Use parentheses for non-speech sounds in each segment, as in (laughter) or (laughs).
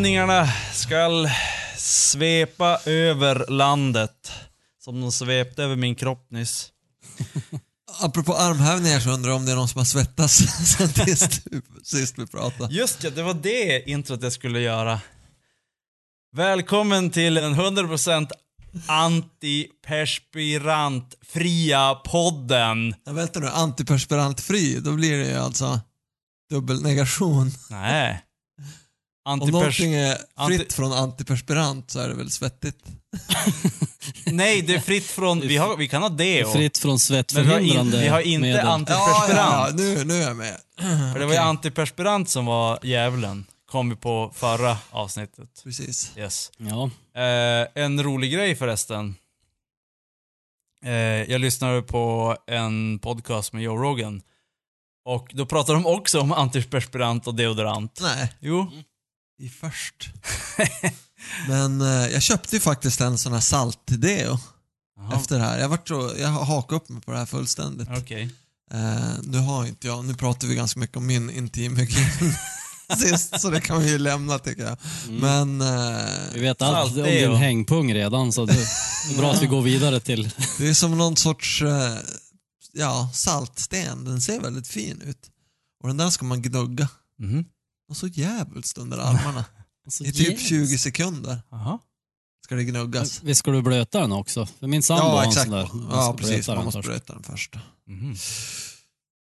armhävningarna skall svepa över landet. Som de svepte över min kropp nyss. (laughs) Apropå armhävningar så undrar jag om det är någon som har svettats (laughs) sen sist, sist vi pratade. Just ja, det var det introt jag skulle göra. Välkommen till den 100% antiperspirantfria podden. Ja, vänta nu, antiperspirantfri, då blir det ju alltså dubbelnegation. Nej. Om Antipers... någonting är fritt anti- från antiperspirant så är det väl svettigt? (laughs) Nej, det är fritt från... Vi, har, vi kan ha det och... Fritt från Men vi har, in, svettförhindrande vi har inte medel. antiperspirant. nu, nu är jag med. För det var ju antiperspirant som var djävulen. Kom vi på förra avsnittet. Precis. Yes. Ja. Eh, en rolig grej förresten. Eh, jag lyssnade på en podcast med Joe Rogan. Och då pratade de också om antiperspirant och deodorant. Nej, Jo. I först. (laughs) Men eh, jag köpte ju faktiskt en sån här saltdeo efter det här. Jag, vart så, jag har hakat upp mig på det här fullständigt. Okej. Eh, nu har inte jag, nu pratar vi ganska mycket om min intimhygien (laughs) sist, så det kan vi ju lämna tycker jag. Men eh, Vi vet allt om din hängpung redan så det det är bra att vi går vidare till... (laughs) det är som någon sorts eh, ja, saltsten, den ser väldigt fin ut. Och den där ska man gnugga. Mhm. Och så jävligt under armarna. (laughs) Alltså, I typ yes. 20 sekunder Jaha. ska det gnuggas. Visst ska du blöta den också? För min sambo har Ja, en exakt. sån där. Man Ja, ska precis. Man måste blöta den först. Mhm.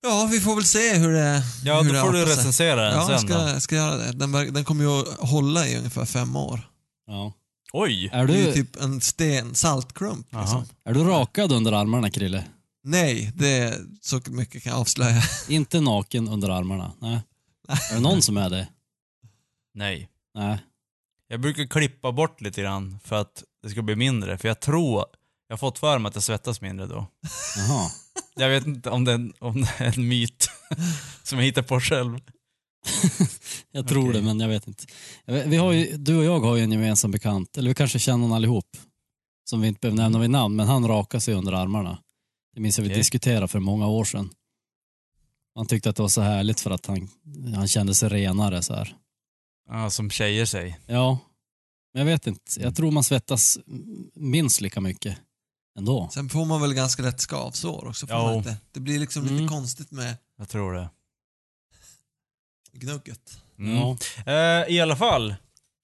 Ja, vi får väl se hur det Ja, hur då det får du recensera den Ja, jag sen ska, då. jag ska göra det. Den, den kommer ju att hålla i ungefär fem år. Ja. Oj! Är, Det är ju du, typ en sten, saltklump liksom. är du rakad under armarna, Krille? Nej, det är så mycket kan jag avslöja. Inte naken under armarna? Nej. Är det någon som är det? Nej. Nej. Jag brukar klippa bort lite grann för att det ska bli mindre. För jag tror, jag har fått för mig att jag svettas mindre då. Jaha. Jag vet inte om det är en, om det är en myt (laughs) som jag hittar på själv. (laughs) Jag tror Okej. det, men jag vet inte. Vi har ju, du och jag har ju en gemensam bekant, eller vi kanske känner honom allihop, som vi inte behöver nämna vid namn, men han rakar sig under armarna. Det minns jag vi Okej. diskuterade för många år sedan. Han tyckte att det var så härligt för att han, han kände sig renare så här. Ja, som tjejer säger. Ja, men jag vet inte. Jag tror man svettas minst lika mycket ändå. Sen får man väl ganska lätt skavsår också. Får man inte? Det blir liksom lite Mm. konstigt med Jag tror det. gnugget. Mm. Ja. Eh, I alla fall,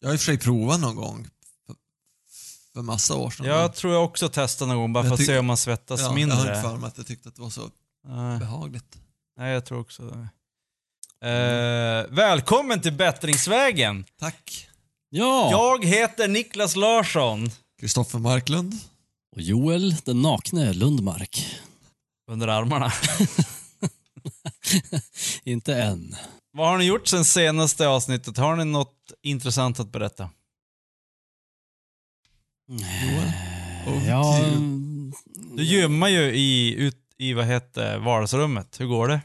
Jag har i och för sig provat någon gång för, för massa år sedan. jag tror jag också testar någon gång bara för att se om man svettas ja, jag har mindre. inte för mig att jag tyckte att det var så Nej. behagligt. Nej, jag tror också det. Eh, välkommen till Bättringsvägen. Tack. ja. Jag heter Niklas Larsson. Kristoffer Marklund. Och Joel den nakne Lundmark. Under armarna. (laughs) Inte än. Vad har ni gjort sen senaste avsnittet? Har ni något intressant att berätta? Joel? Och Ja, du? Du gymmar ju i, ut, i vad heter vardagsrummet. Hur går det?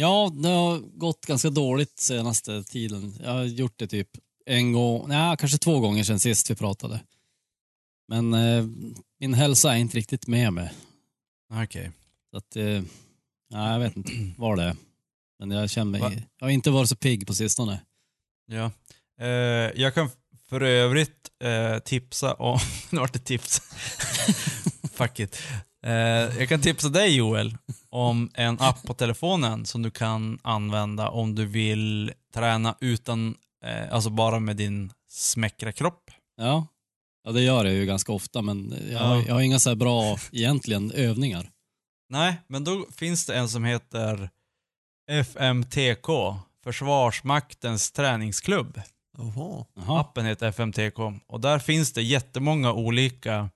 Ja, det har gått ganska dåligt senaste tiden. Jag har gjort det typ en gång, nej, kanske två gånger sedan sist vi pratade. Men eh, min hälsa är inte riktigt med mig. Okej. Så att, eh, nej, jag vet inte (clears throat) vad det är. Men jag känner Va? mig, jag har inte varit så pigg på sistone. Ja. Eh, jag kan för övrigt eh, tipsa om... (laughs) nu vart det tips. (laughs) Fuck it. Eh, jag kan tipsa dig Joel om en app på telefonen som du kan använda om du vill träna utan, eh, alltså bara med din smäckra kropp. Ja, ja det gör jag ju ganska ofta men jag, har, Ja. jag har inga så här bra egentligen övningar. Nej, men då finns det en som heter FMTK, Försvarsmaktens träningsklubb. Jaha. Appen heter FMTK och där finns det jättemånga olika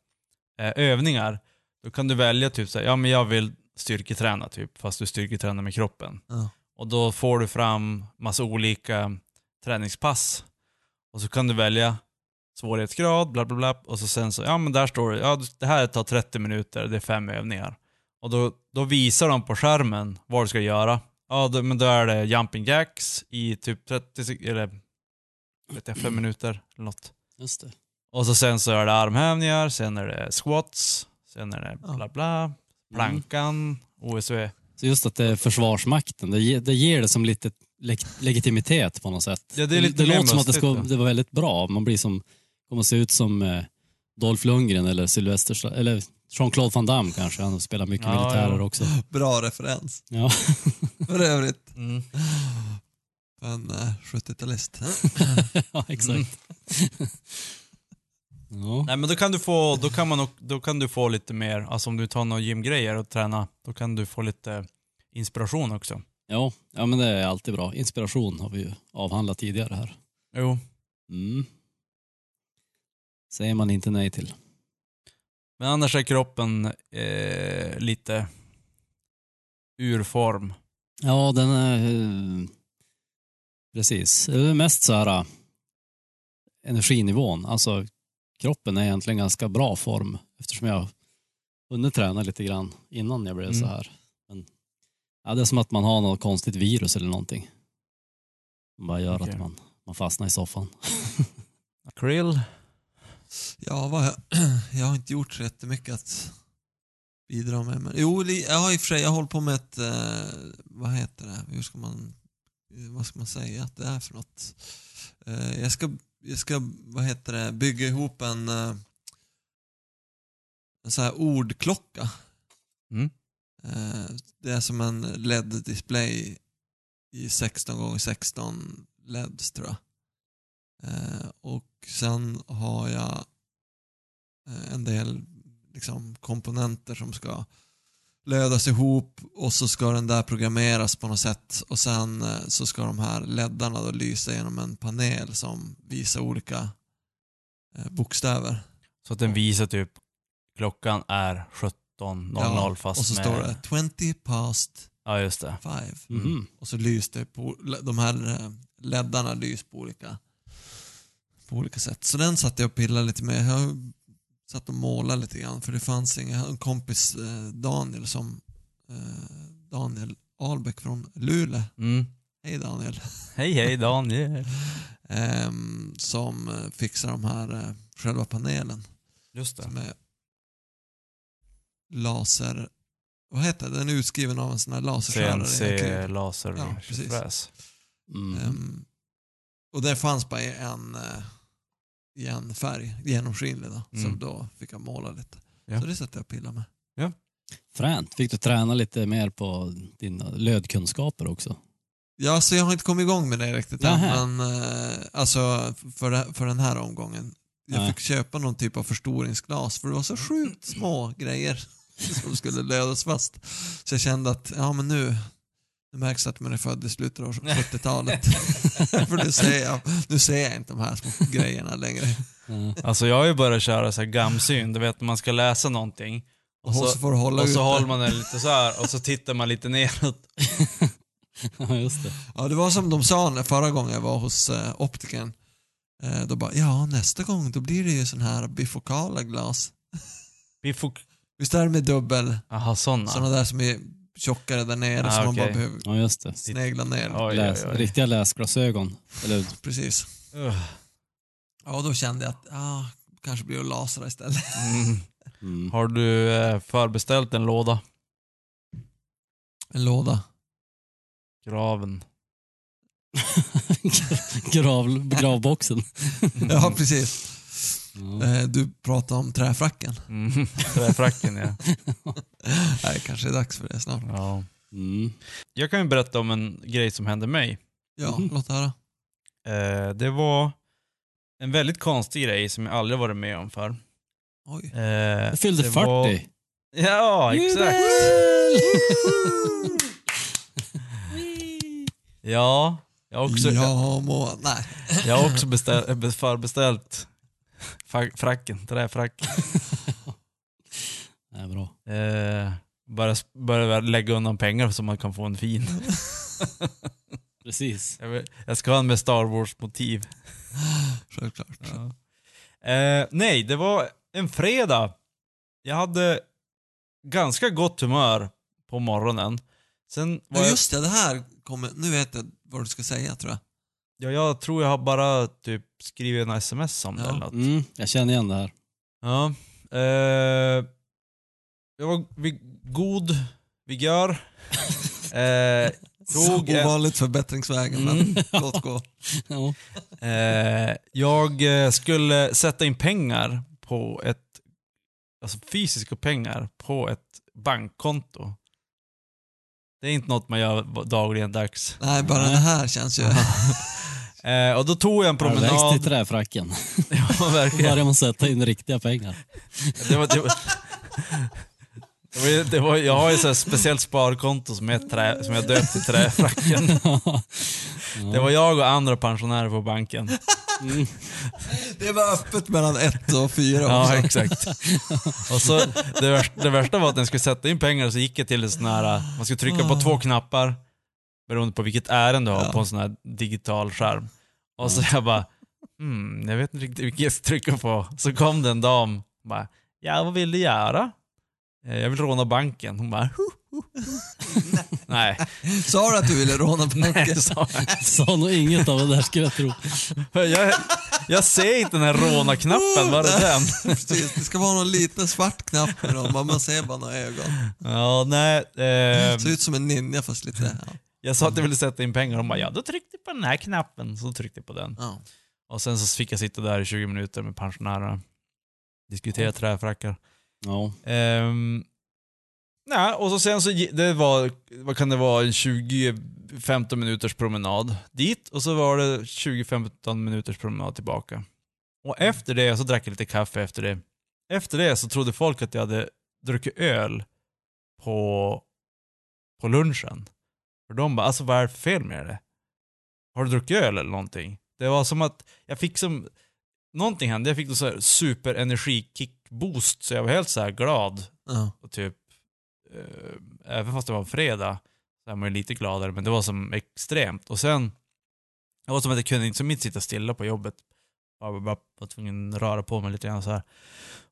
eh, övningar. Då kan du välja typ så här, ja men jag vill styrketräna typ, fast du styrketränar med kroppen. Ja. Och då får du fram massa olika träningspass. Och så kan du välja svårighetsgrad, bla bla bla. Och så sen så, ja men där står det, ja det här tar 30 minuter, det är fem övningar. Och då, då visar de på skärmen vad du ska göra. Ja, då, men då är det jumping jacks i typ 30 sek- eller vet jag, fem minuter eller något. Just det. Och så sen så är det armhävningar, sen är det squats, sen är det bla bla, plankan, OSV. Så just att det är Försvarsmakten, det, ge, det ger det som lite, leg legitimitet på något sätt. Ja, det är lite det låter som att det, ska, det var väldigt bra. Man blir som, kommer se ut som eh, Dolph Lundgren eller Sylvester eller Jean-Claude Van Damme kanske. Han spelar mycket Ja, militärer ja. också. Bra referens. Ja. (laughs) För övrigt. Mm. En eh, 70-talist. (laughs) ja, exakt. Ja. Nej men då kan du få, då kan man, då kan du få lite mer, alltså om du tar några gymgrejer och träna, då kan du få lite inspiration också. Ja, ja, men det är alltid bra. Inspiration har vi ju avhandlat tidigare här. Jo. Mm. Säger man inte nej till. Men annars är kroppen eh, lite ur form. Ja, den är... eh, Precis. Det är mest så här eh, energinivån. Alltså kroppen är egentligen ganska bra form eftersom jag hunnit träna lite grann innan jag blev Mm. så här. Men, ja, det är som att man har något konstigt virus eller någonting. Som bara gör Okej. att man, man fastnar i soffan. (laughs) Krill. Ja, vad jag, (clears throat) jag har inte gjort så jättemycket att bidra med. Men, jo, jag har i och för sig, jag håller på med ett, eh, vad heter det, hur ska man, vad ska man säga att det är för något? Eh, jag ska, jag ska, vad heter det, bygga ihop en, eh, en sån här ordklocka. Mm. Eh, det är som en LED-display i 16 x 16 LEDs tror jag. Eh, och sen har jag en del liksom, komponenter som ska lödas ihop och så ska den där programmeras på något sätt och sen eh, så ska de här leddarna då lysa genom en panel som visar olika eh, bokstäver. Så att den visar typ klockan är 17.00 fast och så med... står det 20 past Ja just det. 5. Mhm. Och så lyser det på, de här eh, leddarna lyser på olika, på olika sätt. Så den satt jag och pillade lite med. Jag satt och målade lite grann för det fanns ingen, en kompis eh, Daniel som eh, Daniel Albeck från Luleå. Mm. Hej Daniel. Hej hej Daniel. (laughs) Ehm, som eh, fixar de här, själva panelen. Just det. Som är laser, vad heter det? Den är utskriven av en sån här laserskärare. CNC laser Ja, precis. Mm. Ehm, och det fanns bara en, eh, i en färg, genomskinlig då. Så Mm. då fick jag måla lite. Ja. Så det satt jag och pillade med. Fränt. Fick du träna lite mer på dina lödkunskaper också? Ja, så jag har inte kommit igång med det riktigt än, men eh, alltså för, för den här omgången. Jag Nej. fick köpa någon typ av förstoringsglas för det var så sjukt små grejer (laughs) som skulle lödas fast. Så jag kände att, ja men nu, nu märks att man är född i slutet av 70-talet. (laughs) för nu ser, jag, nu ser jag inte de här små grejerna längre. Ja. Alltså jag har ju börjat köra så här gamsyn, du vet när man ska läsa någonting. Och, Och så, så, får du hålla och så det. håller man den lite så här och så tittar man lite neråt. (laughs) ja, just det. Ja, det var som de sa när förra gången jag var hos eh, optikern. Eh, då bara, ja nästa gång då blir det ju sån här bifokala glas. Bifok... Visst är det med dubbel, Aha, sådana. såna där som är tjockare där nere Ah, som man bara behöver Ja, just det. snegla ner. Oj, oj, Läs, oj. Riktiga läsglasögon. Eller, Precis. Ugh. Ja, då kände jag att, ja, kanske blir det lasra istället. Mm. mm. Har du eh, förbeställt en låda? En låda. Graven. (laughs) Grav, gravboxen. Ja, precis. Ja. Eh, du pratade om träfracken. Mm. (laughs) Träfracken ja. (laughs) Nej, kanske är dags för det snart. ja. Mm. Jag kan ju berätta om en grej som hände mig. Ja, Mhm. låt höra. Eh, det var en väldigt konstig grej som jag aldrig varit med om förr. Oj. Eh, Jag fyllde det 40. var- Ja, exakt. (laughs) Ja, jag har också, Ja, må... Nej. jag har också beställ, förbeställt fracken, träfracken. (laughs) Det är bra. Eh, bara, bara lägga undan pengar så man kan få en fin. (laughs) Precis. Jag, vill, jag ska ha en med Star Wars-motiv. (laughs) Självklart. Ja. Eh, nej, det var en fredag. Jag hade ganska gott humör på morgonen. Sen var Ja, just det, det här kommer... Nu vet jag vad du ska säga tror jag. Ja, jag tror jag har bara typ skrivit en sms om det eller något. Mm, jag känner igen det här. Ja. Eh, jag var vid god vigör. (laughs) eh, Tog en- Ovanligt förbättringsvägen, men (laughs) låt gå. Ja. Eh, jag eh, skulle sätta in pengar på ett, alltså fysiska pengar på ett bankkonto. Det är inte något man gör dagligen dags. Nej, bara det här känns ju... (laughs) Eh, och då tog jag en Längst i promenad. träfracken. (laughs) ja, Då verkligen. börjar man sätta in riktiga pengar. Det var, det var, det var, jag har ju så här speciellt sparkonto som, är trä, som jag döpt till träfracken. (laughs) Det var jag och andra pensionärer på banken. Mm. Det var öppet mellan ett och fyra Ja, också. exakt. Och så, det, värsta, det värsta var att när jag skulle sätta in pengar så gick jag till en sån här, man skulle trycka på två knappar beroende på vilket ärende du har Ja. på en sån här digital skärm. Och så jag bara, hmm, jag vet inte riktigt vilket jag ska trycka på. Så kom det en dam bara, ja vad vill du göra? "Eh, Jag vill råna banken. Hon bara. (laughs) Nej, Sa du att du ville råna banken? nej, sa jag. (laughs) Sa nog inget av det där skulle jag tro. jag. Jag ser inte den här råna-knappen, var är den? (laughs) Precis, det ska vara någon liten svart knapp med dem, man ser bara några ögon. Ja, nej. Eh, Ser ut som en ninja fast lite... Ja. Jag sa att jag ville sätta in pengar och de bara ja, då tryckte på den här knappen. Så tryckte jag på den. Ja. Och sen så fick jag sitta där i 20 minuter med pensionärerna. Diskutera träfrackar. Ja. Ehm, nej, och så sen så det var, vad kan det vara, en 20-15 minuters promenad dit och så var det 20-15 minuters promenad tillbaka. Och efter det så drack jag lite kaffe efter det. Efter det så trodde folk att jag hade druckit öl på, på lunchen. För de bara, alltså vad är det för fel med det? Har du druckit öl eller någonting? Det var som att jag fick som, någonting hände, jag fick då så här superenergi-kick-boost så jag var helt så här glad Ja. och typ, eh, även fast det var en fredag, så är man ju lite gladare, men det var som extremt. Och sen, det var som att jag kunde inte som inte sitta stilla på jobbet. Jag var tvungen att röra på mig lite grann så här.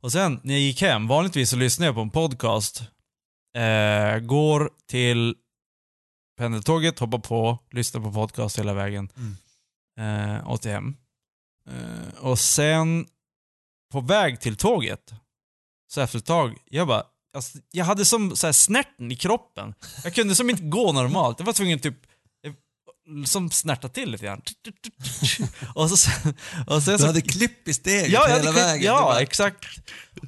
Och sen när jag gick hem, vanligtvis så lyssnar jag på en podcast, eh, går till pendeltåget, hoppar på, lyssnar på podcast hela vägen Mm. eh, och till hem. Eh, och sen på väg till tåget, så efter ett tag, jag bara, alltså, jag hade som så här snärten i kroppen. Jag kunde som inte gå normalt. Jag var tvungen typ, eh, som snärta till lite grann. Och så, och sen Du så hade klipp i steget Ja, hela hade, vägen. ja bara, exakt.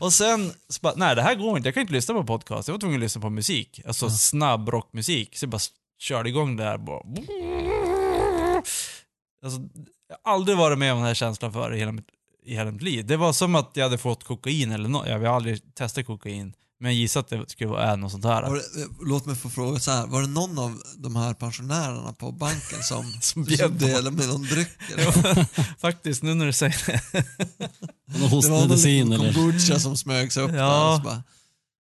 Och sen, så bara, nej det här går inte, jag kan inte lyssna på podcast. Jag var tvungen att lyssna på musik. Alltså snabb rockmusik. Så jag bara körde igång det här. Bara. Alltså, jag har aldrig varit med om den här känslan förr i hela mitt, i hela mitt liv. Det var som att jag hade fått kokain eller något. Jag har aldrig testat kokain. Men jag gissar att det skulle vara något sånt här. det, låt mig få fråga så här. var det någon av de här pensionärerna på banken som, (laughs) Som som, delade med någon dryck? (laughs) Eller? faktiskt, nu när du säger det. Någon Det var någon hostmedicin eller? kombucha som smög sig upp Ja. där och så bara,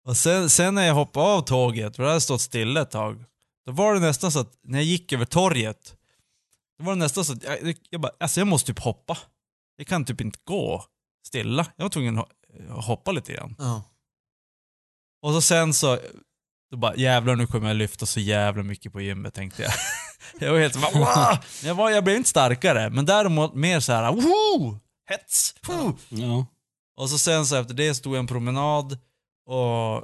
Och sen, sen när jag hoppade av tåget, för det hade stått stilla ett tag, då var det nästan så att när jag gick över torget, då var det nästan så att jag, jag bara, alltså jag måste typ hoppa. Jag kan typ inte gå stilla. Jag var tvungen att ho- hoppa lite grann. ja. Och så sen så, då bara jävlar nu kommer jag lyfta så jävla mycket på gymmet tänkte jag. (laughs) jag var helt bara, jag, var, jag blev inte starkare, men däremot mer så här, woho! Hets! Woo! Ja. Och så sen så efter det stod jag en promenad och,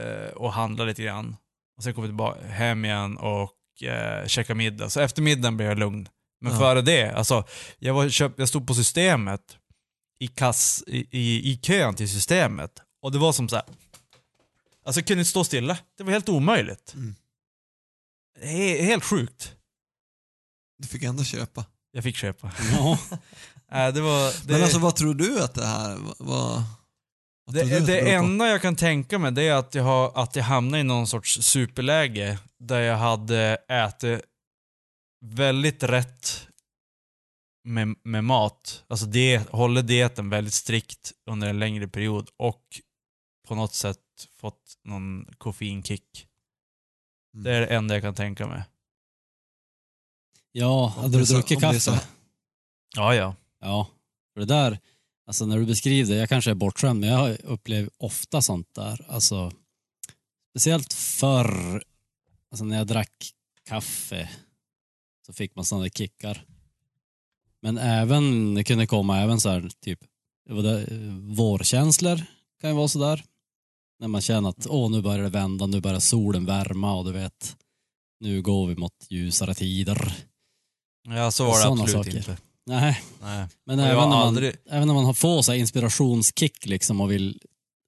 eh, och handlade lite grann. Och sen kom jag tillbaka hem igen och eh, käkade middag. Så efter middagen blev jag lugn. Men Ja. före det, alltså, jag, var, köp, jag stod på systemet, i, kass, i, i, i kön till systemet. Och det var som så här. Alltså jag kunde inte stå stilla. Det var helt omöjligt. Mm. Det är helt sjukt. Du fick ändå köpa. Jag fick köpa. ja. (laughs) Äh, det var, det, Men alltså vad tror du att det här var? Det, det enda jag kan tänka mig det är att jag, har, att jag hamnade i någon sorts superläge där jag hade ätit väldigt rätt med, med mat. Alltså det, håller dieten väldigt strikt under en längre period och på något sätt fått någon koffeinkick. Mm. Det är det enda jag kan tänka mig. ja, hade du druckit kaffe? Ja, ja. Ja. För det där, alltså när du beskriver det, jag kanske är bortskämd, men jag upplever ofta sånt där. Alltså, speciellt förr, alltså när jag drack kaffe, så fick man sådana kickar. Men även, det kunde komma även så här, typ, det vårkänslor kan ju vara sådär. När man känner att åh, nu börjar det vända, nu börjar solen värma och du vet, nu går vi mot ljusare tider. Ja, så var det absolut saker. inte. Nej, Nej. men även när, man, aldrig- även när man får så inspirationskick liksom och vill,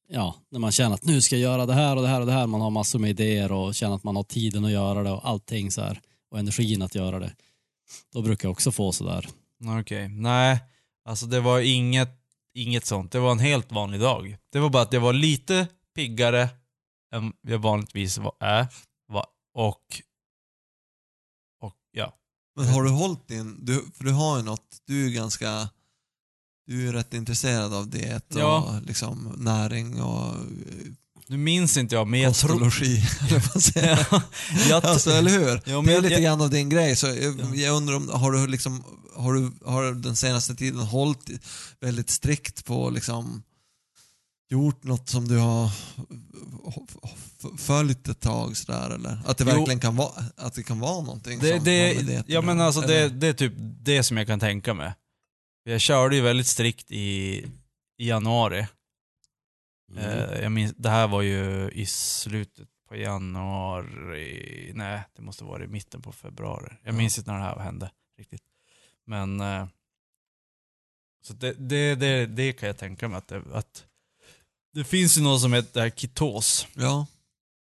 ja, när man känner att nu ska jag göra det här och det här och det här, man har massor med idéer och känner att man har tiden att göra det och allting så här och energin att göra det. Då brukar jag också få sådär. Okej, nej. Alltså det var inget, inget sånt. Det var en helt vanlig dag. Det var bara att jag var lite piggare än jag vanligtvis är. Och, och ja. Men har du hållit din, du, för du har ju något, du är ju ganska, du är ju rätt intresserad av diet och Ja. liksom näring och Nu minns inte jag, men jag och tror... logi, (laughs) eller vad säger jag? Ja, jag Alltså, eller hur? Ja, men det är jag- lite jag- grann av din grej, så jag, Ja. jag undrar om, har du liksom, har du, har du den senaste tiden hållit väldigt strikt på liksom, gjort något som du har följt ett tag sådär eller? Att det Jo. verkligen kan vara, att det kan vara någonting Det, som det, det ja men alltså det, det är typ det som jag kan tänka mig. Jag körde ju väldigt strikt i, i januari. Mm. Eh, jag minns, det här var ju i slutet på januari, nej det måste vara i mitten på februari. Jag Ja. minns inte när det här hände riktigt. Men eh, så det, det, det, det kan jag tänka mig att att det finns ju något som heter kitos. Ja,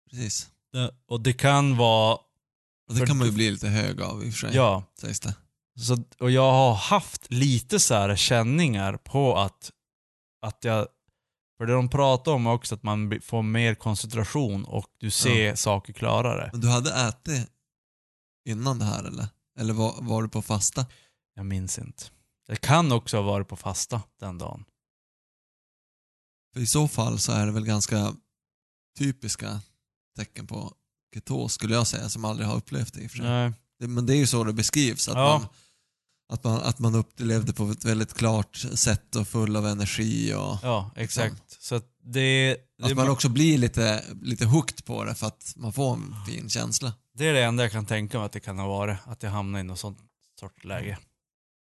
precis. Det, och det kan vara, Och det kan man ju bli lite hög av i och för sig, ja, sägs det. Så, och jag har haft lite så här känningar på att, att jag, för det de pratar om också att man får mer koncentration och du ser saker klarare. Men du hade ätit innan det här eller? Eller var, var du på fasta? Jag minns inte. Det kan också ha varit på fasta den dagen. För i så fall så är det väl ganska typiska tecken på ketos skulle jag säga, som aldrig har upplevt det i och för sig. Nej. Det, men det är ju så det beskrivs, att, Ja. man, att, man, att man upplevde på ett väldigt klart sätt och full av energi och Ja, exakt. Så att det, det, att man också blir lite, lite hooked på det för att man får en fin känsla. det är det enda jag kan tänka mig att det kan ha varit. Att jag hamnade i något sånt sorts läge.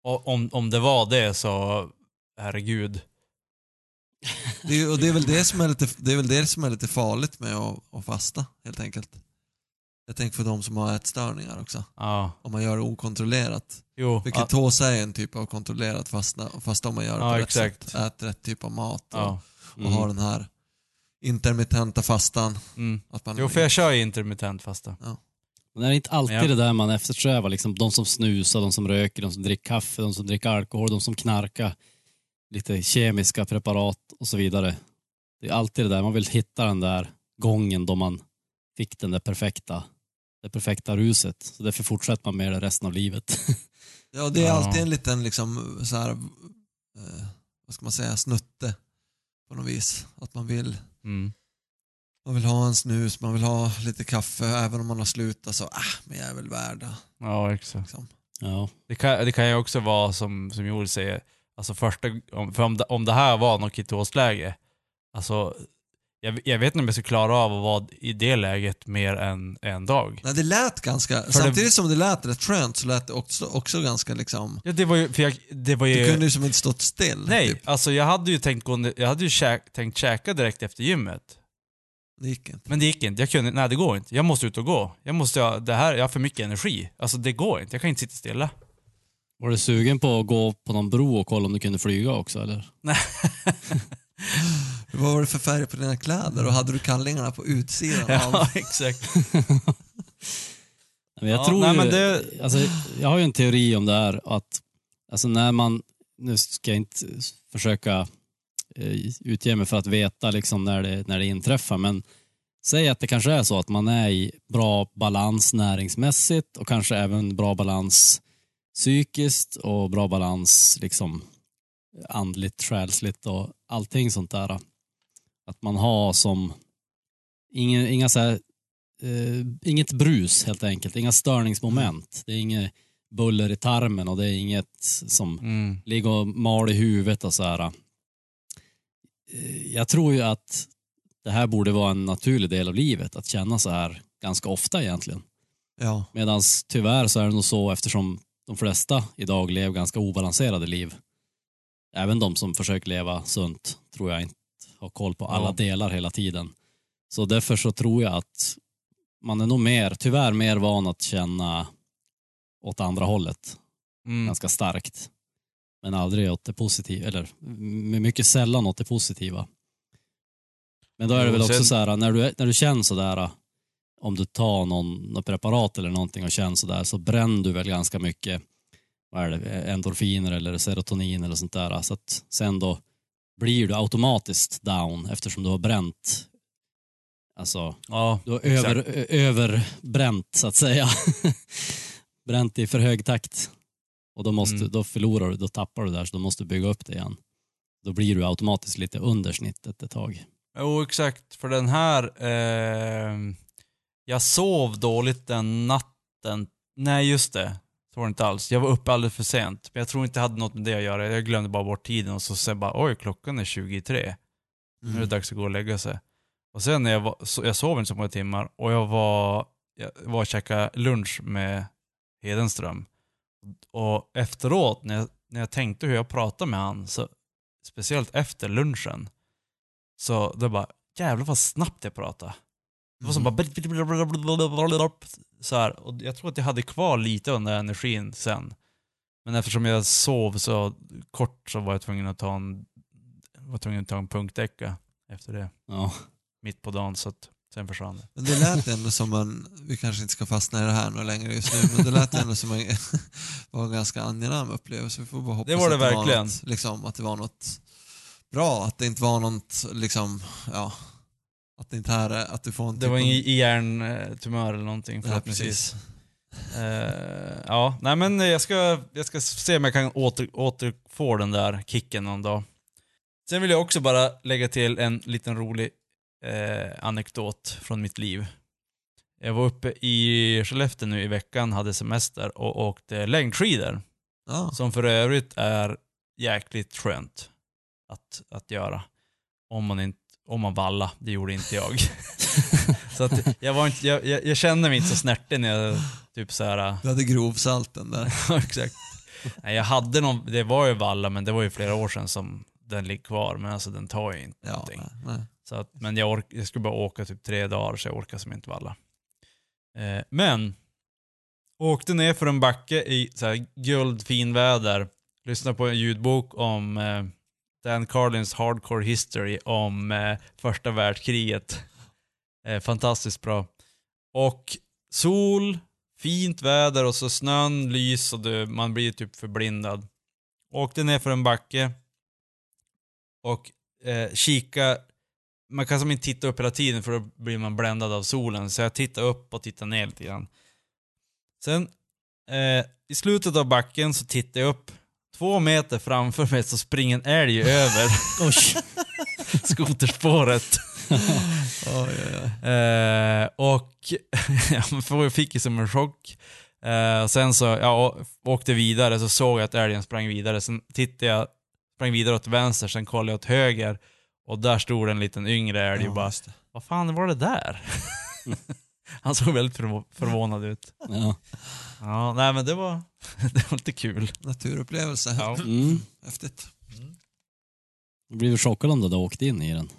Och om, om det var det så, herregud. Det är, och det är, väl det, som är lite, det är väl det som är lite farligt med att, att fasta, helt enkelt. Jag tänker för de som har ätstörningar också. Ja, Om man gör det okontrollerat. jo. För ja, ketos är en typ av kontrollerat fasta, fasta om man gör det Ja, på rätt sätt. Äter rätt typ av mat och, ja. och Mm. har den här intermittenta fastan. Mm. Att man Jo, för jag kör ju intermittent fasta. Men det är inte alltid jag- det där man eftersträvar. Liksom, de som snusar, de som röker, de som dricker kaffe, de som dricker alkohol, de som knarkar. Lite kemiska preparat och så vidare. Det är alltid det där, man vill hitta den där gången då man fick den där perfekta, det perfekta ruset. Så därför fortsätter man med det resten av livet. (laughs) Ja, det är Ja. alltid en liten liksom så här, eh, vad ska man säga, snutte på något vis. Att man vill, Mm. man vill ha en snus, man vill ha lite kaffe, även om man har slutat så, ah, men jag är väl värd det. Ja, exakt. Liksom. ja. Det kan, det kan ju också vara som, som Joel säger, alltså första, om, för om, det, om det här var något ketosläge, alltså jag, jag vet inte om jag ska klara av att vara i det läget mer än en dag. Nej, det lät ganska, det- samtidigt som det lät rätt skönt så lät det också, också ganska liksom, Ja, det var ju, för jag, det var ju... du kunde ju som inte stått still. nej, Typ. alltså jag hade ju tänkt gå, jag hade ju käk, tänkt käka direkt efter gymmet. Det gick inte. Men det gick inte. Jag kunde, nej det går inte. Jag måste ut och gå. Jag måste det här, jag har för mycket energi. Alltså det går inte. Jag kan inte sitta stilla. Var du sugen på att gå på någon bro och kolla om du kunde flyga också eller? (laughs) Vad var det för färg på dina kläder och hade du kallingarna på utsidan av... Ja, (laughs) exakt. (laughs) Men jag Ja, tror nej, ju, men det- alltså, jag har ju en teori om det här att alltså när man, nu ska jag inte försöka eh, utge mig för att veta liksom när, det, när det inträffar, men säg att det kanske är så att man är i bra balans näringsmässigt och kanske även bra balans psykiskt och bra balans liksom andligt, själsligt och allting sånt där. Att man har som inga, inga så här eh, inget brus helt enkelt, inga störningsmoment. Det är inget buller i tarmen och det är inget som Mm. ligger och mal i huvudet och så här. Eh, Jag tror ju att det här borde vara en naturlig del av livet, att känna så här ganska ofta egentligen. Ja. Medan tyvärr så är det nog så eftersom de flesta idag lever ganska obalanserade liv. Även de som försöker leva sunt tror jag inte har koll på alla Ja. delar hela tiden. Så därför så tror jag att man är nog mer, tyvärr mer van att känna åt andra hållet Mm. ganska starkt. Men aldrig åt det positiva, eller mycket sällan åt det positiva. Men då är det väl också så här, när du, när du känner sådär, om du tar någon, något preparat eller någonting och känner sådär, så bränner du väl ganska mycket vad är det, endorfiner eller serotonin eller sånt där. Så att sen då blir du automatiskt down eftersom du har bränt, alltså Ja, du har exakt. över, överbränt så att säga. (laughs) Bränt i för hög takt. Och då, måste, Mm. då förlorar du, då tappar du där så då måste du bygga upp det igen. Då blir du automatiskt lite under snittet ett tag. Jo, exakt. För den här... Eh, jag sov dåligt den natten. Nej, just det. Så var det inte alls. Jag var uppe alldeles för sent. Men jag tror inte det hade något med det att göra. Jag glömde bara bort tiden och så sen bara oj, klockan är 23. Nu är det Mm. dags att gå och lägga sig. Och sen när jag var, så, jag sov inte så många timmar och jag var, jag var och käkade lunch med Hedenström. Och efteråt, när jag, när jag tänkte hur jag pratade med han, så, speciellt efter lunchen, så det bara, jävlar vad snabbt jag pratade. Det var som bara... Så här. Och jag tror att jag hade kvar lite av den där energin sen. Men eftersom jag sov så kort så var jag tvungen att ta en, var tvungen att ta en punktdäcka efter det. Ja. Mitt på dagen, så att sen försvann det. Men det lät ändå som en, vi kanske inte ska fastna i det här något längre just nu, men det lät ändå som en, (laughs) var en ganska angenäm upplevelse. Vi får bara hoppas Det var det att verkligen. Var något, liksom, att det var något bra, att det inte var något, liksom, ja, att det inte är, att du får en Det var typ ingen hjärntumör eller någonting Ja, förhoppningsvis. Eh, ja, nej men jag ska, jag ska se om jag kan åter, återfå den där kicken någon dag. Sen vill jag också bara lägga till en liten rolig eh, anekdot från mitt liv. Jag var uppe i Skellefteå nu i veckan, hade semester och åkte längdskidor. Ja, Som för övrigt är jäkligt skönt att, att göra. Om man, inte, om man valla, det gjorde inte jag. (laughs) så att jag, var inte, jag, jag, jag kände mig inte så snärtig när jag typ så här. du hade grovsalten där. (laughs) Ja, exakt. Nej, jag hade någon, det var ju valla men det var ju flera år sedan som den ligger kvar. Men alltså den tar ju inte Ja, någonting. nej, nej. Så att, men jag, ork, jag skulle bara åka typ tre dagar så jag orkar som inte valla. Eh, men, åkte ner för en backe i så här guldfin väder. Lyssnade på en ljudbok om eh, Dan Carlins Hardcore History om eh, första världskriget. Eh, fantastiskt bra. Och sol, fint väder och så snön, lys och det, man blir typ förblindad. Åkte ner för en backe och eh, kika man kan som inte titta upp hela tiden för då blir man bländad av solen. Så jag tittar upp och tittar ner lite grann. Sen eh, i slutet av backen så tittar jag upp. Två meter framför mig så springer en älg över (laughs) (laughs) skoterspåret. (laughs) Oj, oj, oj. Eh, och jag fick ju som en chock. Eh, sen så, ja, å- åkte vidare så såg jag att älgen sprang vidare. Sen tittade jag, sprang vidare åt vänster, sen kollade jag åt höger. Och där stod en liten yngre älg och bara, vad fan var det där? Han såg väldigt förvå- förvånad ut. Ja. Ja, nej men det var, (laughs) det var lite kul. Naturupplevelse. Ja. (laughs) Mm. Häftigt. Jag blev chockad om du hade åkt in i den.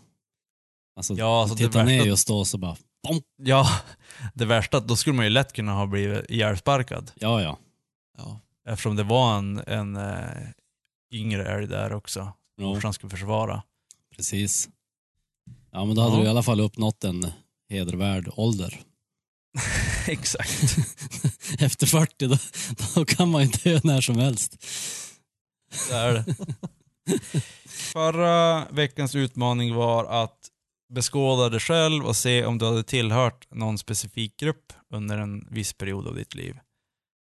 Alltså, Ja, alltså det titta värsta- ner just då så bara, bom. Ja, (laughs) det värsta, då skulle man ju lätt kunna ha blivit ihjälsparkad. Ja, ja. Ja. Eftersom det var en, en äh, yngre älg där också. Jo, Morsan skulle försvara. precis. Ja, men då hade Ja. du i alla fall uppnått en hedervärd ålder. Exakt. (laughs) Efter 40, då, då kan man ju dö när som helst. Det är det. Förra veckans utmaning var att beskåda dig själv och se om du hade tillhört någon specifik grupp under en viss period av ditt liv.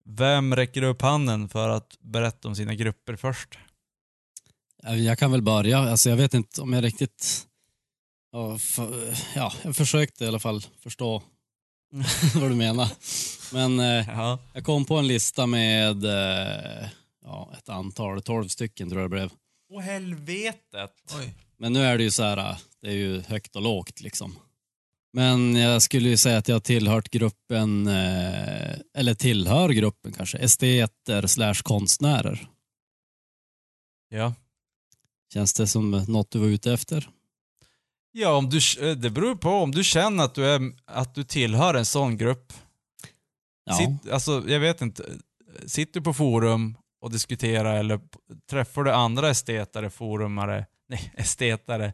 Vem räcker upp handen för att berätta om sina grupper först? Jag kan väl börja. Alltså, jag vet inte om jag riktigt... Ja, för, ja, jag försökte i alla fall förstå (laughs) vad du menar. Men eh, Ja. jag kom på en lista med eh, ja, ett antal, 12 stycken tror jag det blev. Åh helvetet. Oj. Men nu är det ju så här, äh, det är ju högt och lågt liksom. Men jag skulle ju säga att jag har tillhört gruppen, eh, eller tillhör gruppen kanske, esteter slash konstnärer. Ja. Känns det som något du var ute efter? Ja, om du, det beror på om du känner att du, är, att du tillhör en sån grupp. Ja. Sitt, alltså, jag vet inte. Sitter du på forum och diskuterar eller träffar du andra estetare, forumare, (laughs) nej, estetare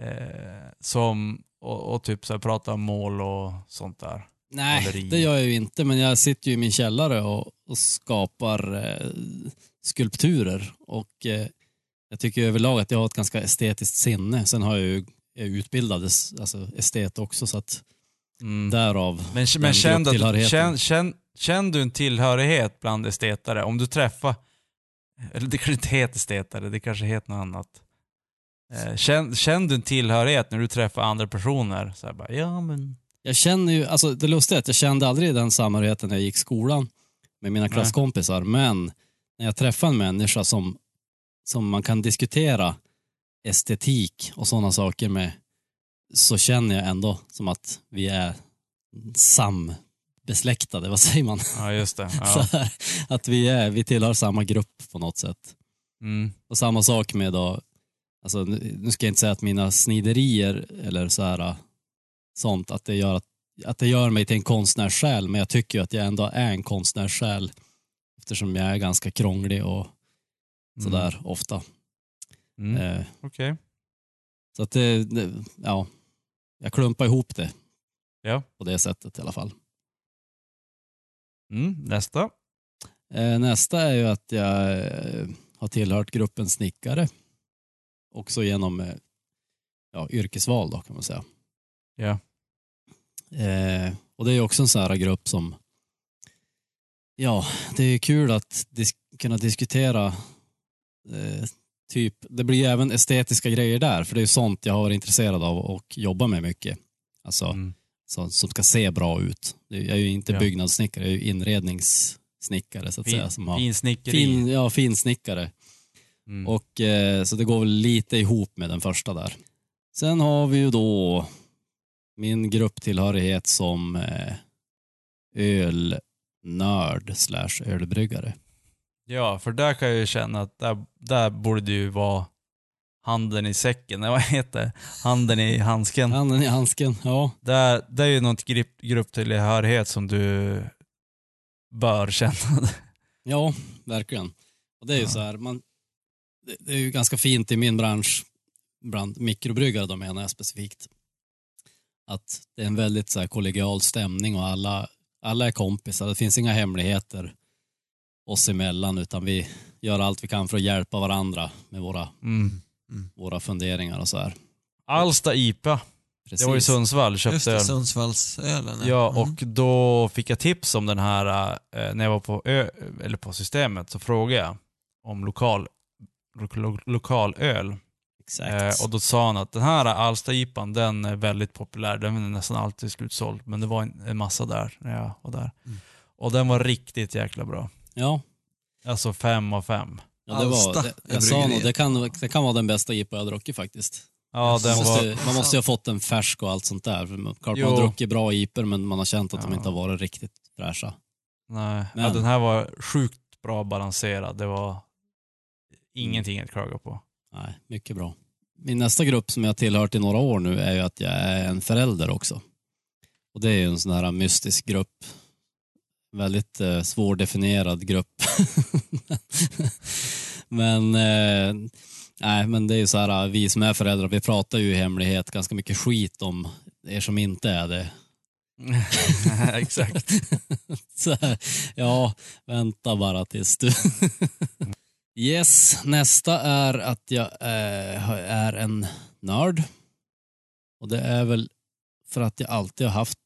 eh, som, och, och typ så här, pratar om mål och sånt där. Nej, Måleri. det gör jag ju inte, men jag sitter ju i min källare och, och skapar eh, skulpturer. Och eh, jag tycker överlag att jag har ett ganska estetiskt sinne. Sen har jag ju är utbildad es- alltså, estet också, så att Mm. därav Men, men känn, att, känn, känn, känn du en tillhörighet bland estetare? Om du träffar, eller det kanske inte heter estetare, det kanske heter något annat. Eh, Känn, känn du en tillhörighet när du träffar andra personer? Så här bara, ja men... Jag känner ju, alltså det lustiga är att jag kände aldrig den samhörigheten när jag gick skolan med mina Nej. klasskompisar, men när jag träffar en människa som, som man kan diskutera estetik och sådana saker med, så känner jag ändå som att vi är sambesläktade, vad säger man? Ja, just det. (laughs) Ja. här, att vi, är, vi tillhör samma grupp på något sätt. Mm. Och samma sak med då, alltså nu ska jag inte säga att mina sniderier eller så här sånt, att det gör, att, att det gör mig till en konstnärssjäl, men jag tycker ju att jag ändå är en konstnärssjäl eftersom jag är ganska krånglig och sådär ofta. Mm. Eh, Okej. så att det, det, ja, jag klumpar ihop det Ja. på det sättet i alla fall. Mm. Nästa. Eh, nästa är ju att jag eh, har tillhört gruppen snickare. Också genom eh, ja, yrkesval då kan man säga. Ja. Eh, och det är ju också en sån här grupp som, ja, det är kul att dis kunna diskutera eh, typ, det blir ju även estetiska grejer där, för det är ju sånt jag har varit intresserad av och jobbar med mycket. Alltså, Mm. så, som ska se bra ut. Jag är ju inte Ja. byggnadssnickare, jag är ju inredningssnickare så att säga. Fin, Som har, fin snickeri. fin, ja, finsnickare. Mm. Och, eh, så det går väl lite ihop med den första där. Sen har vi ju då min grupptillhörighet som eh, ölnörd slash ölbryggare. Ja, för där kan jag ju känna att där, där borde det ju vara handen i säcken, eller vad heter det? Handen i handsken. Handen i handsken, ja. Där, det är ju något grupp, grupptillhörighet som du bör känna. Ja, verkligen. Och det är ju Ja. så här, man, det, det är ju ganska fint i min bransch, bland mikrobryggare då menar jag specifikt, att det är en väldigt så här kollegial stämning och alla, alla är kompisar. Det finns inga hemligheter oss emellan utan vi gör allt vi kan för att hjälpa varandra med våra, Mm. våra funderingar och så här. Alsta IPA, Precis. det var i Sundsvall, Just köpte det, öl. Sundsvallsölen. Ja, Mm. och då fick jag tips om den här, eh, när jag var på, ö, eller på systemet, så frågade jag om lokal, lo, lokalöl. Exakt. Eh, och då sa han att den här Alsta-IPan, den är väldigt populär. Den är nästan alltid slutsåld. Men det var en, en massa där när jag var där. Mm. Och den var riktigt jäkla bra. Ja, Alltså fem av fem. ja, det var, det, jag sa nog, det kan, det kan vara den bästa IPA jag druckit faktiskt. Ja, den Man var... måste, man måste ju ha fått en färsk och allt sånt där. Klart Jo. man har druckit bra IPor men man har känt att de Ja. inte har varit riktigt fräscha. Nej, ja, Men- den här var sjukt bra balanserad. Det var ingenting att klaga på. Nej, mycket bra. Min nästa grupp som jag har tillhört i några år nu är ju att jag är en förälder också. Och det är ju en sån här mystisk grupp. Väldigt eh, svårdefinierad grupp. (laughs) men, eh, nej, men det är ju så här, vi som är föräldrar, vi pratar ju i hemlighet ganska mycket skit om er som inte är det. (laughs) Exakt. (laughs) Så här, ja, vänta bara tills du... yes, nästa är att jag eh, är en nörd. Och det är väl för att jag alltid har haft,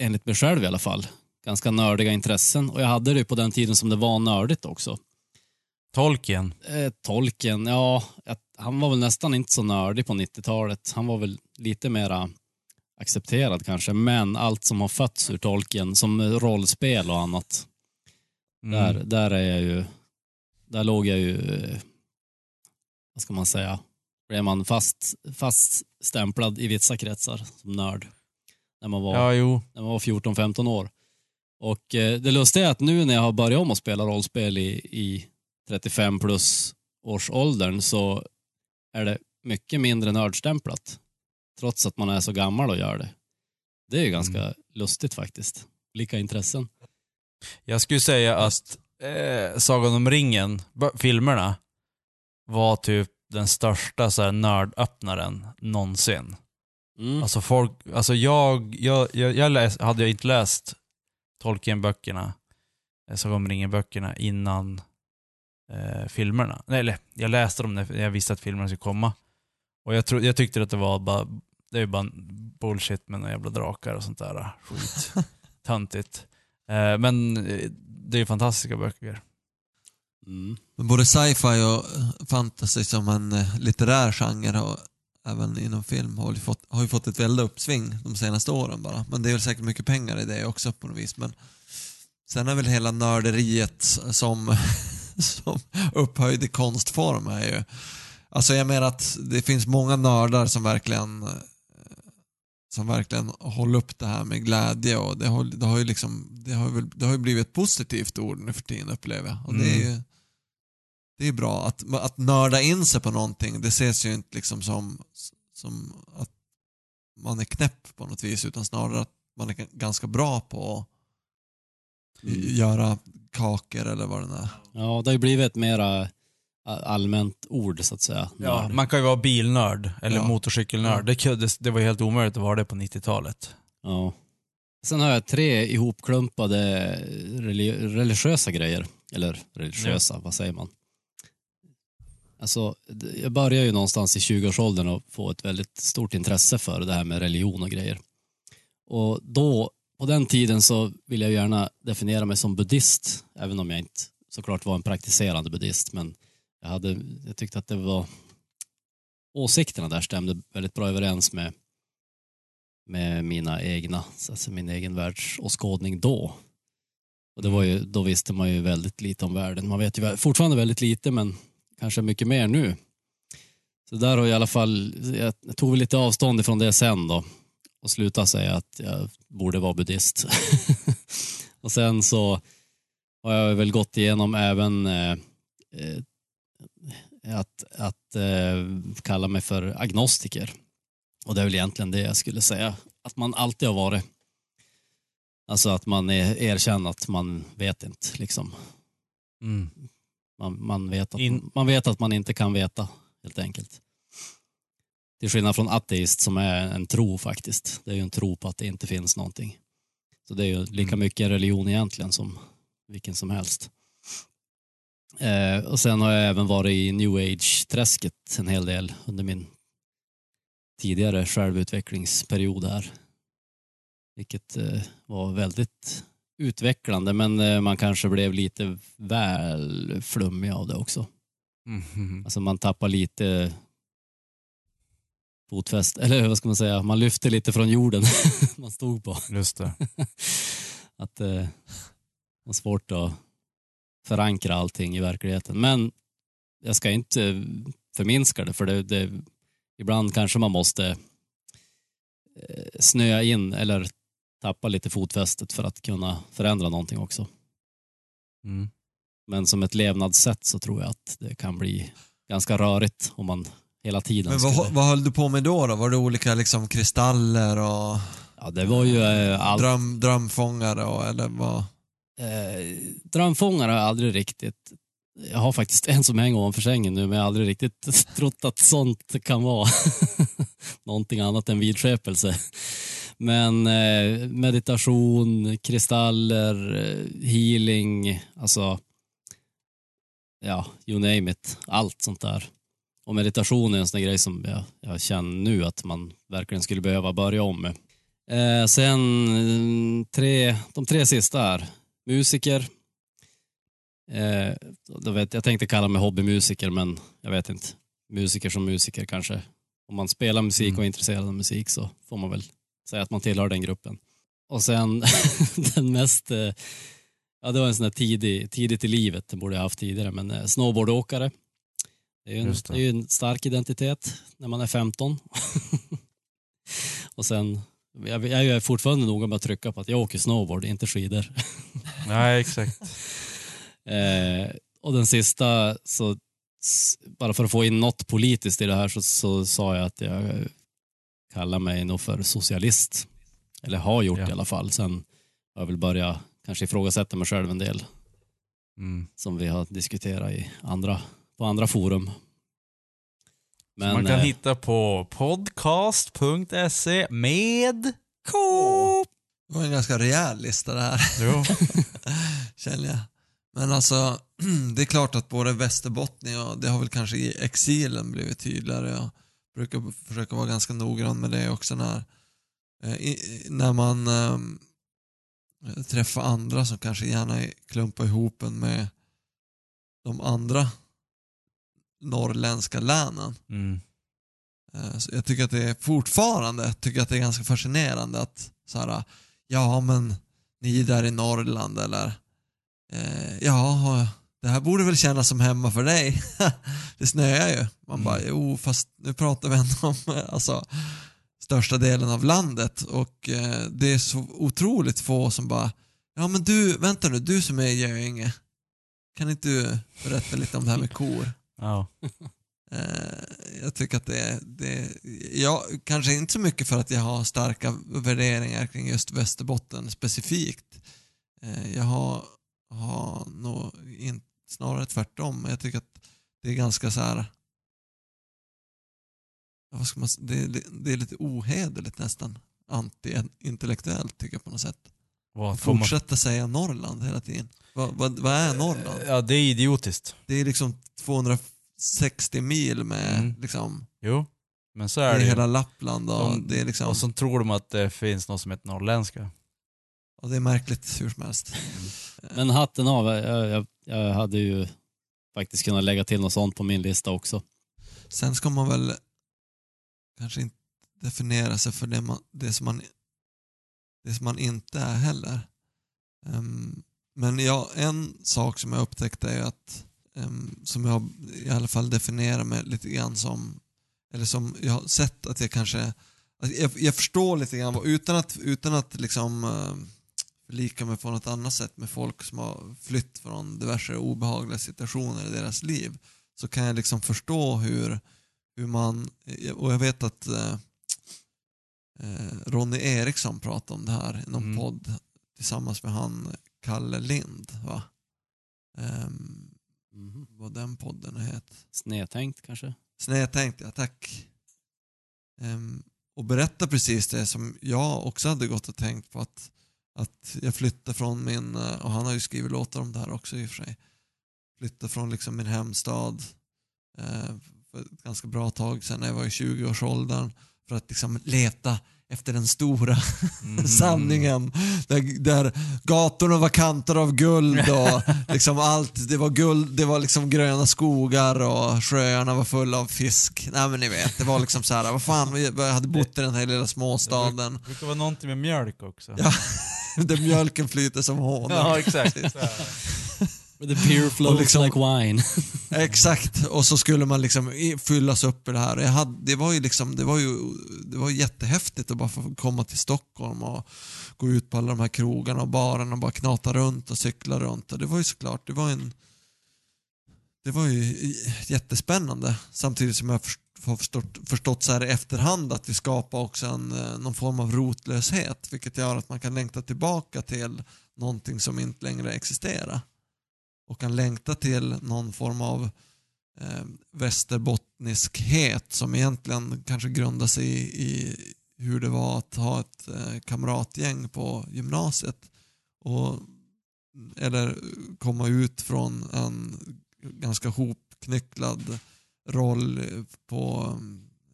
enligt mig själv i alla fall, ganska nördiga intressen. Och jag hade det på den tiden som det var nördigt också. Tolkien. Eh, Tolkien, ja, han var väl nästan inte så nördig på 90-talet. Han var väl lite mera accepterad kanske, men allt som har fötts ur Tolkien, som rollspel och annat, Mm. där, där är jag ju, där låg jag ju, eh, vad ska man säga, blev man fast, fast stämplad i vissa kretsar som nörd. När man var, Ja, när man var 14-15 år. Och eh, det lustiga är att nu när jag har börjat om att spela rollspel i, i 35 plus års åldern så är det mycket mindre nördstämplat. trots att man är så gammal och gör det. Det är ju ganska Mm. lustigt faktiskt. Lika intressen. Jag skulle säga att eh, Sagan om ringen, filmerna, var typ den största så här, nördöppnaren någonsin. Mm. Alltså folk, alltså jag, jag, jag, jag läs, hade jag inte läst Tolkien-böckerna, eh, Sagan om ringen-böckerna innan eh, filmerna. Nej, eller jag läste dem när jag visste att filmerna skulle komma. Och jag, tro, jag tyckte att det var bara, det är bara bullshit med några jävla drakar och sånt där eh, skit. (laughs) Töntigt. Eh, men eh, det är fantastiska böcker. Mm. Både sci-fi och eh, fantasy som en litterär genre och även inom film har ju fått, har ju fått ett väldigt uppsving de senaste åren bara. Men det är väl säkert mycket pengar i det också på något vis. Men sen är väl hela nörderiet som, (laughs) som upphöjd konstform är ju... Alltså jag menar att det finns många nördar som verkligen som verkligen håller upp det här med glädje och det har, det har ju liksom det har, väl, det har ju blivit ett positivt ord nu för tiden upplever jag. Och det är Mm. ju det är bra. Att, att nörda in sig på någonting, det ses ju inte liksom som, som att man är knäpp på något vis, utan snarare att man är ganska bra på att Mm. göra kakor eller vad det är. Ja, det har ju blivit ett mera a- allmänt ord så att säga. Ja, Nörd. man kan ju vara bilnörd eller Ja. motorcykelnörd. Ja. Det, det var helt omöjligt att vara det på 90-talet. Ja. Sen har jag tre ihopklumpade reli- religiösa grejer. Eller religiösa, vad säger man? Alltså, jag började ju någonstans i 20-årsåldern och få ett väldigt stort intresse för det här med religion och grejer. Och då, på den tiden så ville jag gärna definiera mig som buddhist, även om jag inte såklart var en praktiserande buddhist, men jag, hade, jag tyckte att det var åsikterna där stämde väldigt bra överens med med mina egna, alltså min egen världsåskådning då. Och det var ju, då visste man ju väldigt lite om världen. Man vet ju fortfarande väldigt lite, men kanske mycket mer nu. Så där har jag i alla fall, jag tog väl lite avstånd ifrån det sen då och slutade säga att jag borde vara buddhist. (laughs) och sen så har jag väl gått igenom även eh, eh, att, att eh, kalla mig för agnostiker. Och det är väl egentligen det jag skulle säga att man alltid har varit. Alltså att man är, erkänner att man vet inte. Liksom. Mm. Man, man, vet att, In- man vet att man inte kan veta, helt enkelt. Till skillnad från ateist som är en tro faktiskt. Det är ju en tro på att det inte finns någonting. Så det är ju lika Mm. mycket religion egentligen som vilken som helst. Eh, och sen har jag även varit i new age-träsket en hel del under min tidigare självutvecklingsperiod här. Vilket eh, var väldigt utvecklande men eh, man kanske blev lite väl flummig av det också. Mhm. Alltså man tappar lite fotfäste, eller vad ska man säga, man lyfter lite från jorden (laughs) man stod på. Just det. (laughs) att eh, det var svårt att förankra allting i verkligheten. Men jag ska inte förminska det, för det, det, ibland kanske man måste eh, snöa in eller tappa lite fotfästet för att kunna förändra någonting också. Mm. Men som ett levnadssätt så tror jag att det kan bli ganska rörigt om man hela tiden Men vad, skulle... vad höll du på med då? då? Var det olika liksom kristaller och Ja, det var ju eh, allt dröm, drömfångare och, eller vad? Eh, drömfångare har jag aldrig riktigt... Jag har faktiskt en som hänger ovanför sängen nu, men jag har aldrig riktigt (laughs) trott att sånt kan vara (laughs) någonting annat än vidskepelse. Men eh, meditation, kristaller, eh, healing, alltså ja, you name it. Allt sånt där. Och meditation är en sån grej som jag, jag känner nu att man verkligen skulle behöva börja om med. Eh, sen eh, tre, de tre sista här. Musiker. Eh, då vet, jag tänkte kalla mig hobbymusiker, men jag vet inte. Musiker som musiker kanske. Om man spelar musik och är Mm. intresserad av musik så får man väl säga att man tillhör den gruppen. Och sen (laughs) den mest, eh, ja det var en sån där tidig, tidigt i livet, det borde jag haft tidigare, men eh, snowboardåkare. Det är ju en, det. det. är en stark identitet när man är 15. (laughs) och sen, jag, jag är fortfarande noga med att trycka på att jag åker snowboard, inte skidor. (laughs) Nej, exakt. Eh, och den sista, så, bara för att få in något politiskt i det här så, så sa jag att jag kallar mig nog för socialist. Eller har gjort Ja. i alla fall. Sen har jag väl börjat kanske ifrågasätta mig själv en del Mm. som vi har diskuterat i andra, på andra forum. Men, Man kan eh, hitta på podcast.se med K. Det var en ganska rejäl lista det här. Jo. (laughs) känner jag. Men alltså, (clears throat) det är klart att både Västerbottning och det har väl kanske i exilen blivit tydligare. Jag brukar försöka vara ganska noggrann med det också när, eh, i, när man eh, träffar andra som kanske gärna klumpar ihop en med de andra norrländska länen. Mm. Eh, Så jag tycker att det är fortfarande tycker att det är ganska fascinerande att så här, ja men ni är där i Norrland eller eh, ja, det här borde väl kännas som hemma för dig. (laughs) det snöar ju. Man Mm. bara, jo fast nu pratar vi ändå om eh, alltså, största delen av landet och eh, det är så otroligt få som bara, ja men du, vänta nu, du som är i Göinge, kan inte du berätta lite om det här med kor? (laughs) Ja. Eh, jag tycker att det, det ja, kanske inte så mycket för att jag har starka värderingar kring just Västerbotten specifikt. Eh, jag har, har nog in, snarare tvärtom. Jag tycker att det är ganska så här vad ska man, det, är det är lite ohederligt nästan. Anti-intellektuellt tycker jag på något sätt. Vad Fortsätta säga Norrland hela tiden. Vad, vad, vad är Norrland? Ja, det är idiotiskt. Det är liksom 260 mil med Mm. liksom Jo, men så Det är är det ju. hela Lappland och De- det är liksom, Och så tror de att det finns något som heter norrländska. och det är märkligt hur som helst. Men hatten av, jag, jag, jag hade ju faktiskt kunnat lägga till något sånt på min lista också. Sen ska man väl kanske inte definiera sig för det, man, det, som, man, det som man inte är heller. Um, men ja, en sak som jag upptäckte är att um, som jag i alla fall definierar mig lite grann som eller som jag har sett att jag kanske jag, jag förstår lite grann utan att, utan att liksom uh, förlika mig på något annat sätt med folk som har flytt från diverse obehagliga situationer i deras liv så kan jag liksom förstå hur, hur man, och jag vet att eh, eh, Ronny Eriksson pratade om det här i någon Mm. podd tillsammans med han Kalle Lind. Va? Ehm, Mhm. vad den podden heter. Snedtänkt kanske? Snedtänkt, ja tack. Ehm, och berätta precis det som jag också hade gått och tänkt på att, att jag flyttade från min, eh, och han har ju skrivit låtar om det här också i och för sig, flyttade från liksom min hemstad eh, för ett ganska bra tag sedan när jag var i 20-årsåldern för att liksom leta efter den stora Mm. (laughs) sanningen. Där, där gatorna var kantade av guld och (laughs) liksom allt, det var guld, det var liksom gröna skogar och sjöarna var fulla av fisk. Nej men ni vet, det var liksom så här, vad fan, vi- jag hade bott i den här lilla småstaden Det brukar vara någonting med mjölk också. Ja. (laughs) (laughs) där mjölken flyter som honung. Ja, exakt. (laughs) The beer flows liksom- like wine. (laughs) Exakt, och så skulle man liksom fyllas upp i det här. Jag hade, det var ju liksom, det var ju det var jättehäftigt att bara få komma till Stockholm och gå ut på alla de här krogarna och barerna och bara knata runt och cykla runt. Och det var ju såklart, det var en det var ju jättespännande samtidigt som jag först- har förstått, förstått så här i efterhand att vi skapar också en, eh, någon form av rotlöshet vilket gör att man kan längta tillbaka till någonting som inte längre existerar och kan längta till någon form av eh, västerbottniskhet som egentligen kanske grundar sig i, i hur det var att ha ett eh, kamratgäng på gymnasiet. Och, eller komma ut från en ganska hopknycklad roll eh, på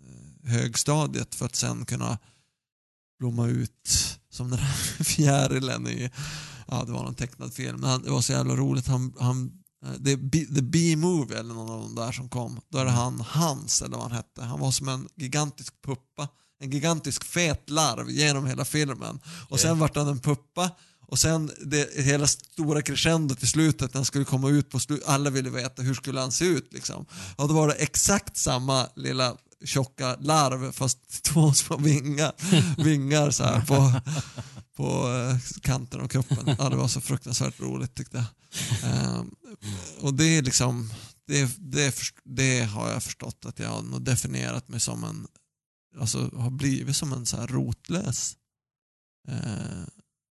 eh, högstadiet för att sen kunna blomma ut som den här (laughs) fjärilen i, ja det var någon tecknad film, men det var så jävla roligt. Han, han, eh, det är The B-Movie eller någon av de där som kom. Då är det han Hans eller vad han hette. Han var som en gigantisk puppa. En gigantisk fet larv genom hela filmen. Och sen vart han en puppa. Och sen det hela stora crescendot i slutet när han skulle komma ut på slut. Alla ville veta hur skulle han se ut liksom. Och då var det exakt samma lilla tjocka larv fast (laughs) två små vingar, (laughs) vingar så här på, (laughs) på eh, kanten av kroppen. Ja, det var så fruktansvärt roligt tyckte jag. Ehm, och det är liksom, det, det, det har jag förstått att jag har nog definierat mig som en alltså, har blivit som en så här rotlös eh,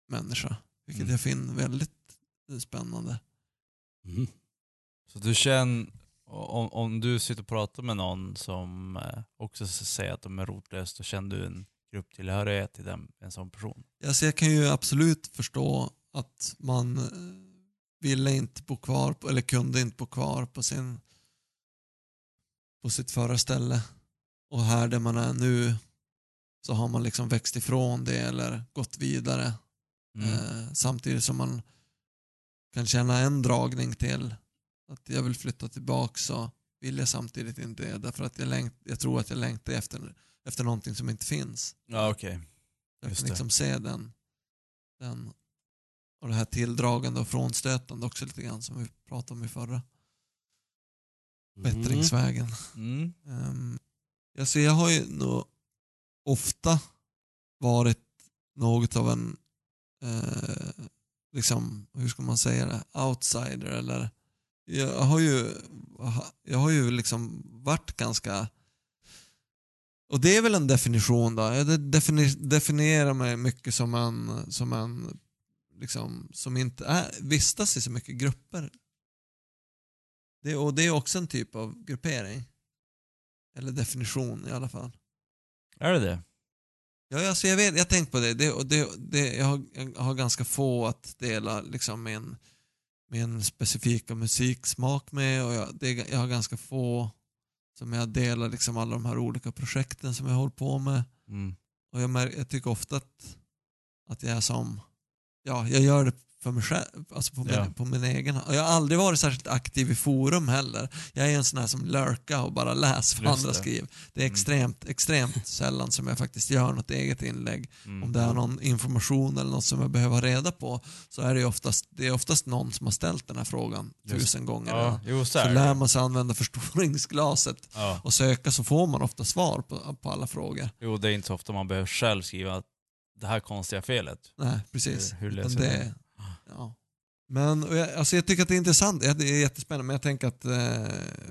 människa. Vilket Mm. jag finner väldigt spännande. Mm. Så du känner, om, om du sitter och pratar med någon som eh, också säger att de är rotlösa, då känner du en grupptillhörighet till den, en sån person? Alltså jag kan ju absolut förstå att man eh, ville inte bo kvar, på, eller kunde inte bo kvar på, sin, på sitt förra ställe. Och här där man är nu så har man liksom växt ifrån det eller gått vidare. Mm. Eh, samtidigt som man kan känna en dragning till att jag vill flytta tillbaka så vill jag samtidigt inte det. Därför att jag, längt, jag tror att jag längtar efter, efter någonting som inte finns. Ja, okej. Jag Just kan det. liksom se den, den och det här tilldragande och frånstötande också lite grann som vi pratade om i förra. Bättringsvägen. Mm. Um, alltså jag har ju nog ofta varit något av en, eh, liksom, hur ska man säga det, outsider eller jag har ju, jag har ju liksom varit ganska och det är väl en definition då. Jag definierar mig mycket som en, som en liksom, som inte är, vistas i så mycket grupper. Det, och det är också en typ av gruppering. Eller definition i alla fall. Är det det? Ja, alltså jag vet, jag har tänkt på det. det, det, det jag, har, jag har ganska få att dela liksom min, min specifika musiksmak med och jag, det, jag har ganska få som jag delar liksom alla de här olika projekten som jag håller på med. Mm. Och jag, mär, jag tycker ofta att, att jag är som, ja, jag gör det för mig själv, alltså på min, Ja. på min egen hand. Och Jag har aldrig varit särskilt aktiv i forum heller. Jag är en sån här som lurkar och bara läser vad andra det. skriver. Det är Mm. extremt, extremt (laughs) sällan som jag faktiskt gör något eget inlägg. Mm. Om det är någon information eller något som jag behöver ha reda på så är det oftast, det är oftast någon som har ställt den här frågan Just- tusen gånger. Ja, jo så Så är lär man sig använda förstoringsglaset Ja. och söka så får man ofta svar på, på alla frågor. Jo, det är inte så ofta man behöver själv skriva det här konstiga felet. Nej, precis. Hur, hur det, det? Ja. Men och jag, alltså jag tycker att det är intressant, det är jättespännande, men jag tänker att eh,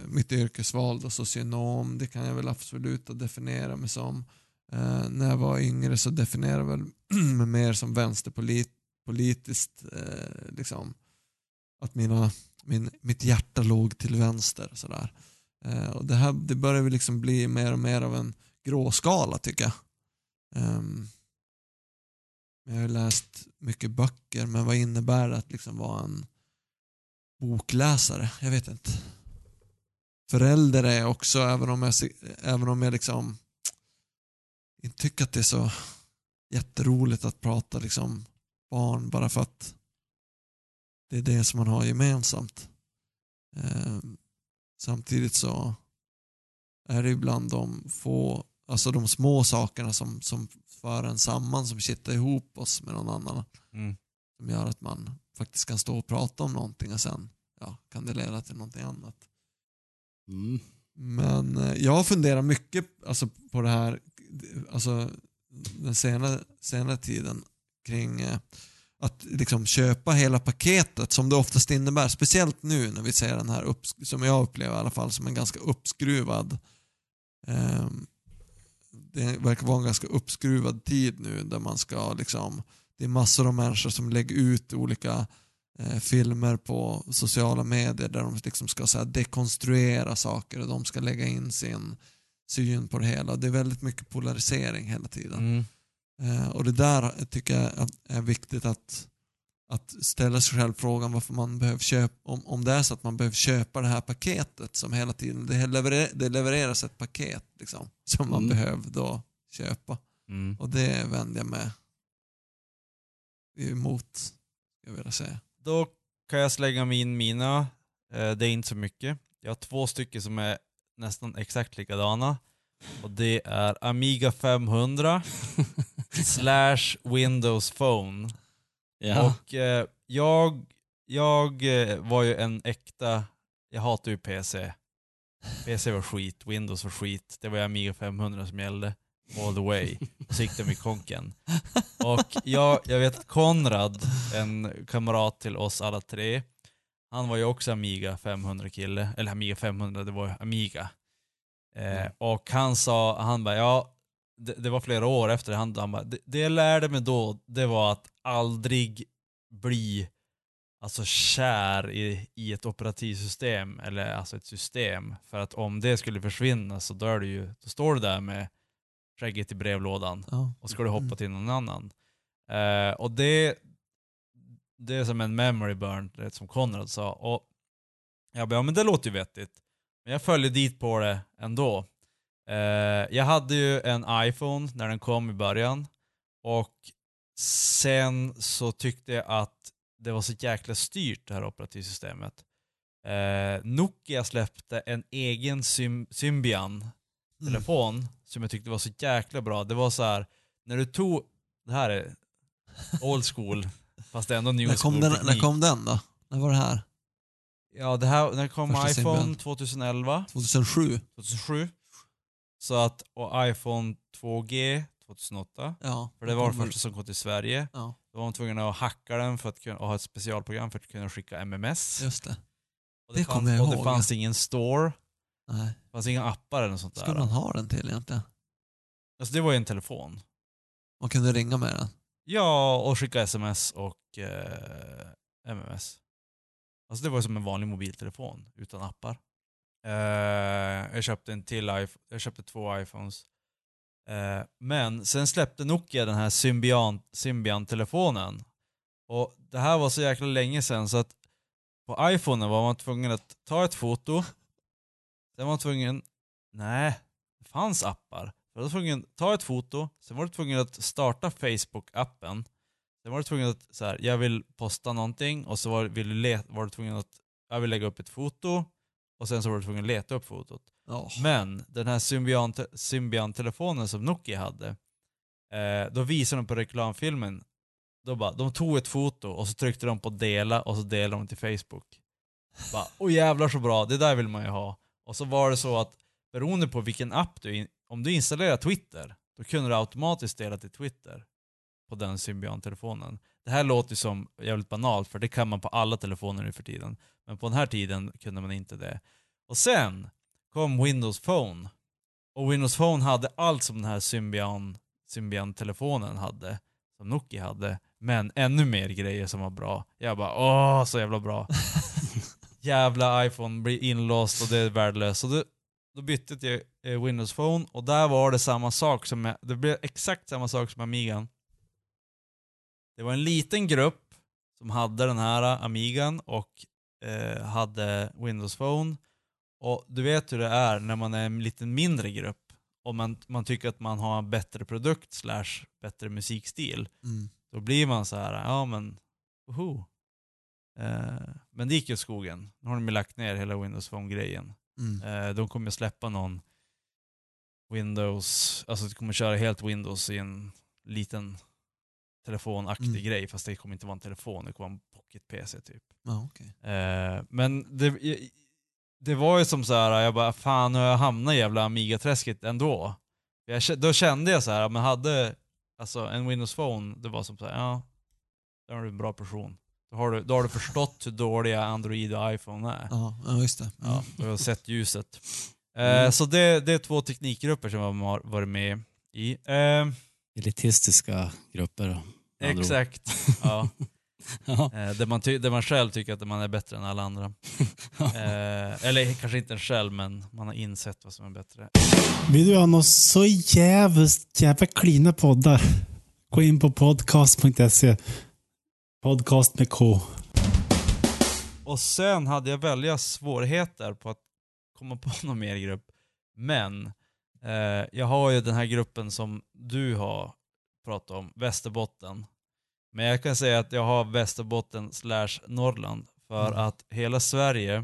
mitt yrkesval, då, socionom, det kan jag väl absolut definiera mig som. Eh, när jag var yngre så definierade jag (clears throat) mig mer som vänsterpolitiskt, eh, liksom, att mina, min, mitt hjärta låg till vänster. Sådär. Eh, och det här det börjar väl liksom bli mer och mer av en gråskala tycker jag. Ehm, jag har läst mycket böcker, men vad innebär det att liksom vara en bokläsare? Jag vet inte. Förälder är jag också, även om jag, även om jag liksom inte tycker att det är så jätteroligt att prata liksom barn bara för att det är det som man har gemensamt. Eh, samtidigt så är det ibland de få, alltså de små sakerna som, som för en samman, som kittar ihop oss med någon annan. Mm. Som gör att man faktiskt kan stå och prata om någonting och sen ja, kan det leda till någonting annat. Mm. Men eh, jag funderar mycket alltså, på det här, alltså den senare, senare tiden kring eh, att liksom köpa hela paketet som det oftast innebär. Speciellt nu när vi ser den här, som jag upplever i alla fall, som en ganska uppskruvad eh, det verkar vara en ganska uppskruvad tid nu där man ska liksom, det är massor av människor som lägger ut olika eh, filmer på sociala medier där de liksom ska så här, dekonstruera saker och de ska lägga in sin syn på det hela. Det är väldigt mycket polarisering hela tiden. Mm. Eh, och det där tycker jag är viktigt att, att ställa sig själv frågan varför man behöver köpa, om, om det är så att man behöver köpa det här paketet som hela tiden, det, leverer, det levereras ett paket liksom, som man Mm. behöver då köpa. Mm. Och det vänder jag mig emot, jag vilja säga. Då kan jag slänga min mina. Eh, Det är inte så mycket. Jag har två stycken som är nästan exakt likadana. Och det är Amiga 500 (laughs) slash Windows Phone. Ja. Och eh, jag, jag eh, var ju en äkta, jag hatar ju PC. PC var skit, Windows var skit. Det var ju Amiga 500 som gällde. All the way. Så gick det med konken. Och jag, jag vet att Konrad, en kamrat till oss alla tre, han var ju också Amiga 500 kille, eller Amiga 500, det var Amiga. Eh, och han sa, han bara, ja, det, det var flera år efter det, han, han bara, det, det jag lärde mig då, det var att aldrig bli alltså kär i, i ett operativsystem, eller alltså ett system. För att om det skulle försvinna så då, är du ju, då står du där med skägget i brevlådan Ja. och ska du hoppa Mm. till någon annan. Eh, och det, det är som en memory burn, det som Konrad sa. Och jag bara, ja men det låter ju vettigt. Men jag följde dit på det ändå. Eh, jag hade ju en iPhone när den kom i början. Och sen så tyckte jag att det var så jäkla styrt det här operativsystemet. Eh, Nokia släppte en egen Sym- Symbian Mm. som jag tyckte var så jäkla bra. Det var så här när du tog, det här är old school, (laughs) fast det är ändå new När school den, när kom den då? När var det här? Ja, det här, när kom Första iPhone Symbian. 2011, 2007? 2007. Så att, och iPhone 2G 2008. Ja. För det var den första som kom till Sverige. Ja, Då var man tvungen att hacka den för att kunna ha ett specialprogram för att kunna skicka MMS. just det. och det det, kommer fanns, jag och det ihåg, fanns ingen store, Nej. det fanns inga appar eller något sånt skulle där. man ha den till egentligen? Alltså det var ju en telefon. Man kunde ringa med den. Ja, och skicka sms och eh, MMS. Alltså det var som en vanlig mobiltelefon utan appar. Eh, jag köpte en till iPhone, jag köpte två iPhones. Eh, men sen släppte Nokia den här Symbian-telefonen. Och det här var så jäkla länge sedan så att på iPhonen var man tvungen att ta ett foto. Sen var man tvungen, nej, det fanns appar. För då var tvungen att ta ett foto, sen var du tvungen att starta Facebook-appen. Sen var du tvungen att, så här, jag vill posta någonting och så var, vill du let, var du tvungen att, jag vill lägga upp ett foto och sen så var du tvungen att leta upp fotot. Oh. Men den här Symbian- Symbian-telefonen som Nokia hade, eh, då visade de på reklamfilmen, då bara, de tog ett foto och så tryckte de på dela och så delade de till Facebook. Bara, åh jävlar så bra, det där vill man ju ha. Och så var det så att beroende på vilken app du, in, om du installerar Twitter, då kunde du automatiskt dela till Twitter på den Symbian-telefonen. Det här låter ju som jävligt banalt för det kan man på alla telefoner nu för tiden. Men på den här tiden kunde man inte det. Och sen kom Windows Phone. Och Windows Phone hade allt som den här Symbian, Symbian-telefonen hade, som Nokia hade, men ännu mer grejer som var bra. Jag bara åh, så jävla bra. (laughs) jävla iPhone blir inlåst och det är värdelöst. Så då, då bytte jag eh, Windows Phone och där var det samma sak som, med- det blev exakt samma sak som Amigan. Det var en liten grupp som hade den här Amigan och eh, hade Windows Phone. Och du vet hur det är när man är en lite mindre grupp och man, man tycker att man har en bättre produkt slash bättre musikstil. Mm. Då blir man så här, ja men, woho. Eh, men det gick ju skogen. Nu har de ju lagt ner hela Windows Phone-grejen. Mm. Eh, de kommer ju släppa någon Windows, alltså de kommer köra helt Windows i en liten telefonaktig Mm. grej, fast det kommer inte vara en telefon, det kommer vara en pocket-PC typ. Ja, okej. Eh, men det, det var ju som så här, jag bara fan nu har jag hamnat i jävla Amiga-träsket ändå. Jag, då kände jag så här, men hade alltså en Windows Phone, det var som så här, ja, då är du en bra person. Då har du, då har du förstått hur dåliga Android och iPhone är. Ja, ja, just det. Mm. Ja, du har sett ljuset. (laughs) Eh, Mm. Så det, det är två teknikgrupper som jag har varit med i. Eh, Elitistiska grupper. exakt. (laughs) Ja. Ja. Eh, där, man där man själv tycker att man är bättre än alla andra. Eh, eller kanske inte en själv, men man har insett vad som är bättre. Vill du ha något så jävligt jävla klina poddar? Gå in på podcast.se. Podcast med K. Och sen hade jag välja svårigheter på att komma på (laughs) någon mer grupp. Men eh, jag har ju den här gruppen som du har pratat om, Västerbotten. Men jag kan säga att jag har Västerbotten slash Norrland. För Mm. att hela Sverige,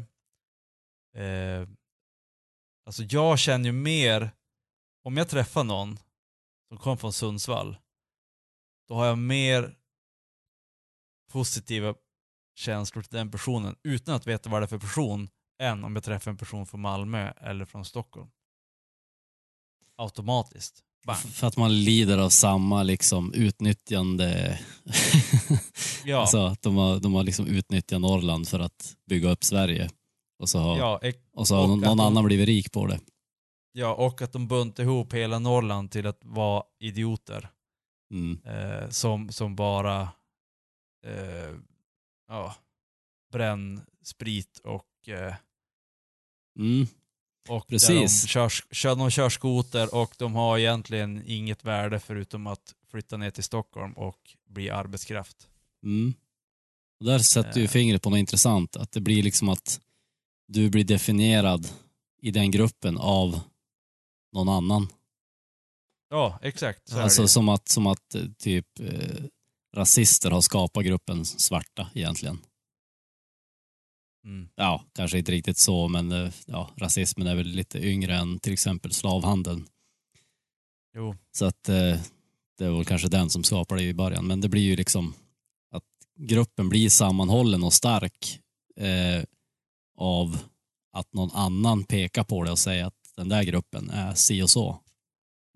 eh, alltså jag känner ju mer, om jag träffar någon som kommer från Sundsvall, då har jag mer positiva känslor till den personen utan att veta vad det är för person än om jag träffar en person från Malmö eller från Stockholm. Automatiskt. Bang. För att man lider av samma liksom utnyttjande. (laughs) Ja, alltså att de har, de har liksom utnyttjat Norrland för att bygga upp Sverige. Och så har, ja, och så har och någon, någon de- annan blivit rik på det. Ja, och att de buntade ihop hela Norrland till att vara idioter. Mm. Eh, som, som bara eh, ja, bränn sprit och, eh, Mm. Och Precis. de, kör, kör, de kör skoter och de har egentligen inget värde förutom att flytta ner till Stockholm och bli arbetskraft. Mm. Och där sätter du Eh. fingret på något intressant, att det blir liksom att du blir definierad i den gruppen av någon annan. Ja, exakt. Alltså som att, som att eh, typ eh, rasister har skapat gruppen svarta egentligen. Mm. Ja, kanske inte riktigt så, men eh, ja, rasismen är väl lite yngre än till exempel slavhandeln. Jo. Så att eh, det är väl kanske den som skapar det i början. Men det blir ju liksom att gruppen blir sammanhållen och stark eh, av att någon annan pekar på det och säger att den där gruppen är si och så.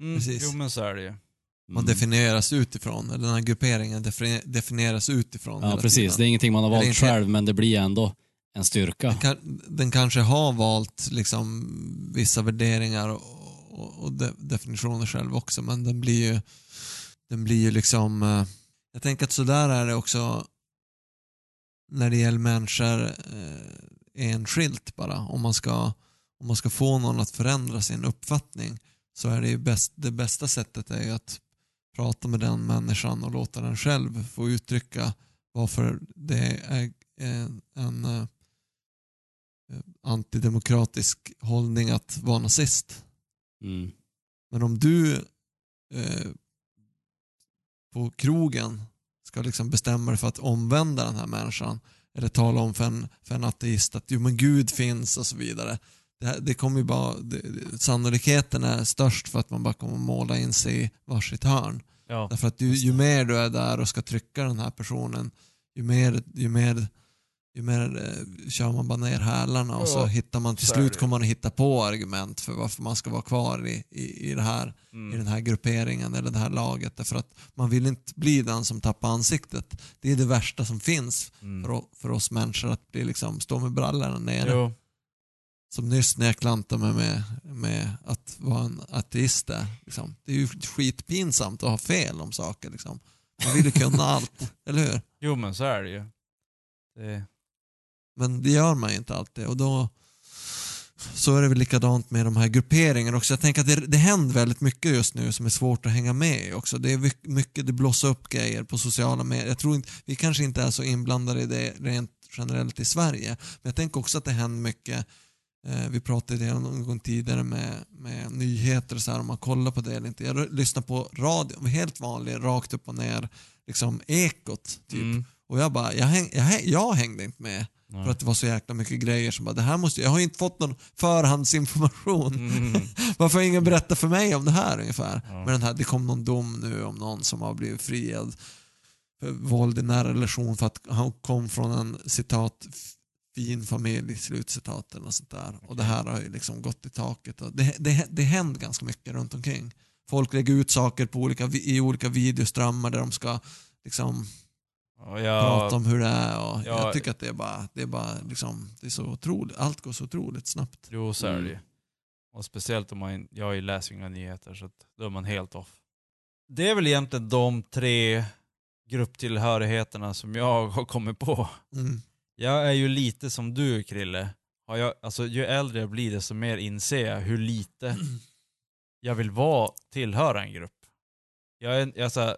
Mm. Precis. Jo men så är det ju. Man Mm. definieras utifrån, eller den här grupperingen defini- definieras utifrån Ja, precis. tiden. Det är ingenting man har valt själv, men det blir ändå en styrka. Den, kan, den kanske har valt liksom vissa värderingar och, och, och de, definitioner själv också, men den blir ju, den blir ju liksom... Eh, jag tänker att sådär är det också när det gäller människor eh, enskilt bara. Om man, ska, om man ska få någon att förändra sin uppfattning så är det ju bäst, det bästa sättet är ju att prata med den människan och låta den själv få uttrycka varför det är en, en antidemokratisk hållning att vara nazist. Mm. Men om du eh, på krogen ska liksom bestämma dig för att omvända den här människan eller tala om för en, för en ateist att jo men Gud finns och så vidare. Det, här, det kommer ju bara, det, sannolikheten är störst för att man bara kommer måla in sig i varsitt hörn. Ja. Därför att du, ju mer du är där och ska trycka den här personen, ju mer, ju mer, ju mer eh, kör man bara ner hälarna och så Ja, hittar man, till så slut kommer man att hitta på argument för varför man ska vara kvar i, i, i, det här, i Mm. den här grupperingen eller det här laget. Därför att man vill inte bli den som tappar ansiktet. Det är det värsta som finns Mm. för, för oss människor att bli liksom, stå med brallorna nere. Jo. Som nyss när jag klantade mig med, med att vara en ateist där. Liksom. Det är ju skitpinsamt att ha fel om saker. Liksom. Man vill ju kunna (laughs) allt, eller hur? jo men så är det ju. Det, Men det gör man ju inte alltid och då så är det väl likadant med de här grupperingarna också. Jag tänker att det, det händer väldigt mycket just nu som är svårt att hänga med i också. Det är mycket- det blossar upp grejer på sociala medier. Jag tror inte, vi kanske inte är så inblandade i det rent generellt i Sverige. Men jag tänker också att det händer mycket Eh, Vi pratade det någon gång tidigare med, med nyheter och så här, om man kollar på det eller inte. Jag lyssnar på radio, helt vanlig, rakt upp och ner, liksom ekot typ. mm. Och jag bara, jag, häng, jag, jag hängde inte med. För att det var så jäkla mycket grejer som bara, det här måste, jag har ju inte fått någon förhandsinformation. Mm. (laughs) Varför har ingen berättat för mig om det här ungefär? Ja. Men den här, det kom någon dom nu om någon som har blivit friad för våld i nära relation för att han kom från en citat fin familj, slutcitat eller något sånt där. Och det här har ju liksom gått i taket. Och det, det, det händer ganska mycket runt omkring. Folk lägger ut saker på olika, i olika videoströmmar där de ska liksom jag, prata om hur det är. Och Ja. jag tycker att det är bara, det är bara liksom, det är så otroligt, allt går så otroligt snabbt. Jo, så är det Mm. Och speciellt om man, jag läser inga nyheter så att då är man helt off. Det är väl egentligen de tre grupptillhörigheterna som jag (laughs) har kommit på. Mm. Jag är ju lite som du Krille. Har jag, alltså, ju äldre jag blir desto mer inser jag hur lite jag vill vara, tillhöra en grupp. Jag är, jag är så här,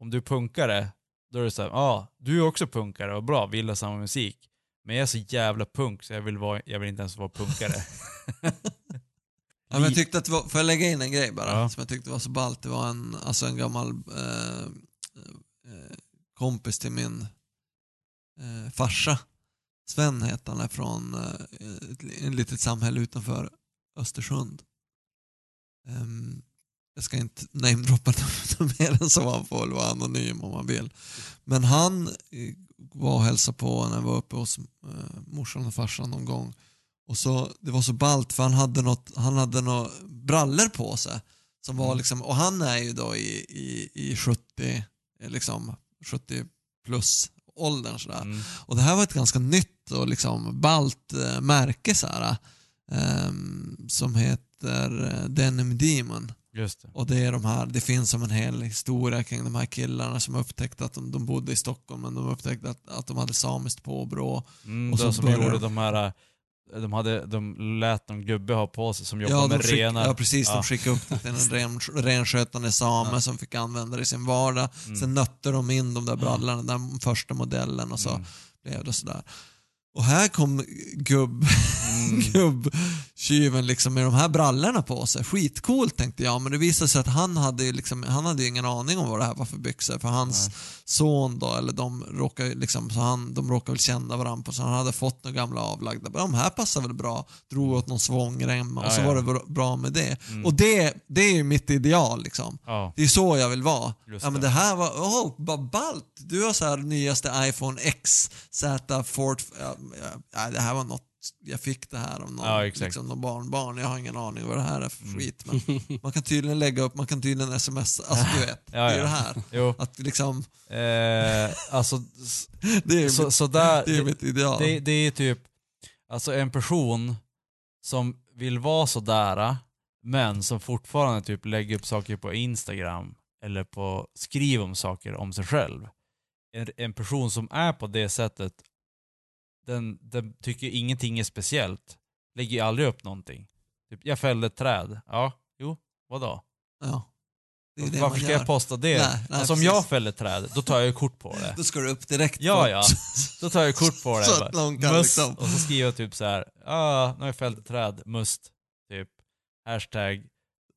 om du punkare, då är det såhär, ja, ah, du är också punkare och bra, vi gillar samma musik. Men jag är så jävla punk så jag vill, vara, jag vill inte ens vara punkare. (laughs) Ja, men jag tyckte att det var, får jag lägga in en grej bara? Ja. Som jag tyckte var så ballt. Det var en, alltså en gammal eh, eh, kompis till min eh, farsa. Sven hette han, är från eh, ett, ett litet samhälle utanför Östersund. Ehm, jag ska inte namedroppa något (laughs) mer än så, han får väl vara anonym om han vill. Men han eh, var och hälsade på när jag var uppe hos eh, morsan och farsan någon gång. Och så, det var så ballt för han hade något, han hade några brallor på sig. Som var liksom, och han är ju då i, i, i 70, eh, liksom 70 plus åldern sådär. Mm. Och det här var ett ganska nytt och liksom ballt eh, märke så här, ehm, som het, heter eh, Denim Demon. Just det. Och det är de här, det finns som en hel historia kring de här killarna som upptäckte att de, de bodde i Stockholm men de upptäckte att, att de hade samiskt påbrå. Mm, Och så som gjorde de- de här, de, hade, de lät någon gubbe ha på sig som jobbar Ja, med skick, renar. ja precis, Ja. de skickade upp det till en ren, renskötande same Ja. som fick använda det i sin vardag. Mm. Sen nötte de in de där brallorna, den första modellen och så Mm. blev det sådär. Och här kom gubb, Mm. (laughs) gubbtjuven liksom med de här brallorna på sig. Skitcoolt tänkte jag, men det visade sig att han hade liksom, han hade ingen aning om vad det här var för byxor. För hans Nej. son då, eller de råkar ju liksom, så han, de råkar väl känna varandra på så han hade fått några gamla avlagda. De här passar väl bra. Drog åt någon svångrem och Ja, så ja. var det bra- med det. Mm. Och det, det är ju mitt ideal liksom. Ja, Det är så jag vill vara. Just ja men det. här var, åh, vad ballt. Du har så här nyaste iPhone X, Z, Ford, ja, ja, det här var något, jag fick det här av någon, Ja, liksom, någon barnbarn. Jag har ingen aning vad det här är för Mm. skit. Men (laughs) man kan tydligen lägga upp, man kan tydligen sms, alltså du vet, Ja, det är ja. det här. jo. Att liksom, Eh, alltså, (laughs) det är, så, mitt, så där, det är mitt ideal. det, det är typ, alltså en person som vill vara sådär, men som fortfarande typ lägger upp saker på Instagram eller på, skriver om saker om sig själv. En, en person som är på det sättet, den, den tycker ingenting är speciellt. Lägger ju aldrig upp någonting. Typ, jag fällde ett träd. Ja, jo, vadå? ja. Det det Varför ska jag posta det? Nej, nej, alltså om jag fäller träd, då tar jag ju kort på det. Då ska du upp direkt Ja, ja. (laughs) Då tar jag kort på det. Så bara, kan must, liksom- Och så skriver jag typ så här. ah, nu har jag fällt ett träd, must. Typ. Hashtag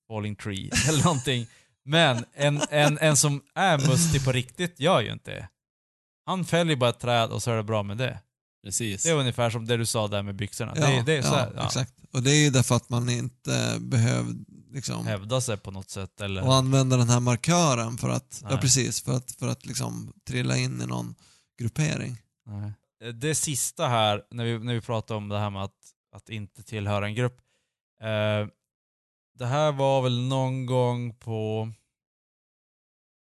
falling tree, (laughs) eller någonting. Men en, en, en som är mustig på riktigt gör ju inte det. Han fäller bara ett träd och så är det bra med det. Precis. Det är ungefär som det du sa där med byxorna. Ja, det, det är så ja, här, ja, exakt. Och det är ju därför att man inte behöver liksom hävda sig på något sätt. Eller, och använda den här markören för att, ja precis, för att, för att liksom trilla in i någon gruppering. Nej. Det sista här, när vi, när vi pratar om det här med att, att inte tillhöra en grupp. Eh, det här var väl någon gång på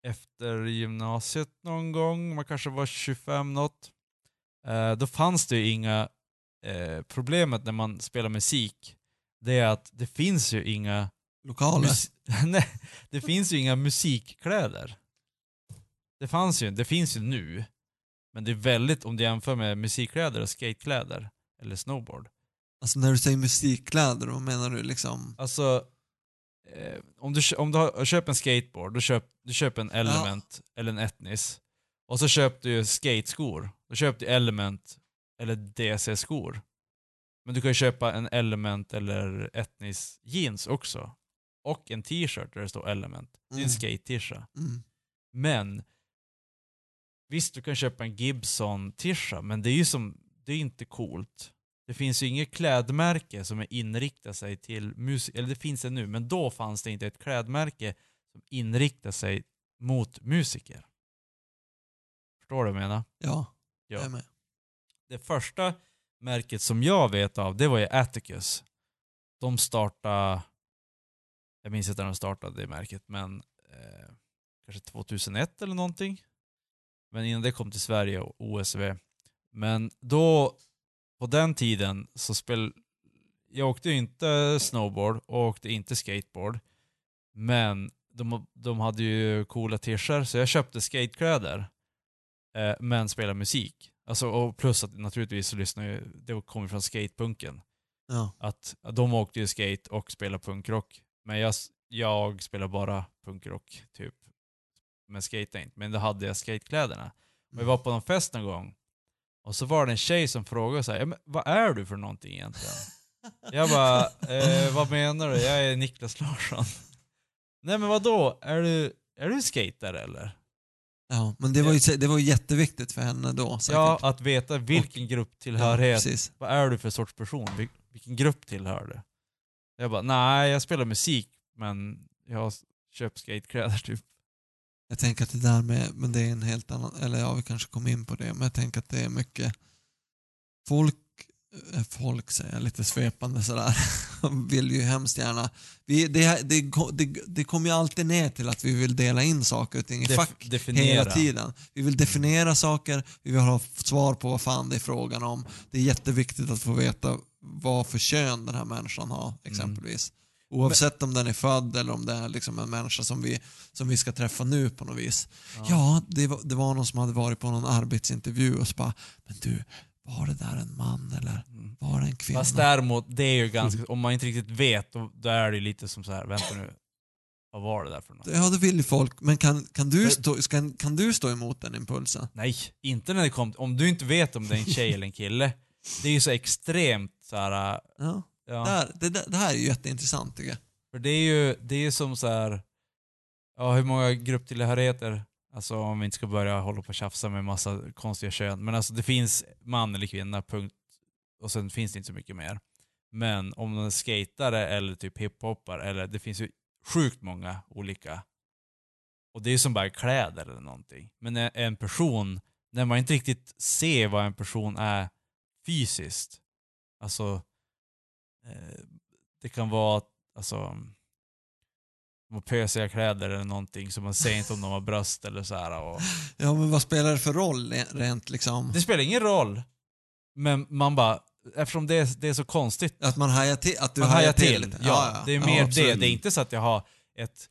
efter gymnasiet någon gång, man kanske var 25 något. Eh, då fanns det ju inga, eh, problemet när man spelar musik, det är att det finns ju inga Lokaler. (laughs) Nej, det finns ju inga musikkläder. Det fanns ju, det finns ju nu. Men det är väldigt, om du jämför med musikkläder och skatekläder, eller snowboard. Alltså när du säger musikkläder, vad menar du liksom? Alltså, eh, om du, om du har, köper en skateboard, du, köp, du köper en Element eller en Etnis. Och så köper du skateskor. Då köper du Element eller DC-skor. Men du kan ju köpa en Element eller Etnis jeans också. Och en t-shirt där det står Element. Det är en Mm. skate-tisha. Mm. Men visst, du kan köpa en Gibson-tisha, men det är ju som, det är inte coolt. Det finns ju inget klädmärke som är inriktat sig till musik, eller det finns det nu, men då fanns det inte ett klädmärke som inriktar sig mot musiker. Förstår du vad jag menar? Ja, Ja. jag med. Det första märket som jag vet av, det var ju Atticus. De startade, jag minns inte när de startade det märket, men eh, kanske 2001 eller någonting. Men innan det kom till Sverige och OSV. Men då, på den tiden så spel, jag åkte inte snowboard och åkte inte skateboard. Men de, de hade ju coola t-shirtar så jag köpte skatekläder. Eh, men spelade musik. Alltså, och plus att naturligtvis så lyssnar ju, det kommer från skatepunken. Ja. Att de åkte ju skate och spelade punkrock. Men jag, jag spelar bara punkrock, typ. Men skate inte. Men då hade jag skatekläderna. Och vi var på någon fest någon gång. Och så var det en tjej som frågade så här, vad är du för någonting egentligen? Jag bara, eh, vad menar du? Jag är Niklas Larsson. (laughs) Nej men vad då? Är du, är du skatare eller? Ja, men det var ju, det var ju jätteviktigt för henne då säkert. Ja, att veta vilken grupptillhörighet. precis. vad är du för sorts person? Vil- Vilken grupp tillhör du? Jag bara, nej jag spelar musik men jag köpt skatekläder (laughs) typ. Jag tänker att det där med, men det är en helt annan, eller ja vi kanske kom in på det, men jag tänker att det är mycket folk, eh, folk säger lite svepande sådär, (laughs) vill ju hemskt gärna, vi, det, det, det, det kommer ju alltid ner till att vi vill dela in saker och ting i Def- fack definiera. hela tiden. Vi vill definiera saker, vi vill ha svar på vad fan det är frågan om. Det är jätteviktigt att få veta vad för kön den här människan har exempelvis. Oavsett om den är född eller om det är liksom en människa som vi, som vi ska träffa nu på något vis. Ja. Ja, det, var, det var någon som hade varit på någon arbetsintervju och så bara, men du, var det där en man eller Mm. var det en kvinna? Fast däremot, det är ju ganska, om man inte riktigt vet, då, då är det ju lite som så här, vänta nu, vad var det där för något? Ja, det vill ju folk, men kan, kan, du stå, kan, kan du stå emot den impulsen? Nej, inte när det kommer om du inte vet om det är en tjej eller en kille. Det är ju så extremt så här. Ja. ja. Det, här, det, det här är ju jätteintressant tycker jag. För det är ju det är ju som så här. ja hur många grupptillhörigheter, alltså om vi inte ska börja hålla på och tjafsa med massa konstiga kön, men alltså det finns man eller kvinna, punkt. Och sen finns det inte så mycket mer. Men om man är skatare eller typ hiphoppar, eller det finns ju sjukt många olika. Och det är ju som bara kläder eller någonting. Men en- person, när man inte riktigt ser vad en person är fysiskt, alltså eh, det kan vara alltså de har pösiga kläder eller någonting så man ser inte om de har bröst eller så här. Och Ja, men vad spelar det för roll re- rent liksom? det spelar ingen roll. Men man bara, eftersom det är, det är så konstigt. Att man hajar till? Att du man hajar till? till. lite? Ja, det är mer det. absolut. Det är inte så att jag har ett,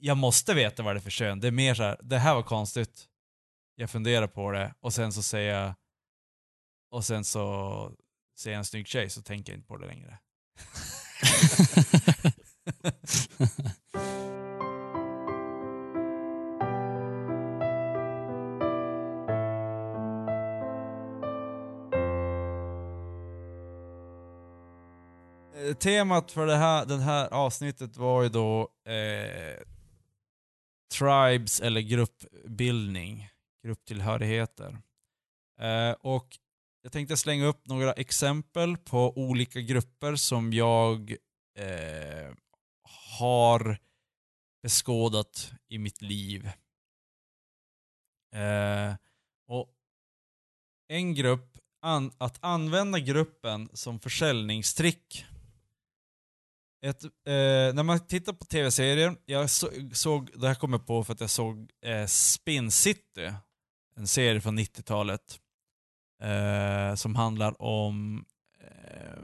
jag måste veta vad det är för kön. Det är mer så här, det här var konstigt. Jag funderar på det och sen så säger jag, och sen så ser jag en snygg tjej så tänker jag inte på det längre. (laughs) (laughs) Temat för det här, den här avsnittet var ju då eh, tribes eller gruppbildning, grupptillhörigheter. Eh, och jag tänkte slänga upp några exempel på olika grupper som jag eh, har beskådat i mitt liv. Eh, och en grupp, an, att använda gruppen som försäljningstrick. Ett, eh, när man tittar på tv-serier, jag så, såg, det här kom jag på för att jag såg eh, Spin City, en serie från 90-talet. Eh, som handlar om eh,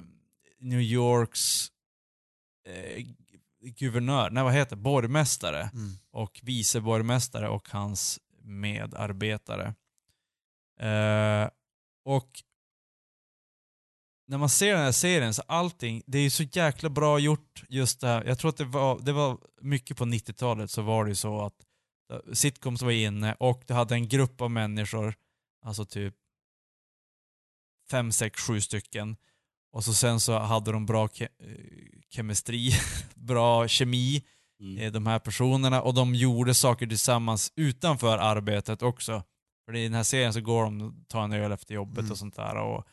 New Yorks eh, guvernör, nej vad heter borgmästare Mm. och viceborgmästare och hans medarbetare. Eh, och när man ser den här serien så allting, det är ju så jäkla bra gjort just det här. Jag tror att det var, det var mycket på 90-talet så var det ju så att eh, sitcoms var inne och du hade en grupp av människor, alltså typ fem, sex, sju stycken. Och så sen så hade de bra ke eh, kemistri, (laughs) bra kemi, Mm. eh, de här personerna och de gjorde saker tillsammans utanför arbetet också. För i den här serien så går de och tar en öl efter jobbet Mm. och sånt där. Och,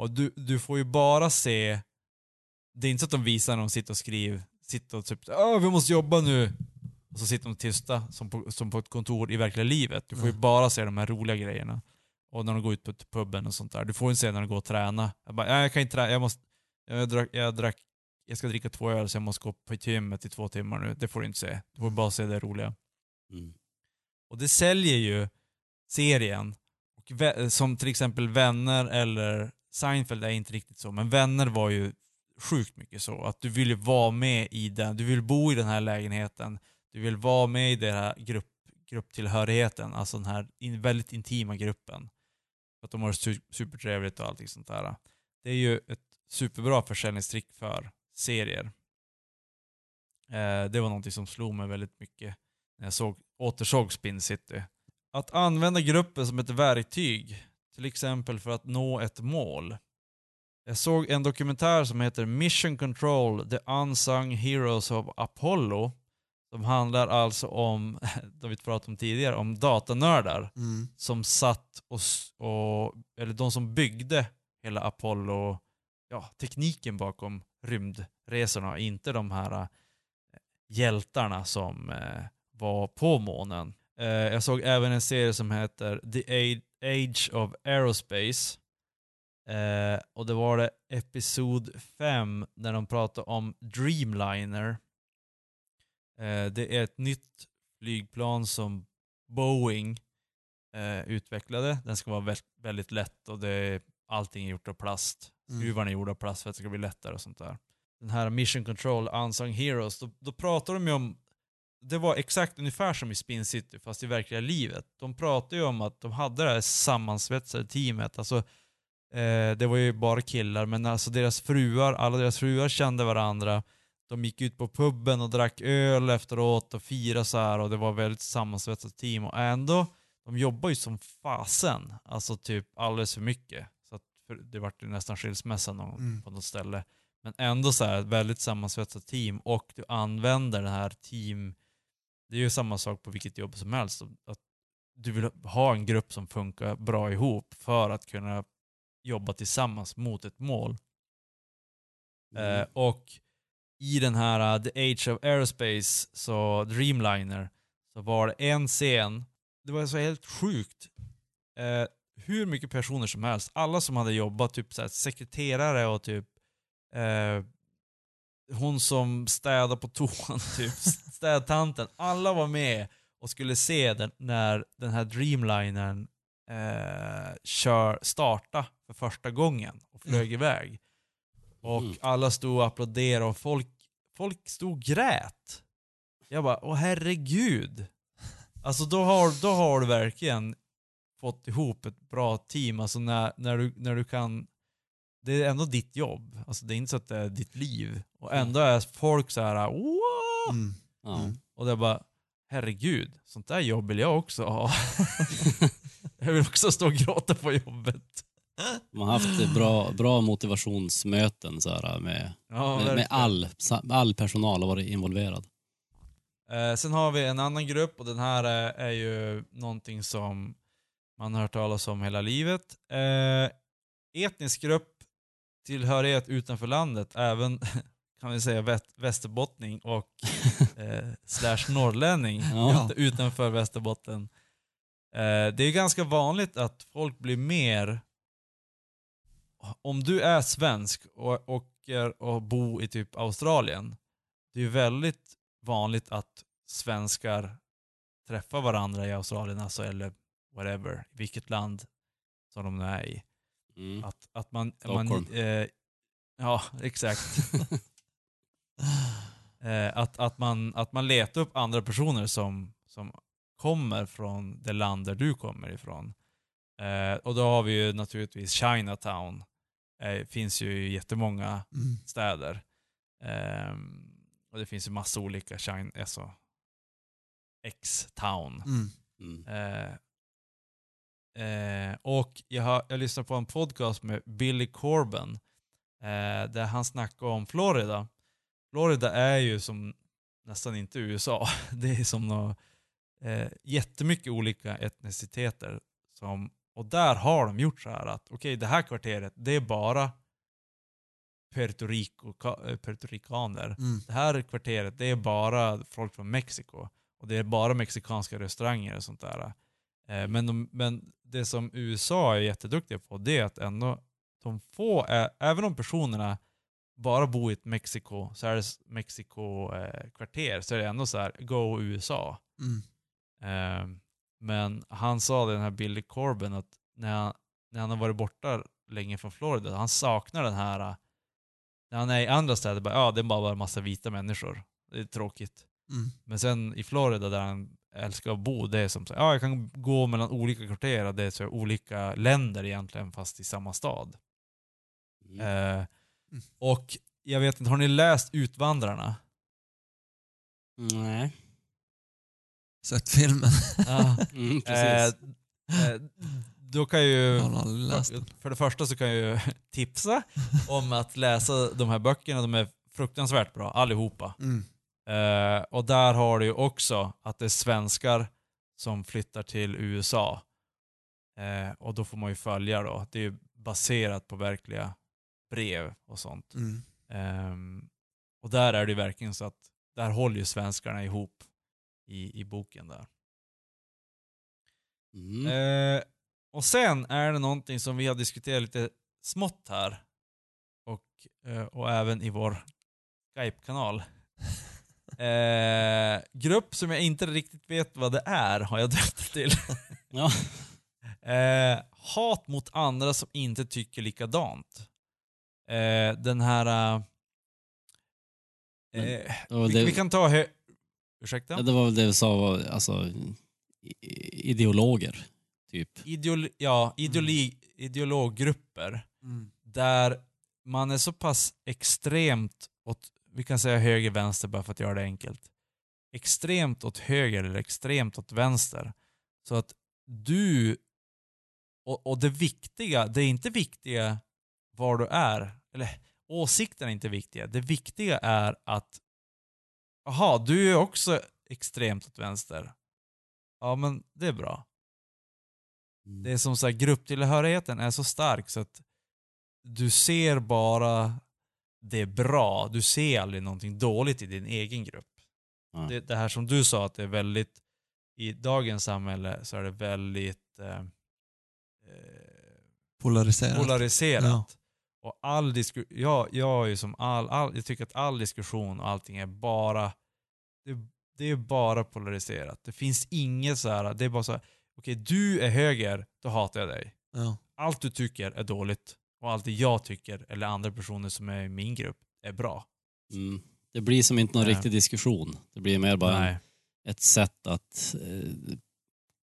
och du, du får ju bara se, det är inte så att de visar när de sitter och skriver, sitter och typ Åh, vi måste jobba nu. Och så sitter de tysta som på, som på ett kontor i verkliga livet. Du får ju bara se de här roliga grejerna. Och när de går ut på puben och sånt där. Du får inte se när de går och träna. Jag bara, "Nej, jag kan inte träna, jag måste, jag drack, jag drack jag ska dricka två öl så jag måste gå på gymmet i två timmar nu. Det får du inte se. Du får bara se det roliga. Mm. Och det säljer ju serien. Och som till exempel Vänner eller Seinfeld är inte riktigt så, men Vänner var ju sjukt mycket så. Att du vill ju vara med i den, du vill bo i den här lägenheten, du vill vara med i den här grupp, grupptillhörigheten, alltså den här in, väldigt intima gruppen. För att de har det su- supertrevligt och allting sånt där. Det är ju ett superbra försäljningstrick för serier. Eh, det var någonting som slog mig väldigt mycket när jag såg, återsåg Spin City. Att använda gruppen som ett verktyg, till exempel för att nå ett mål. Jag såg en dokumentär som heter Mission Control, The Unsung Heroes of Apollo. Som handlar alltså om, (laughs) det vi pratade om tidigare, om datanördar Mm. som satt och, och eller de som byggde hela Apollo, ja, tekniken bakom rymdresorna, inte de här eh, hjältarna som eh, var på månen. Eh, jag såg även en serie som heter The A- Age of Aerospace. Eh, och det var det episod 5 när de pratade om Dreamliner. Eh, det är ett nytt flygplan som Boeing eh, utvecklade. Den ska vara vä- väldigt lätt och det är allting är gjort av plast. Mm. Är gjorda av plast för att det ska bli lättare och sånt där. den här Mission Control Unsung Heroes, då, då pratar de ju om, det var exakt ungefär som i Spin City fast i verkliga livet. De pratade ju om att de hade det här sammansvetsade teamet, alltså eh, det var ju bara killar, men alltså deras fruar, alla deras fruar kände varandra. De gick ut på puben och drack öl efteråt och firade så här och det var väldigt sammansvetsat team och ändå, de jobbar ju som fasen, alltså typ alldeles för mycket. Så att för, det vart ju nästan skilsmässa någon, Mm. på något ställe. Men ändå så här, ett väldigt sammansvetsat team och du använder den här team... Det är ju samma sak på vilket jobb som helst. Att du vill ha en grupp som funkar bra ihop för att kunna jobba tillsammans mot ett mål. Mm. Eh, och i den här uh, The Age of Aerospace, så Dreamliner, så var det en scen, det var så helt sjukt. Eh, hur mycket personer som helst, alla som hade jobbat, typ så här, sekreterare och typ eh, hon som städade på toan, (laughs) typ städtanten, alla var med och skulle se den, när den här Dreamlinern eh, kör, starta för första gången och flög iväg. Och Mm. alla stod och applåderade och folk, folk stod och grät. Jag bara, åh herregud. Alltså då har, då har du verkligen fått ihop ett bra team, alltså när, när, du, när du kan det är ändå ditt jobb, alltså det är inte så att det är ditt liv. Och ändå är folk så här, wow! Mm. Ja. Mm. Och det är bara, herregud, sånt där jobb vill jag också ha. (laughs) jag vill också stå och gråta på jobbet. Man har haft bra, bra motivationsmöten så här, med, Ja, med, med all, all personal har varit involverad. Eh, sen har vi en annan grupp och den här är, är ju någonting som man har hört talas om hela livet. Eh, etnisk grupp, tillhörighet utanför landet, även (laughs) kan vi säga väst, västerbottning och (laughs) eh, slash norrlänning Ja. utanför Västerbotten. Eh, det är ganska vanligt att folk blir mer om du är svensk och åker och bor i typ Australien, det är väldigt vanligt att svenskar träffar varandra i Australien, alltså eller whatever, vilket land som de nu är i. Mm. Att, att man... Stockholm. man eh, ja, exakt. (laughs) (laughs) eh, att, att, man, att man letar upp andra personer som, som kommer från det land där du kommer ifrån. Eh, och då har vi ju naturligtvis Chinatown. Eh, finns ju jättemånga Mm. städer. Ehm, och det finns ju massa olika China, alltså X-town. Mm. Mm. Eh, och jag, har, jag lyssnade på en podcast med Billy Corben eh, där han snackade om Florida. Florida är ju som nästan inte USA. (laughs) Det är som nå, eh, jättemycket olika etniciteter. Som, och där har de gjort så här att okej, det här kvarteret, det är bara Puerto Rico, eh, puertoricaner. Mm. Det här kvarteret, det är bara folk från Mexiko. Och det är bara mexikanska restauranger och sånt där. Eh, men, de, men det som USA är jätteduktiga på, det är att ändå de få, eh, även om personerna bara bor i ett Mexiko, så är det Mexiko-kvarter, så är det ändå så här, go USA. Mm. Eh, men han sa det, den här Billy Corben, att när han, när han har varit borta länge från Florida, han saknar den här, eh, när han är i andra städer, bara, ja det är bara en massa vita människor. Det är tråkigt. Mm. Men sen i Florida där han älskar att bo, det är som så ja jag kan gå mellan olika kvarter det är så olika länder egentligen fast i samma stad. Mm. Eh, och jag vet inte, har ni läst Utvandrarna? Nej. Sett filmen. Ja. (laughs) Mm, eh, precis. eh, då kan ju... Jag har aldrig läst den. För det första så kan jag ju (laughs) tipsa om att läsa de här böckerna. De är fruktansvärt bra, allihopa. Mm. Eh, och där har du ju också att det är svenskar som flyttar till USA. Eh, och då får man ju följa då. Det är ju baserat på verkliga brev och sånt. Mm. Ehm, och där är det ju verkligen så att där håller ju svenskarna ihop i, i boken där. Mm. Eh, och sen är det någonting som vi har diskuterat lite smått här. Och, eh, och även i vår Skype-kanal. Eh, grupp som jag inte riktigt vet vad det är har jag döpt till. (laughs) Ja. Eh, hat mot andra som inte tycker likadant. Eh, den här... eh, Men Eh, vi, det, vi kan ta... Hö- Ursäkta? ja, det var väl det vi sa var alltså, ideologer, typ. Ideol ja, ideologi, ideologgrupper Mm. där man är så pass extremt åt, vi kan säga höger, vänster bara för att göra det enkelt. Extremt åt höger eller extremt åt vänster. Så att du, och, och det viktiga, det är inte viktiga var du är, eller åsikten är inte viktiga. Det viktiga är att, jaha, du är också extremt åt vänster. Ja men det är bra. Mm. Det är som så här, grupptillhörigheten är så stark så att du ser bara det bra. Du ser aldrig någonting dåligt i din egen grupp. Ja. Det, det här som du sa att det är väldigt, i dagens samhälle så är det väldigt eh, eh, Polariserat. polariserat. Ja. Och all disku, ja, jag är ju som all, all, jag tycker att all diskussion och allting är bara, det, det är bara polariserat. Det finns inget så här, det är bara så här, okej du är höger, då hatar jag dig. ja. Allt du tycker är dåligt och allt det jag tycker, eller andra personer som är i min grupp, är bra. Mm. Det blir som inte någon Ja. riktig diskussion. Det blir mer bara en, Nej. ett sätt att eh,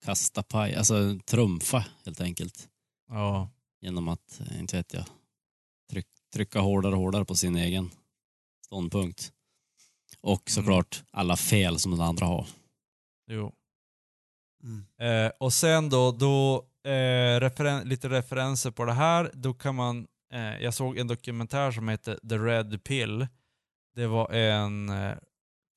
kasta paj, alltså trumfa helt enkelt. Ja. Genom att, eh, inte vet jag, tryck, trycka hårdare och hårdare på sin egen ståndpunkt. Och såklart alla fel som den andra har. Jo. Mm. Eh, och sen då, då eh, referen lite referenser på det här. Då kan man, eh, jag såg en dokumentär som heter The Red Pill. Det var en eh,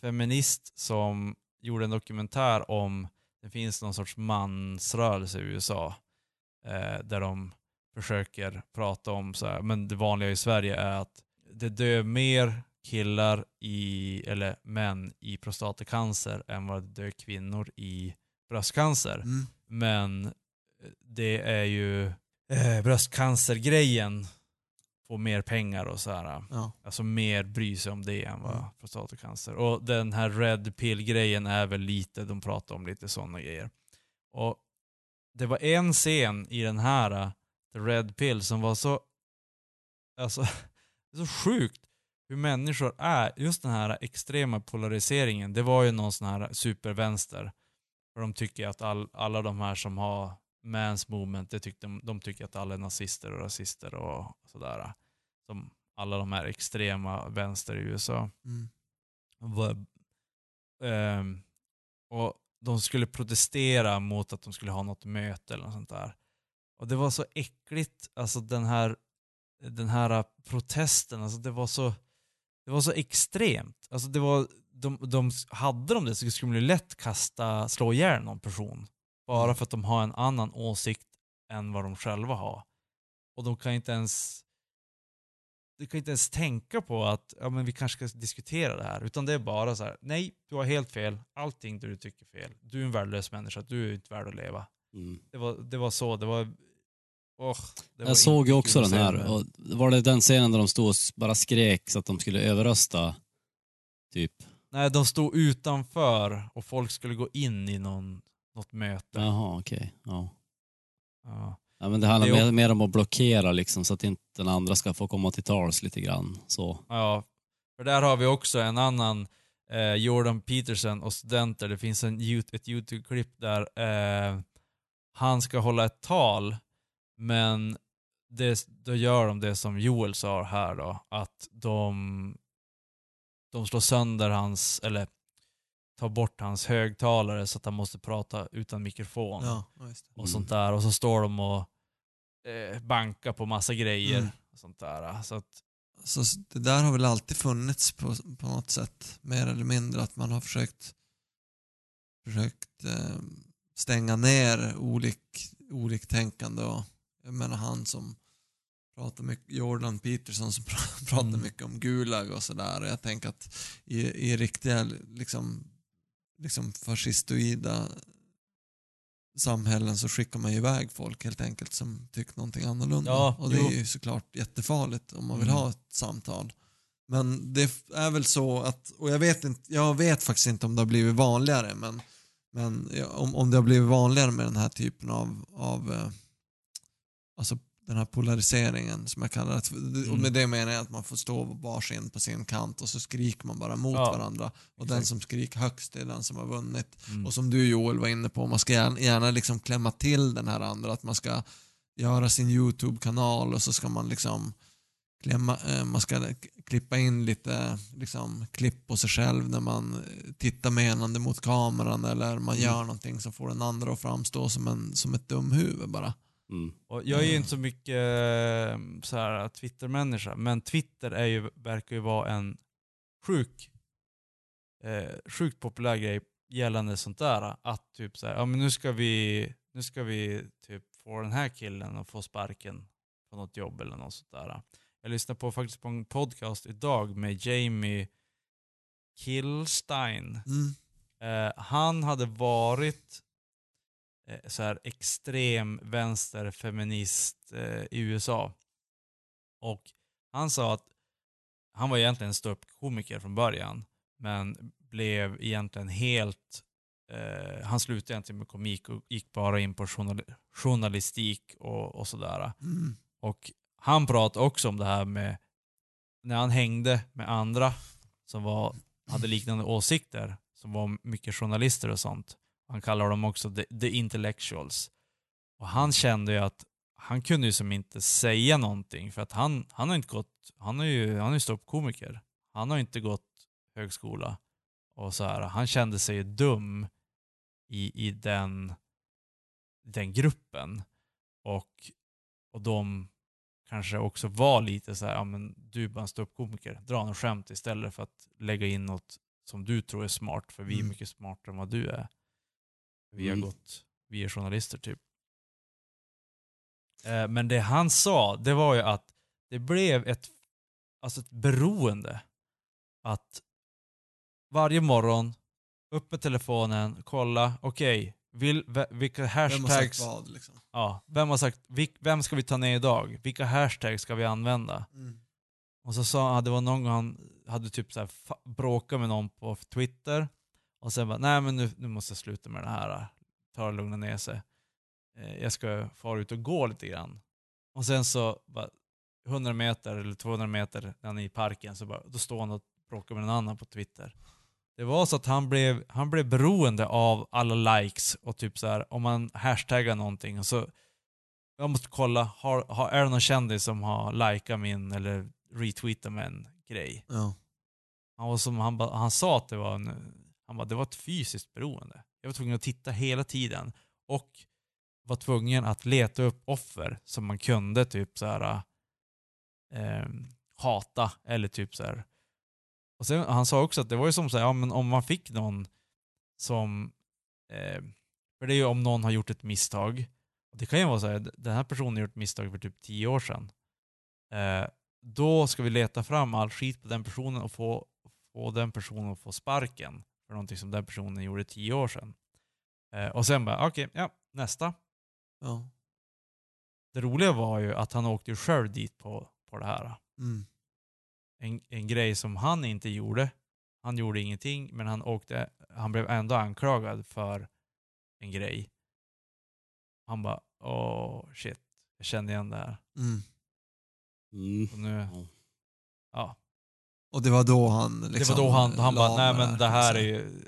feminist som gjorde en dokumentär om, det finns någon sorts mansrörelse i USA. Eh, där de försöker prata om så här, men det vanliga i Sverige är att det dör mer killar i, eller män i prostatacancer än vad det dör kvinnor i bröstcancer. Mm. Men det är ju eh, bröstcancergrejen får mer pengar och så här. Ja. Alltså mer bry sig om det än vad Mm. prostatacancer. Och den här red pill-grejen är väl lite, de pratar om lite sådana grejer. Och det var en scen i den här uh, The Red Pill som var så, alltså, (laughs) så sjukt hur människor är. Just den här extrema polariseringen, det var ju någon sån här supervänster. För de tycker att all, alla de här som har mans movement, det tyckte, de, de tycker att alla är nazister och rasister och sådär. Som alla de här extrema vänster i USA. Mm. Var, ehm, och de skulle protestera mot att de skulle ha något möte eller något sånt där. Och det var så äckligt, alltså den här, den här protesten, alltså det var så, det var så extremt. Alltså det var, de, de, hade de det så skulle de lätt kasta, slå ihjäl någon person. Bara för att de har en annan åsikt än vad de själva har. Och de kan inte ens du kan inte ens tänka på att ja, men vi kanske ska diskutera det här. Utan det är bara så här: nej, du har helt fel. Allting du tycker är fel. Du är en värdelös människa. Du är inte värd att leva. Mm. Det var, det var så. Det var... åh, det var Jag såg ju också den här. Och var det den scenen där de stod och bara skrek så att de skulle överrösta? Typ. Nej, de stod utanför och folk skulle gå in i någon, något möte. Jaha, okej. Ja. Ja. Ja, men det handlar Det mer, mer om att blockera liksom, så att inte den andra ska få komma till tals lite grann. Så. Ja, för där har vi också en annan eh, Jordan Peterson och studenter. Det finns en, ett YouTube-klipp där eh, han ska hålla ett tal, men det, då gör de det som Joel sa här då, att de, de slår sönder hans, eller tar bort hans högtalare så att han måste prata utan mikrofon Ja, och sånt där. Och så står de och eh, bankar på massa grejer. Mm. Och sånt där. Så att, Så det där har väl alltid funnits på, på något sätt, mer eller mindre, att man har försökt, försökt eh, stänga ner olik, oliktänkande och jag menar han som pratar mycket, Jordan Peterson som pra- (laughs) pratar Mm. mycket om Gulag och sådär jag tänker att i, i riktiga liksom, liksom fascistoida samhällen så skickar man ju iväg folk helt enkelt som tycker någonting annorlunda. Ja, och det jo. är ju såklart jättefarligt om man vill Mm. ha ett samtal. Men det är väl så att, och jag vet, inte, jag vet faktiskt inte om det har blivit vanligare, men, men om, om det har blivit vanligare med den här typen av, av eh, alltså den här polariseringen som jag kallar det. Och Mm. med det menar jag att man får stå varsin på sin kant och så skriker man bara mot Ja, varandra. Och den exakt. som skriker högst är den som har vunnit. Mm. Och som du Joel var inne på, man ska gärna, gärna liksom klämma till den här andra. Att man ska göra sin YouTube-kanal och så ska man liksom klämma, eh, man ska klippa in lite liksom, klipp på sig själv när man eh, tittar menande mot kameran eller man Mm. gör någonting som får den andra att framstå som, en, som ett dumhuvud bara. Mm. Och jag är ju inte så mycket eh, så här Twitter-människa, men Twitter är ju, verkar ju vara en sjuk, eh, sjukt populär grej gällande sånt där. Att typ så här, ja men nu ska vi, nu ska vi typ få den här killen att få sparken på något jobb eller något sånt där. Jag lyssnade på faktiskt på en podcast idag med Jamie Killstein. Mm. Eh, han hade varit så här extrem vänsterfeminist eh, i USA. Och han sa att han var egentligen ståuppkomiker från början, men blev egentligen helt... Eh, han slutade egentligen med komik och gick bara in på journal journalistik och, och sådär. Mm. Och han pratade också om det här med när han hängde med andra som var, hade liknande åsikter, som var mycket journalister och sånt. Han kallar dem också the, the intellectuals. Och han kände ju att han kunde ju som inte säga någonting för att han, han har inte gått, han är ju, han är ju ståuppkomiker. Han har inte gått högskola och så här. Han kände sig dum i, i den, den gruppen. Och, och de kanske också var lite så här, ja men du är bara en ståuppkomiker, dra något skämt istället för att lägga in något som du tror är smart, för vi är Mm. mycket smartare än vad du är. Vi har Mm. gått, vi är journalister typ. Eh, Men det han sa, det var ju att det blev ett, alltså ett beroende. Att varje morgon, upp med telefonen, kolla, okej, ve- vilka Vem har sagt hashtags vad liksom? Ja, vem har sagt, vilk, vem ska vi ta ner idag? Vilka hashtags ska vi använda? Mm. Och så sa han, det var någon gång han hade typ så här bråkat med någon på Twitter. Och sen bara, nej men nu, nu måste jag sluta med det här. Ta och lugna ner sig. Eh, jag ska fara ut och gå lite grann. Och sen så, bara, 100 meter eller 200 meter när han är i parken, så bara, då står han och bråkar med någon annan på Twitter. Det var så att han blev, han blev beroende av alla likes och typ så här, om man hashtaggar någonting och så jag måste kolla, har, har, är det någon kändis som har likat min eller retweetat en grej? Ja. Han, var som, han, han sa att det var, en, han bara, det var ett fysiskt beroende. Jag var tvungen att titta hela tiden och var tvungen att leta upp offer som man kunde typ så här eh, hata eller typ så här. Och sen, han sa också att det var ju som så här, ja men om man fick någon som, eh, för det är ju om någon har gjort ett misstag, och det kan ju vara så här, den här personen har gjort misstag för typ tio år sedan. Eh, då ska vi leta fram all skit på den personen och få, få den personen att få sparken för någonting som den personen gjorde tio år sedan. Eh, och sen bara, okej, ja, nästa. ja. Det roliga var ju att han åkte ju själv dit på, på det här. Mm. En, en grej som han inte gjorde. Han gjorde ingenting, men han, åkte, han blev ändå anklagad för en grej. Han bara, åh shit, jag kände igen det här. Mm. Mm. Och nu, Ja. Och det var då han liksom det var då han, han la bara, nej men det här är ju...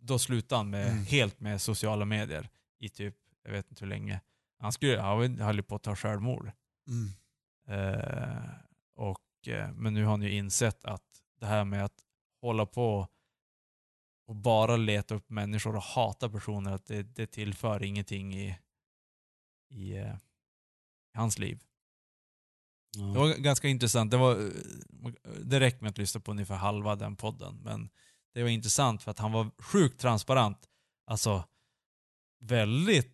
Då slutade han med, Mm. helt med sociala medier i typ, jag vet inte hur länge. Han skulle, han höll ju på att ta självmord. Mm. Eh, och, eh, men nu har han ju insett att det här med att hålla på och bara leta upp människor och hata personer, att det, det tillför ingenting i, i, eh, i hans liv. Det Ja. var ganska intressant. Det, var, det räcker med att lyssna på ungefär halva den podden, men det var intressant för att han var sjukt transparent. Alltså, väldigt...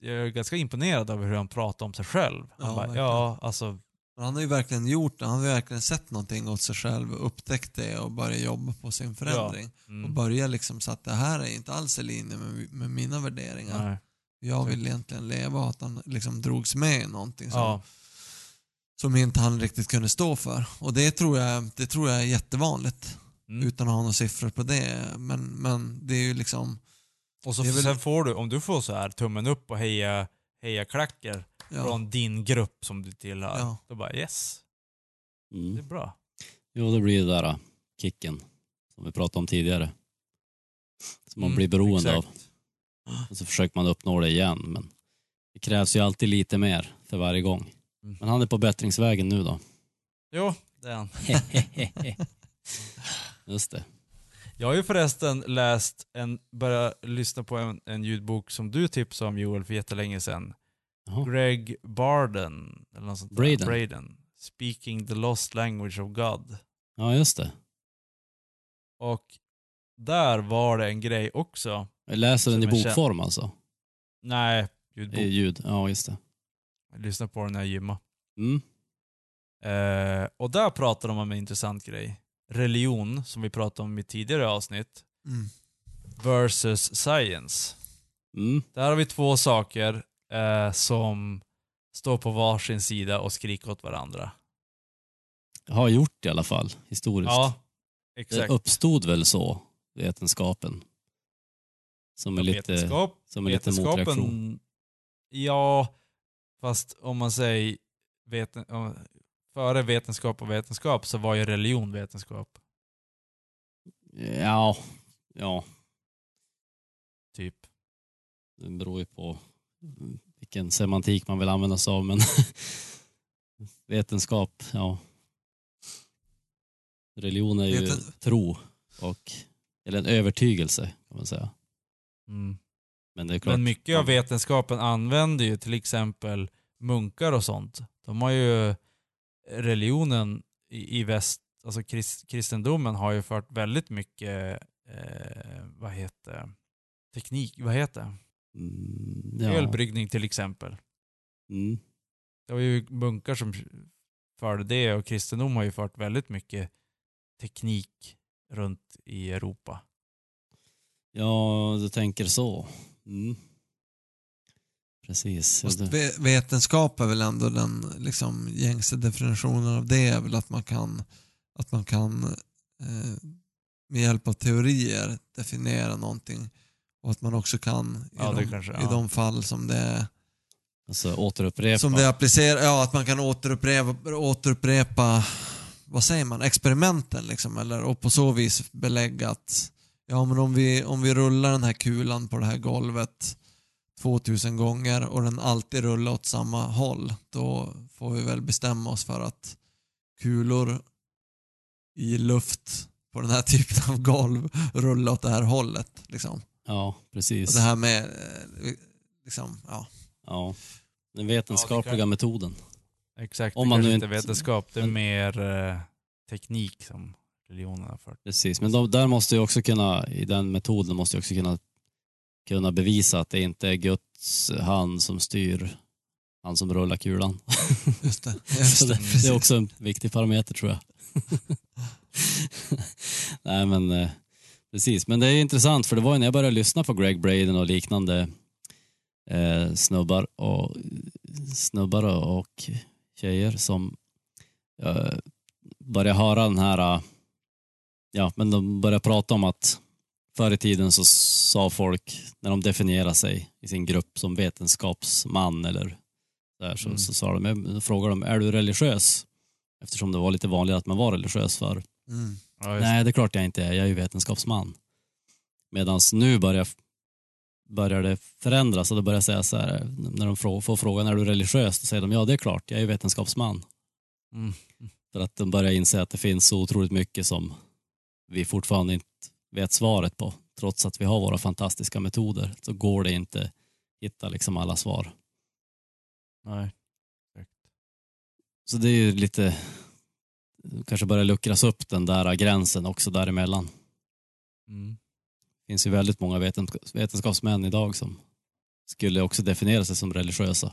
Jag är ganska imponerad över hur han pratade om sig själv. Han Ja, bara, verkligen. ja, alltså, Han har ju verkligen gjort det. Han har verkligen sett någonting åt sig själv, upptäckt det och börjat jobba på sin förändring. Och mm, börja liksom så att det här är inte alls i linje med, med mina värderingar. nej, Jag vill egentligen leva och att han liksom drogs med i någonting som, ja, som inte han riktigt kunde stå för. Och det tror jag, det tror jag är jättevanligt. mm. Utan att ha några siffror på det. Men, men det är ju liksom... Och så väl- sen får du, om du får så här tummen upp och heja, heja klacker Ja. från din grupp som du tillhör. Ja. Då bara yes, det är Mm. bra. Jo, det blir det där äh, kicken som vi pratade om tidigare. Som man Mm, blir beroende exakt. av. Och så försöker man uppnå det igen, men det krävs ju alltid lite mer för varje gång. Mm. Men han är på bättringsvägen nu då. Jo, det är han. (laughs) Just det. Jag har ju förresten läst en, börjat lyssna på en, en ljudbok som du tipsade om Joel för jättelänge sedan. Jaha. Greg Barden, eller något sånt där. Braden. Braden. Speaking the lost language of God. Ja, just det. Och där var det en grej också. Jag läser den i bokform alltså. Nej, ljudbok. I ljud. Ja, just det. Jag lyssnade på den när jag gymmade. Mm. Eh, och där pratade de om en intressant grej. Religion, som vi pratade om i tidigare avsnitt, Mm. versus science. Mm. Där har vi två saker eh, som står på varsin sida och skriker åt varandra. Har gjort i alla fall, historiskt. Ja, det exakt. uppstod väl så, vetenskapen. Som är lite, Vetenskap, som är lite motreaktion. Ja, fast om man säger veten, före vetenskap och vetenskap så var ju religion vetenskap. Ja, ja, Typ. det beror ju på vilken semantik man vill använda sig av, men (laughs) vetenskap, ja. Religion är ju Veten- tro och, eller en övertygelse kan man säga. Mm. Men. Men mycket av vetenskapen använder ju till exempel munkar och sånt. De har ju religionen i, i väst, alltså krist, kristendomen har ju fört väldigt mycket, eh, vad heter teknik, vad heter det? Mm, ja. Ölbryggning till exempel. Mm. Det var ju munkar som förde det och kristendom har ju fört väldigt mycket teknik runt i Europa. Ja, du tänker så. Mm. Precis. Vetenskap är väl ändå den liksom, gängse definitionen av det är väl att man kan, att man kan eh, med hjälp av teorier definiera någonting och att man också kan i, Ja, de, kanske- i ja. de fall som det är Alltså återupprepa. som det applicerar, ja att man kan återupprepa, återupprepa vad säger man, experimenten liksom eller och på så vis belägga att ja men om vi, om vi rullar den här kulan på det här golvet 2000 gånger och den alltid rullar åt samma håll då får vi väl bestämma oss för att kulor i luft på den här (laughs) typen av golv rullar åt det här hållet liksom. Ja, Och precis. det här med eh, liksom, ja. Ja. Den vetenskapliga Ja, det metoden. Exakt, Om det man kanske nu inte är vetenskap, det är mer eh, teknik som religionen har fört. Precis, men de, där måste jag också kunna, i den metoden måste jag också kunna, kunna bevisa att det inte är Guds hand som styr han som rullar kulan. (laughs) Just det. (laughs) Just det, det. det är också en viktig parameter tror jag. (laughs) Nej men eh, precis, men det är intressant för det var ju när jag började lyssna på Greg Braden och liknande eh, snubbar och snubbar och tjejer som eh, började höra den här, eh, ja men de började prata om att förr i tiden så sa folk, när de definierade sig i sin grupp som vetenskapsman eller där, så, Mm. så sa de, frågade de, är du religiös? Eftersom det var lite vanligare att man var religiös för. Mm. Ja, Nej, det är klart jag inte är. Jag är ju vetenskapsman. Medan nu börjar, börjar det förändras och då börjar jag säga så här, när de får frågan, är du religiös? Då säger de, ja det är klart, jag är ju vetenskapsman. Mm. För att de börjar inse att det finns så otroligt mycket som vi fortfarande inte vet svaret på. Trots att vi har våra fantastiska metoder så går det inte hitta liksom alla svar. Nej. Så det är ju lite, kanske börjar luckras upp den där gränsen också däremellan. Mm. Det finns ju väldigt många vetens- vetenskapsmän idag som skulle också definiera sig som religiösa.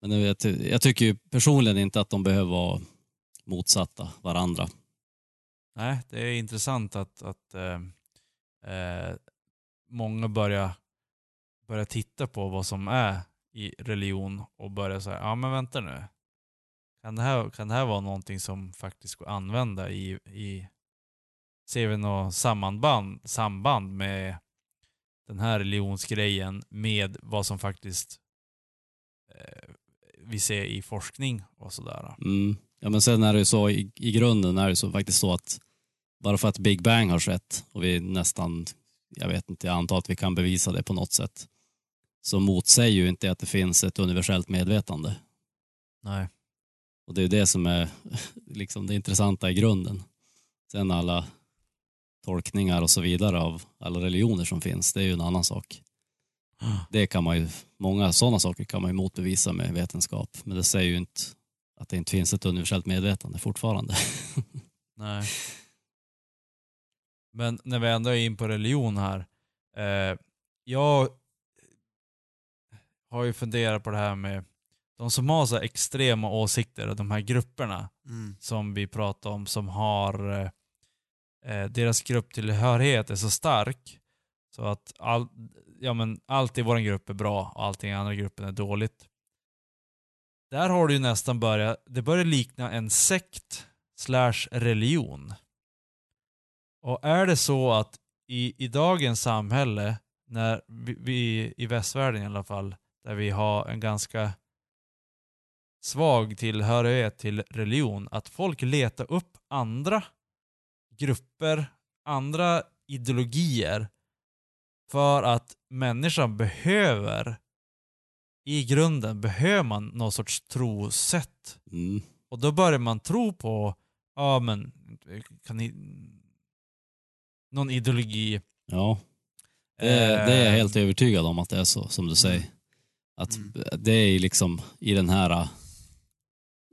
Men jag, jag tycker ju personligen inte att de behöver vara motsatta varandra. Nej, det är intressant att, att eh, eh, många börjar, börjar titta på vad som är i religion och börjar säga, ja men vänta nu. Kan det, här, kan det här vara någonting som faktiskt går att använda i, i ser vi något samband, samband med den här religionsgrejen med vad som faktiskt eh, vi ser i forskning och sådär. Mm. Ja, men sen är det ju så, i, i grunden är det så, faktiskt så att bara för att Big Bang har skett och vi nästan, jag vet inte, jag antar att vi kan bevisa det på något sätt, så motsäger ju inte att det finns ett universellt medvetande. Nej. Och det är det som är (laughs) liksom det intressanta i grunden. Sen alla tolkningar och så vidare av alla religioner som finns, det är ju en annan sak. Det kan man ju, många sådana saker kan man ju motbevisa med vetenskap, men det säger ju inte att det inte finns ett universellt medvetande fortfarande. (laughs) Nej. Men när vi ändå är in på religion här. Eh, jag har ju funderat på det här med de som har så extrema åsikter, de här grupperna Mm. som vi pratar om, som har eh, eh, deras grupptillhörighet är så stark så att all, ja, men allt i vår grupp är bra och allting i andra gruppen är dåligt. Där har det ju nästan börjat, det börjar likna en sekt slash religion. Och är det så att i, i dagens samhälle, när vi, vi i västvärlden i alla fall, där vi har en ganska svag tillhörighet till religion, att folk letar upp andra grupper, andra ideologier för att människan behöver, i grunden behöver man någon sorts trosätt. Mm. Och då börjar man tro på, ja men, kan ni, någon ideologi. Ja, det, det är jag Eh, helt övertygad om att det är så, som du säger. Att Mm. det är liksom i den här äh,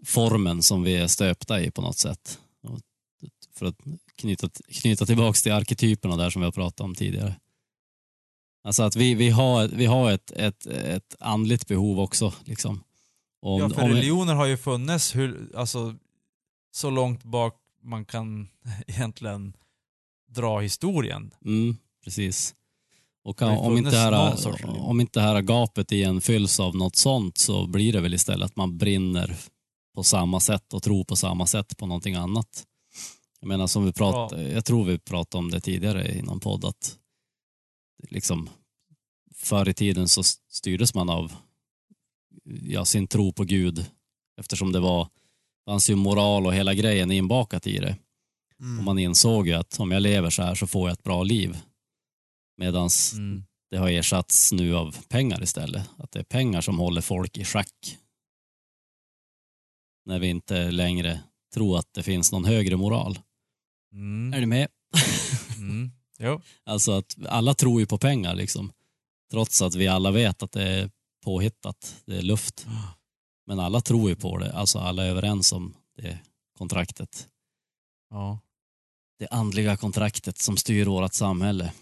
formen som vi är stöpta i på något sätt. För att knyta, knyta tillbaks till arketyperna där som vi har pratat om tidigare. Alltså att vi, vi har, vi har ett, ett, ett andligt behov också. Liksom. Om, Ja, för om- religioner har ju funnits hur, alltså, så långt bak man kan (laughs) egentligen dra historien. Mm, precis. Och om inte, här, om inte det här gapet igen fylls av något sånt så blir det väl istället att man brinner på samma sätt och tror på samma sätt på någonting annat. Jag menar som vi pratade, jag tror vi pratade om det tidigare i någon podd att liksom förr i tiden så styrdes man av ja, sin tro på Gud eftersom det var fanns ju moral och hela grejen inbakat i det. Mm. Och man insåg ju att om jag lever så här så får jag ett bra liv. Medan Mm. det har ersatts nu av pengar istället. Att det är pengar som håller folk i schack. När vi inte längre tror att det finns någon högre moral. Mm. Är du med? Jo. Alltså att alla tror ju på pengar liksom. Trots att vi alla vet att det är påhittat, det är luft. Men alla tror ju på det, alltså alla är överens om det kontraktet. Ja. det andliga kontraktet som styr vårt samhälle.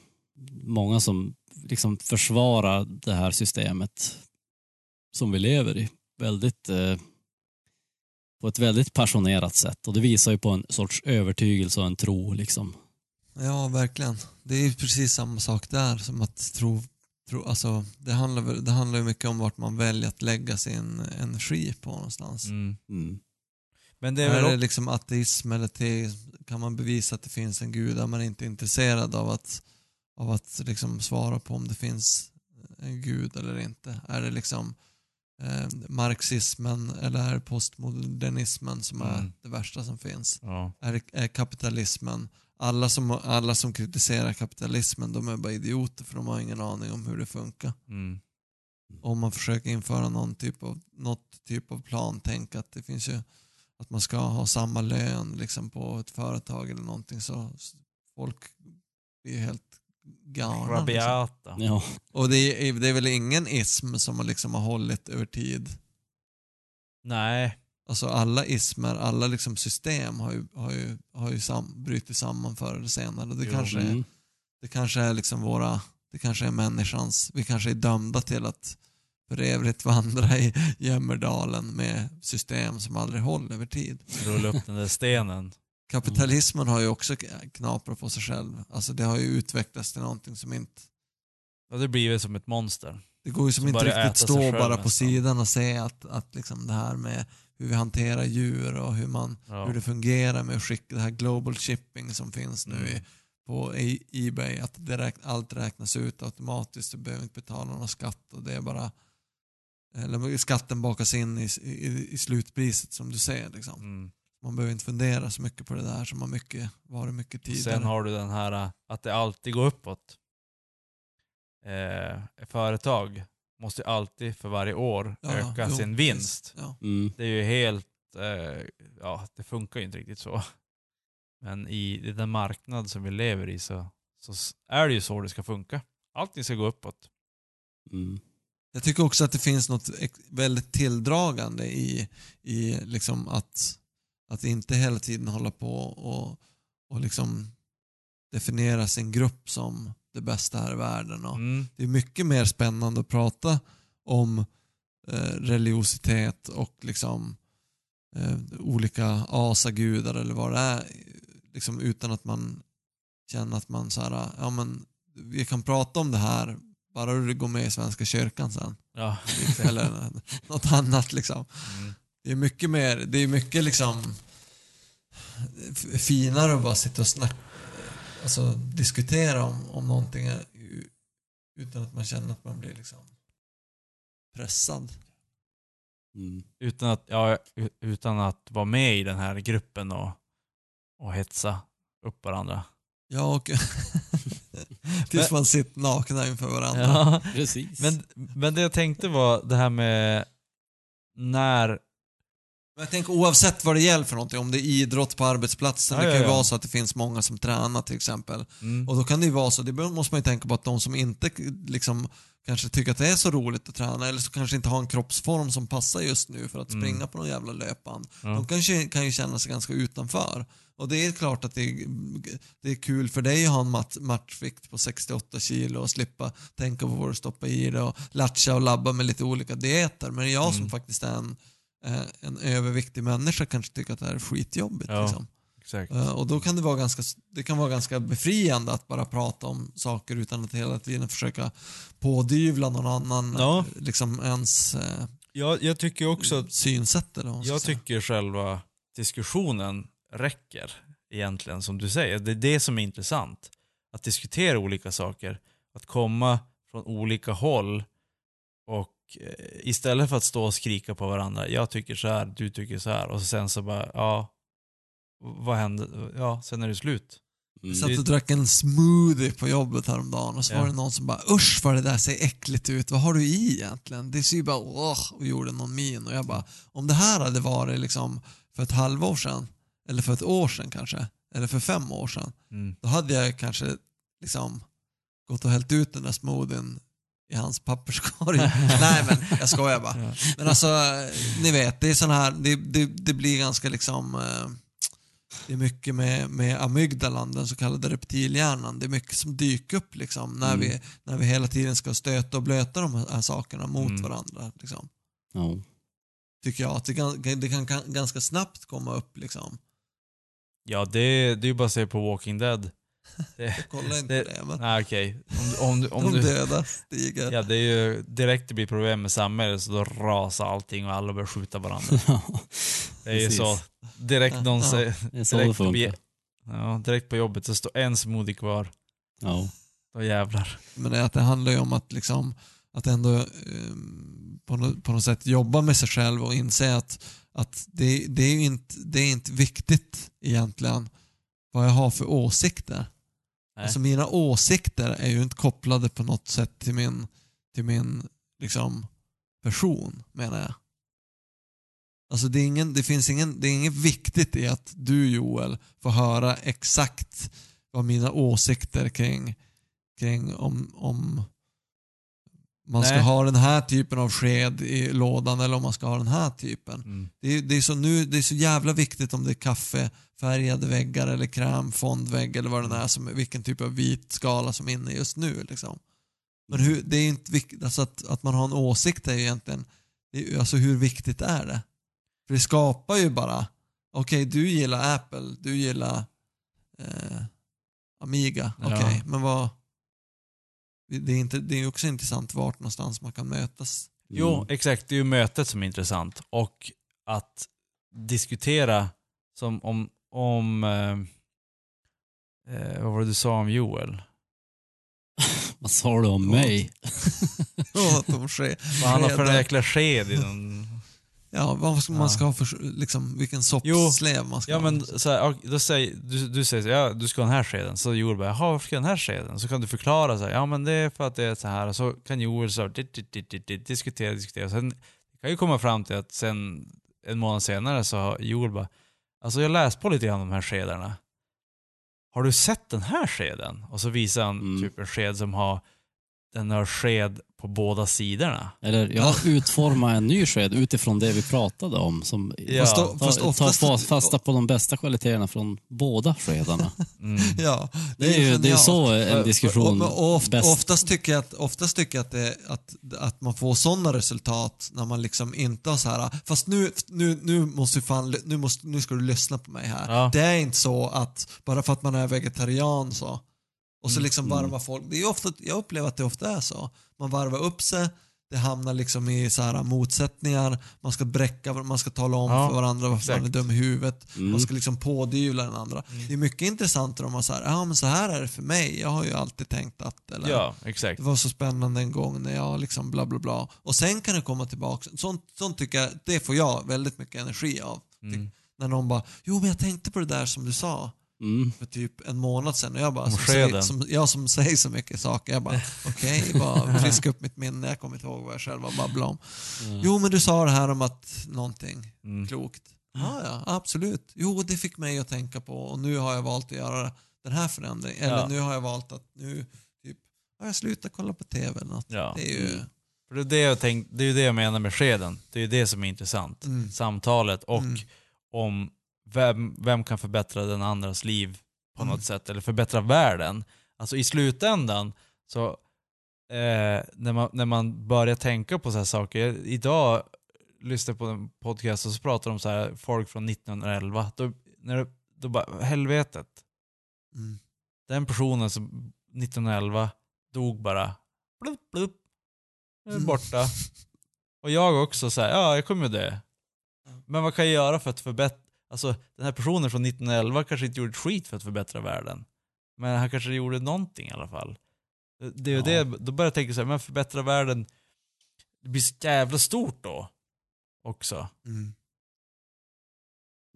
Många som liksom försvarar det här systemet som vi lever i väldigt, eh, på ett väldigt passionerat sätt och det visar ju på en sorts övertygelse och en tro. Liksom. Ja, verkligen. Det är ju precis samma sak där som att tro, tro alltså, det, handlar, väl- det handlar ju mycket om vart man väljer att lägga sin energi på någonstans. Mm. Mm. Men det är är väl det också, liksom ateism eller teism? Kan man bevisa att det finns en gud? Är man inte intresserad av att, av att liksom svara på om det finns en gud eller inte? Är det liksom eh, marxismen eller är det postmodernismen som är Mm. det värsta som finns? ja. Är, är kapitalismen alla som, alla som kritiserar kapitalismen de är bara idioter för de har ingen aning om hur det funkar. Mm. Om man försöker införa någon typ av, något typ av plan, tänk att det finns ju att man ska ha samma lön liksom på ett företag eller någonting så folk blir ju helt galna. Liksom. Rabiata. Ja, Och det är, det är väl ingen ism som har liksom har hållit över tid. Nej. Alltså alla ismer, alla liksom system har ju, har ju, har ju sam, brutit samman förr eller senare. Det Jo. kanske är mm. Det kanske är liksom våra, det kanske är människans, vi kanske är dömda till att för evigt vandra i Jämmerdalen med system som aldrig håller över tid. Rulla upp den där (laughs) stenen. Kapitalismen har ju också knaprat på sig själv. Alltså det har ju utvecklats till någonting som inte, Ja, det blir ju som ett monster. det går ju som Som inte riktigt stå bara på nästan. sidan och se att, att liksom det här med hur vi hanterar djur och hur, man, Ja. hur det fungerar med att skicka det här global shipping som finns nu Mm. i, på E- Ebay. Att räk, allt räknas ut automatiskt, du behöver inte betala någon skatt och det är bara eller skatten bakas in i, i, i slutpriset som du säger. Liksom. Mm. Man behöver inte fundera så mycket på det där som har mycket, varit mycket tidigare. Sen har du den här att det alltid går uppåt. Eh, företag måste ju alltid för varje år Ja, öka jo, sin vinst. Ja. Mm. Det är ju helt, eh, ja det funkar ju inte riktigt så. Men i den marknad som vi lever i så, så är det ju så det ska funka. Allting ska gå uppåt. Mm. Jag tycker också att det finns något väldigt tilldragande i, i liksom att, att inte hela tiden hålla på och, och liksom definiera sin grupp som det bästa här i världen. Och Mm. Det är mycket mer spännande att prata om eh, religiositet och liksom eh, olika asagudar eller vad det är. Liksom utan att man känner att man så här, ja men vi kan prata om det här bara du går med i Svenska kyrkan sen. Ja. (laughs) Eller något annat liksom. Mm. Det är mycket mer, det är mycket liksom finare att bara sitta och snacka, alltså diskutera om, om någonting utan att man känner att man blir liksom pressad. Mm. Utan, att, ja, utan att vara med i den här gruppen och, och hetsa upp varandra. Ja, och (laughs) tills man sitter nakna inför varandra. Ja. Precis. Men, men det jag tänkte var det här med när... Jag tänker oavsett vad det gäller för någonting, om det är idrott på arbetsplatsen, Ja, det kan ja, ju ja. vara så att det finns många som tränar till exempel. Mm. Och då kan det ju vara så, det måste man ju tänka på att de som inte liksom kanske tycker att det är så roligt att träna eller så kanske inte har en kroppsform som passar just nu för att Mm. springa på någon jävla löpband. Ja. De kanske kan ju känna sig ganska utanför. Och det är klart att det är, det är kul för dig att ha en mat, matchvikt på 68 kilo och slippa tänka på vad du stoppar i det och latcha och labba med lite olika dieter. Men jag som Mm. faktiskt är en, en överviktig människa kanske tycker att det här är skitjobbigt. Ja. Liksom. Eh, Och då kan det vara ganska, det kan vara ganska befriande att bara prata om saker utan att hela tiden försöka pådyvla någon annan Ja. eh, liksom ens eh, Jag, tycker också synsätt eller Jag säga. tycker själva diskussionen räcker egentligen, som du säger. Det är det som är intressant. Att diskutera olika saker. Att komma från olika håll och eh, istället för att stå och skrika på varandra, jag tycker så här, du tycker så här och sen så bara, ja, vad hände? Ja, sen är det slut. Mm. Jag satt och drack en smoothie på jobbet häromdagen och så Ja. var det någon som bara usch vad det där ser äckligt ut, vad har du i egentligen? Det ser ju bara åh, och gjorde någon min och jag bara om det här hade varit liksom för ett halvår sedan eller för ett år sedan kanske eller för fem år sedan Mm. då hade jag kanske liksom gått och hällt ut den där smoothien i hans papperskorg. (laughs) Nej men jag skojar bara. Ja. Men alltså, ni vet, det är sån här, det, det, det blir ganska liksom, eh, det är mycket med, med amygdalan, den så kallade reptilhjärnan. Det är mycket som dyker upp liksom när, Mm. vi, när vi hela tiden ska stöta och blöta de här sakerna mot Mm. varandra. Liksom. Ja. Tycker jag. Att det kan, det kan, kan ganska snabbt komma upp liksom. Ja, det, det är ju bara att se på Walking Dead. Det, Jag kollar inte Det- det, men nej okej. Om, du- om, du- om de döda stiger. Ja, det är ju direkt det blir problem med samhället så då rasar allting och alla börjar skjuta varandra. (laughs) Det är ju så. Direkt Ja, någon ja. säger, Det är så det direkt, på, ja, direkt på jobbet så står en smoothie kvar. Ja. Då jävlar. Men det, att det handlar ju om att, liksom, att ändå eh, på, något, på något sätt jobba med sig själv och inse att, att det, det, är ju inte, det är inte viktigt egentligen vad jag har för åsikter. Nej. Alltså mina åsikter är ju inte kopplade på något sätt till min, till min liksom, person, menar jag. Alltså det, är ingen, det finns ingen, det är inget viktigt i att du Joel får höra exakt vad mina åsikter kring, kring om, om man ska Nej. ha den här typen av sked i lådan eller om man ska ha den här typen. Mm. Det är, det, är så nu, det är så jävla viktigt om det är kaffefärgade väggar eller krämfondvägg eller vad det är, som, vilken typ av vit skala som är inne just nu. Liksom. Men hur, det är inte viktigt, alltså att, att man har en åsikt är ju egentligen, det är, alltså hur viktigt är det? För det skapar ju bara, okej du gillar Apple, du gillar eh, Amiga, Ja. okej, men vad, det är, inte, det är ju också intressant vart någonstans man kan mötas. Jo, Mm. exakt. Det är ju mötet som är intressant. Och att diskutera som om, om eh, eh, vad var det du sa om Joel? (laughs) Vad sa du om mig? (laughs) om. Vad han har för jäkla sked i den. Ja, vad ska man Ja. ska ha för, liksom, vilken soppslev man ska Ja ha. men så här, då säger, du, du säger så här, ja du ska ha den här skeden. Så Joel bara, jaha varför ska jag ha den här skeden? Så kan du förklara så här, ja men det är för att det är så här. Och så kan Joel så här, dit, dit, dit, dit, dit, diskutera, diskutera. Sen kan ju komma fram till att sen en månad senare så har Joel bara, alltså jag läst på lite grann om de här skedarna. Har du sett den här skeden? Och så visar han Mm. typ en sked som har, den har sked på båda sidorna. Eller ja, utforma en ny sked utifrån det vi pratade om. Som Ja. Fast, ta, fast ta oftast... fa- fasta på de bästa kvaliteterna från båda skedarna. (laughs) Mm. Ja, Det är ju det är så en diskussion och, och oft, oftast tycker jag att, oftast tycker jag att, det, att, att man får sådana resultat när man liksom inte har så här, fast nu, nu, nu måste vi fan, nu, måste, nu ska du lyssna på mig här. Ja. Det är inte så att bara för att man är vegetarian så, och så liksom varvar folk, det är ofta, jag upplever att det ofta är så. Man varvar upp sig, det hamnar liksom i så här motsättningar, man ska bräcka, man ska tala om Ja, för varandra varför man är exakt. dum i huvudet, Mm. man ska liksom pådyvla den andra. Det är mycket intressantare om man säger, ja men så här är det för mig, jag har ju alltid tänkt att, eller Ja, exakt. det var så spännande en gång när jag liksom bla bla bla. Och sen kan det komma tillbaka, sånt, sånt tycker jag, det får jag väldigt mycket energi av. Mm. När någon bara, jo men jag tänkte på det där som du sa Mm. för typ en månad sedan och jag bara, Om som säger, som, jag som säger så mycket saker, jag bara (laughs) okej, bara friska upp mitt minne, jag kommer inte ihåg vad jag själv har babblat om. Jo men du sa det här om att någonting Mm. klokt. Ja, ja, absolut. Jo, det fick mig att tänka på och nu har jag valt att göra den här förändringen. Eller Ja. nu har jag valt att nu typ, har jag slutat kolla på TV eller något. Ja. Det är ju... För det, är det, jag tänk, det är ju det jag menar med skeden. Det är ju det som är intressant. Mm. Samtalet och Mm. om vem, vem kan förbättra den andras liv på Mm. något sätt, eller förbättra världen. Alltså i slutändan, så eh, när, man, när man börjar tänka på så här saker, idag lyssnade jag på en podcast och så pratar de om så här, folk från 1911, då, när det, då bara, helvetet, Mm. den personen som 1911 dog bara, blup, blup, är Mm. borta. (laughs) Och jag också så här, ja jag kommer ju dö. Men vad kan jag göra för att förbättra, alltså den här personen från 1911 kanske inte gjorde ett skit för att förbättra världen. Men han kanske gjorde någonting i alla fall. Det- är Ja. det, då börjar jag tänka så här, men förbättra världen, det blir så jävla stort då. Också. Mm.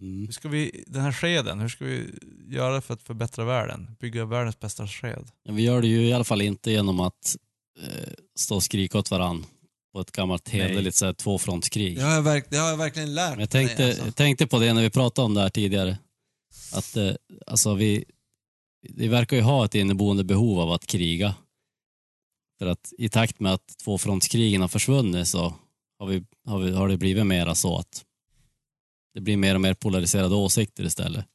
Mm. Hur ska vi, den här skeden, hur ska vi göra för att förbättra världen? Bygga världens bästa sked? Ja, Vi gör det ju i alla fall inte genom att eh, stå och skrika åt varann på ett gammalt hederligt så här, tvåfrontskrig. Det, har jag verk, det har jag verkligen lärt Men jag mig. tänkte, alltså. jag tänkte på det när vi pratade om det här tidigare. Att eh, alltså vi, vi verkar ju ha ett inneboende behov av att kriga. För att i takt med att tvåfrontskrigen har försvunnit så har, vi, har, vi, har det blivit mera så att det blir mer och mer polariserade åsikter istället.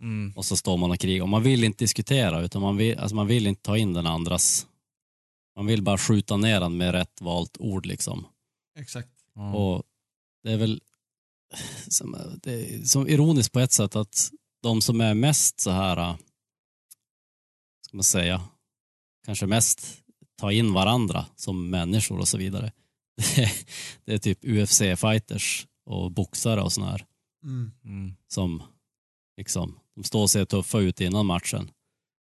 Mm. Och så står man och krigar. Och man vill inte diskutera utan man vill, alltså man vill inte ta in den andras. Man vill bara skjuta ner den med rätt valt ord liksom. Exakt. Ja. Och det är väl som, det är som ironiskt på ett sätt att de som är mest så här, äh, ska man säga, kanske mest ta in varandra som människor och så vidare. (laughs) Det är, det är typ UFC-fighters och boxare och såna här Mm. Mm. som liksom, de står och ser tuffa ut innan matchen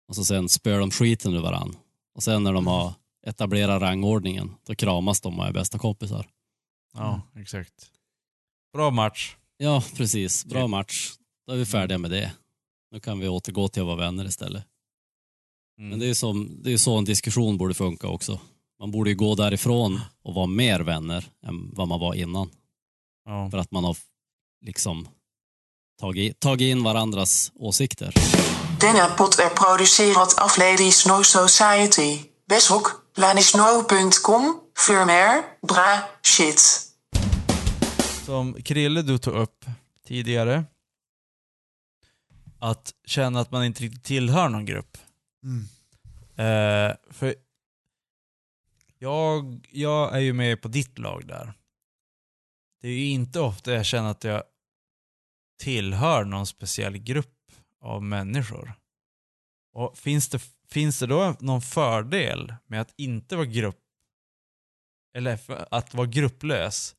och så sen spöar de skiten ur varann. Och sen när de har etablerat rangordningen, då kramas de och är bästa kompisar. Ja, exakt. Bra match. Ja, precis. Bra match. Då är vi färdiga med det. Nu kan vi återgå till att vara vänner istället. Mm. Men det är, som, det är så en diskussion borde funka också. Man borde ju gå därifrån och vara mer vänner än vad man var innan. ja. För att man har liksom tagit, tagit in varandras åsikter. Denna pot er produceert af Ladies No Society. Weshok, lanisno.com, firmware, bra, shit. Som Krille du tog upp tidigare. Att känna att man inte riktigt tillhör någon grupp. Mm. Eh, för jag, jag är ju med på ditt lag där. Det är ju inte ofta jag känner att jag tillhör någon speciell grupp av människor. Och finns det, finns det då någon fördel med att inte vara grupp eller att vara grupplös?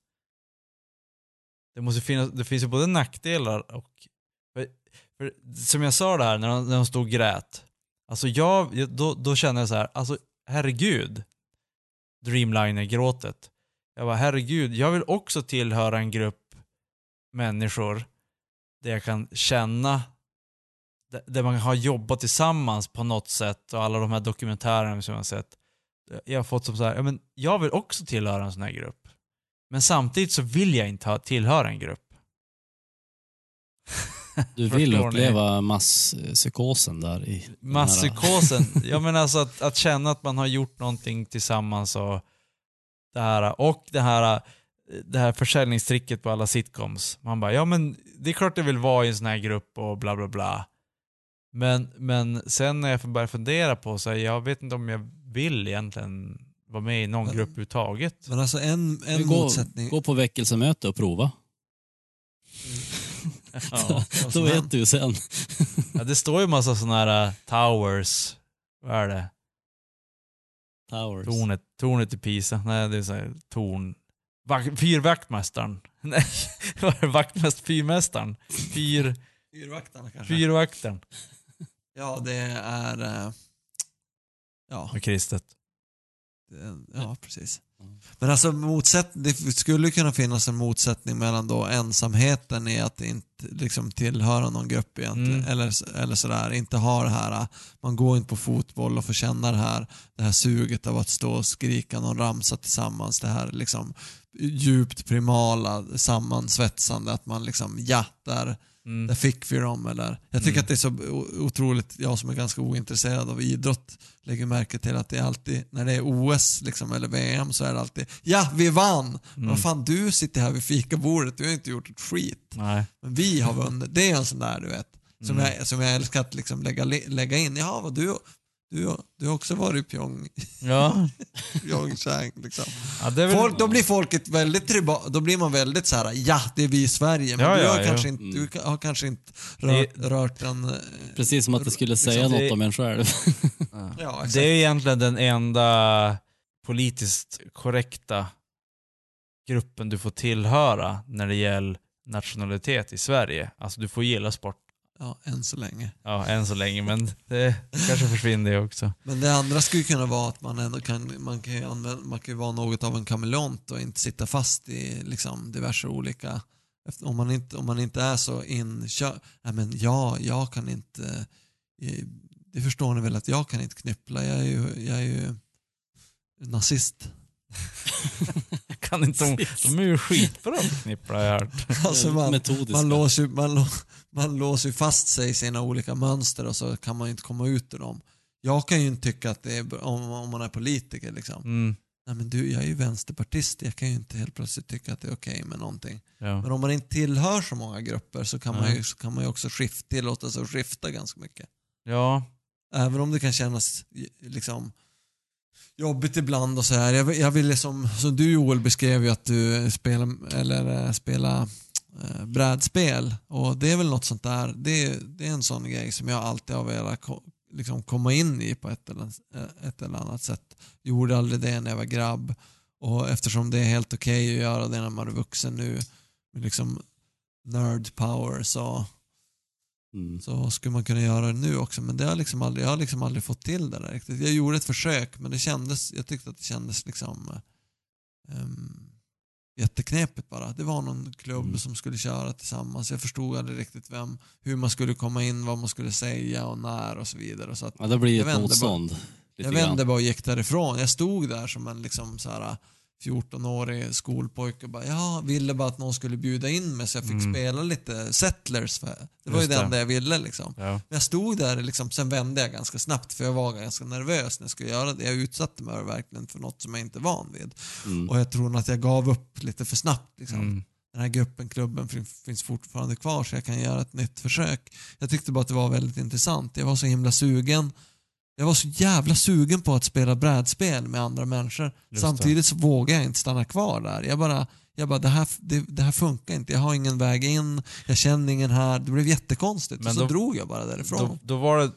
Det, måste finnas, det finns ju både nackdelar och... För, för, som jag sa det här när de, när de stod och grät. Alltså jag, då, då kände jag så här, alltså herregud. Dreamliner-gråtet. Jag var herregud, jag vill också tillhöra en grupp människor där jag kan känna, där- man har jobbat tillsammans på något sätt och alla de här dokumentärerna som jag har sett. Jag har fått som så här, ja men jag vill också tillhöra en sån här grupp. Men samtidigt så vill jag inte tillhöra en grupp. (laughs) Du vill uppleva masspsykosen där i... Masspsykosen. (laughs) ja men alltså att, att känna att man har gjort någonting tillsammans och det här, och det här, det här försäljningstricket på alla sitcoms. Man bara, ja men det är klart jag vill vara i en sån här grupp och bla bla bla. Men, men sen när jag börjar fundera på så här, jag vet inte om jag vill egentligen vara med i någon Men- grupp överhuvudtaget. Men alltså en, en gå, motsättning... gå på väckelsemöte och prova. (laughs) Ja. Då vet du sen. (laughs) ja, det står ju massa såna här uh, towers, vad är det? Towers. Tornet, tornet i Pisa. Nej, det är så här, torn... Vak, fyrvaktmästaren. (laughs) Nej, vad är det? Vaktmäst, fyrmästaren. Fyr, Fyrvaktarna kanske? fyrvaktaren. Ja, det är... eh, Ja, Och kristet. ja precis. Men alltså motsätt, det skulle kunna finnas en motsättning mellan då ensamheten i att inte liksom tillhöra någon grupp egentligen. Mm. Eller, eller sådär, inte ha det här, man går inte på fotboll och får känna det här, det här suget av att stå och skrika någon ramsa tillsammans. Det här liksom djupt primala sammansvetsande, att man liksom, ja, där, Mm. där fick vi dem. Eller, jag tycker Mm. att det är så otroligt, jag som är ganska ointresserad av idrott lägger märke till att det är alltid, när det är OS liksom, eller VM så är det alltid ja, vi vann! Mm. Vad fan, du sitter här vid fikabordet, du har inte gjort ett skit. Nej. Men vi har vunnit. Det är en sån där, du vet, som, Mm. jag, som jag älskar att liksom lägga, lägga in. Ja, vad du, du, du har också varit i Pyong, Ja. (laughs) Pyeongchang. Liksom. ja det väl... Folk, då blir folket väldigt triba, då blir man väldigt så här: ja, det är vi i Sverige. Men Ja, du, ja, har ja. kanske inte, Mm. du har kanske inte rört, rört en... eh, Precis som att det skulle säga Liksom, det- något om en själv. (laughs) Ja. Det är egentligen den enda politiskt korrekta gruppen du får tillhöra när det gäller nationalitet i Sverige. Alltså du får gilla sport. Ja, än så länge. Ja, än så länge, men det kanske försvinner det också. Men det andra skulle kunna vara att man ändå kan, man kan, ju använda, man kan ju vara något av en kameleont och inte sitta fast i liksom diverse olika... Om man inte, om man inte är så inkörd. Nej men ja, jag kan inte... eh, Det förstår ni väl att jag kan inte knyppla. Jag är ju, jag är ju nazist. (laughs) Kan inte de, de är ju skitbra på att knippla. Alltså man, man, låser, ju- man, lå- man låser fast sig i sina olika mönster och så kan man ju inte komma ut ur dem. Jag kan ju inte tycka att det är om, om man är politiker liksom. Mm. Nej men du, jag är ju vänsterpartist. Jag kan ju inte helt plötsligt tycka att det är okej med någonting. Ja. Men om man inte tillhör så många grupper så kan, man, Nej. ju, så kan man ju också skift, tillåta sig att skifta ganska mycket. ja, Även om det kan kännas liksom jobbigt ibland och så här. Jag, jag vill liksom, som du Joel beskrev ju att du spelar, eller eh, spelar eh, brädspel och det är väl något sånt där. Det, det är en sån grej som jag alltid har velat ko, liksom komma in i på ett eller, eh, ett eller annat sätt. Gjorde aldrig det när jag var grabb och eftersom det är helt okej att göra det när man är vuxen nu med liksom nerd power så Mm. så skulle man kunna göra det nu också. Men det har liksom aldrig, jag har liksom aldrig fått till det där riktigt. Jag gjorde ett försök men det kändes, jag tyckte att det kändes liksom um, jätteknepigt bara. Det var någon klubb Mm. som skulle köra tillsammans. Jag förstod aldrig riktigt vem, hur man skulle komma in, vad man skulle säga och när och så vidare. Så att Ja, det blir ett motstånd. jag vände bara och gick därifrån. Jag stod där som en liksom så här 14-årig skolpojke och bara, ja, ville bara att någon skulle bjuda in mig så jag fick Mm. spela lite Settlers. För det var ju Just det det. enda jag ville liksom. ja. Men jag stod där, liksom, sen vände jag ganska snabbt för jag var ganska nervös när jag skulle göra det. Jag utsatte mig verkligen för något som jag inte är van vid. Mm. Och jag tror att jag gav upp lite för snabbt. Liksom. Mm. Den här gruppen, klubben fin- finns fortfarande kvar så jag kan göra ett nytt försök. Jag tyckte bara att det var väldigt intressant. Jag var så himla sugen. Jag var så jävla sugen på att spela brädspel med andra människor. det. Samtidigt så vågade jag inte stanna kvar där. Jag bara, jag bara det, här, det, det här funkar inte. Jag har ingen väg in, jag känner ingen här. Det blev jättekonstigt. Men och så då- drog jag bara därifrån. Då, då var det...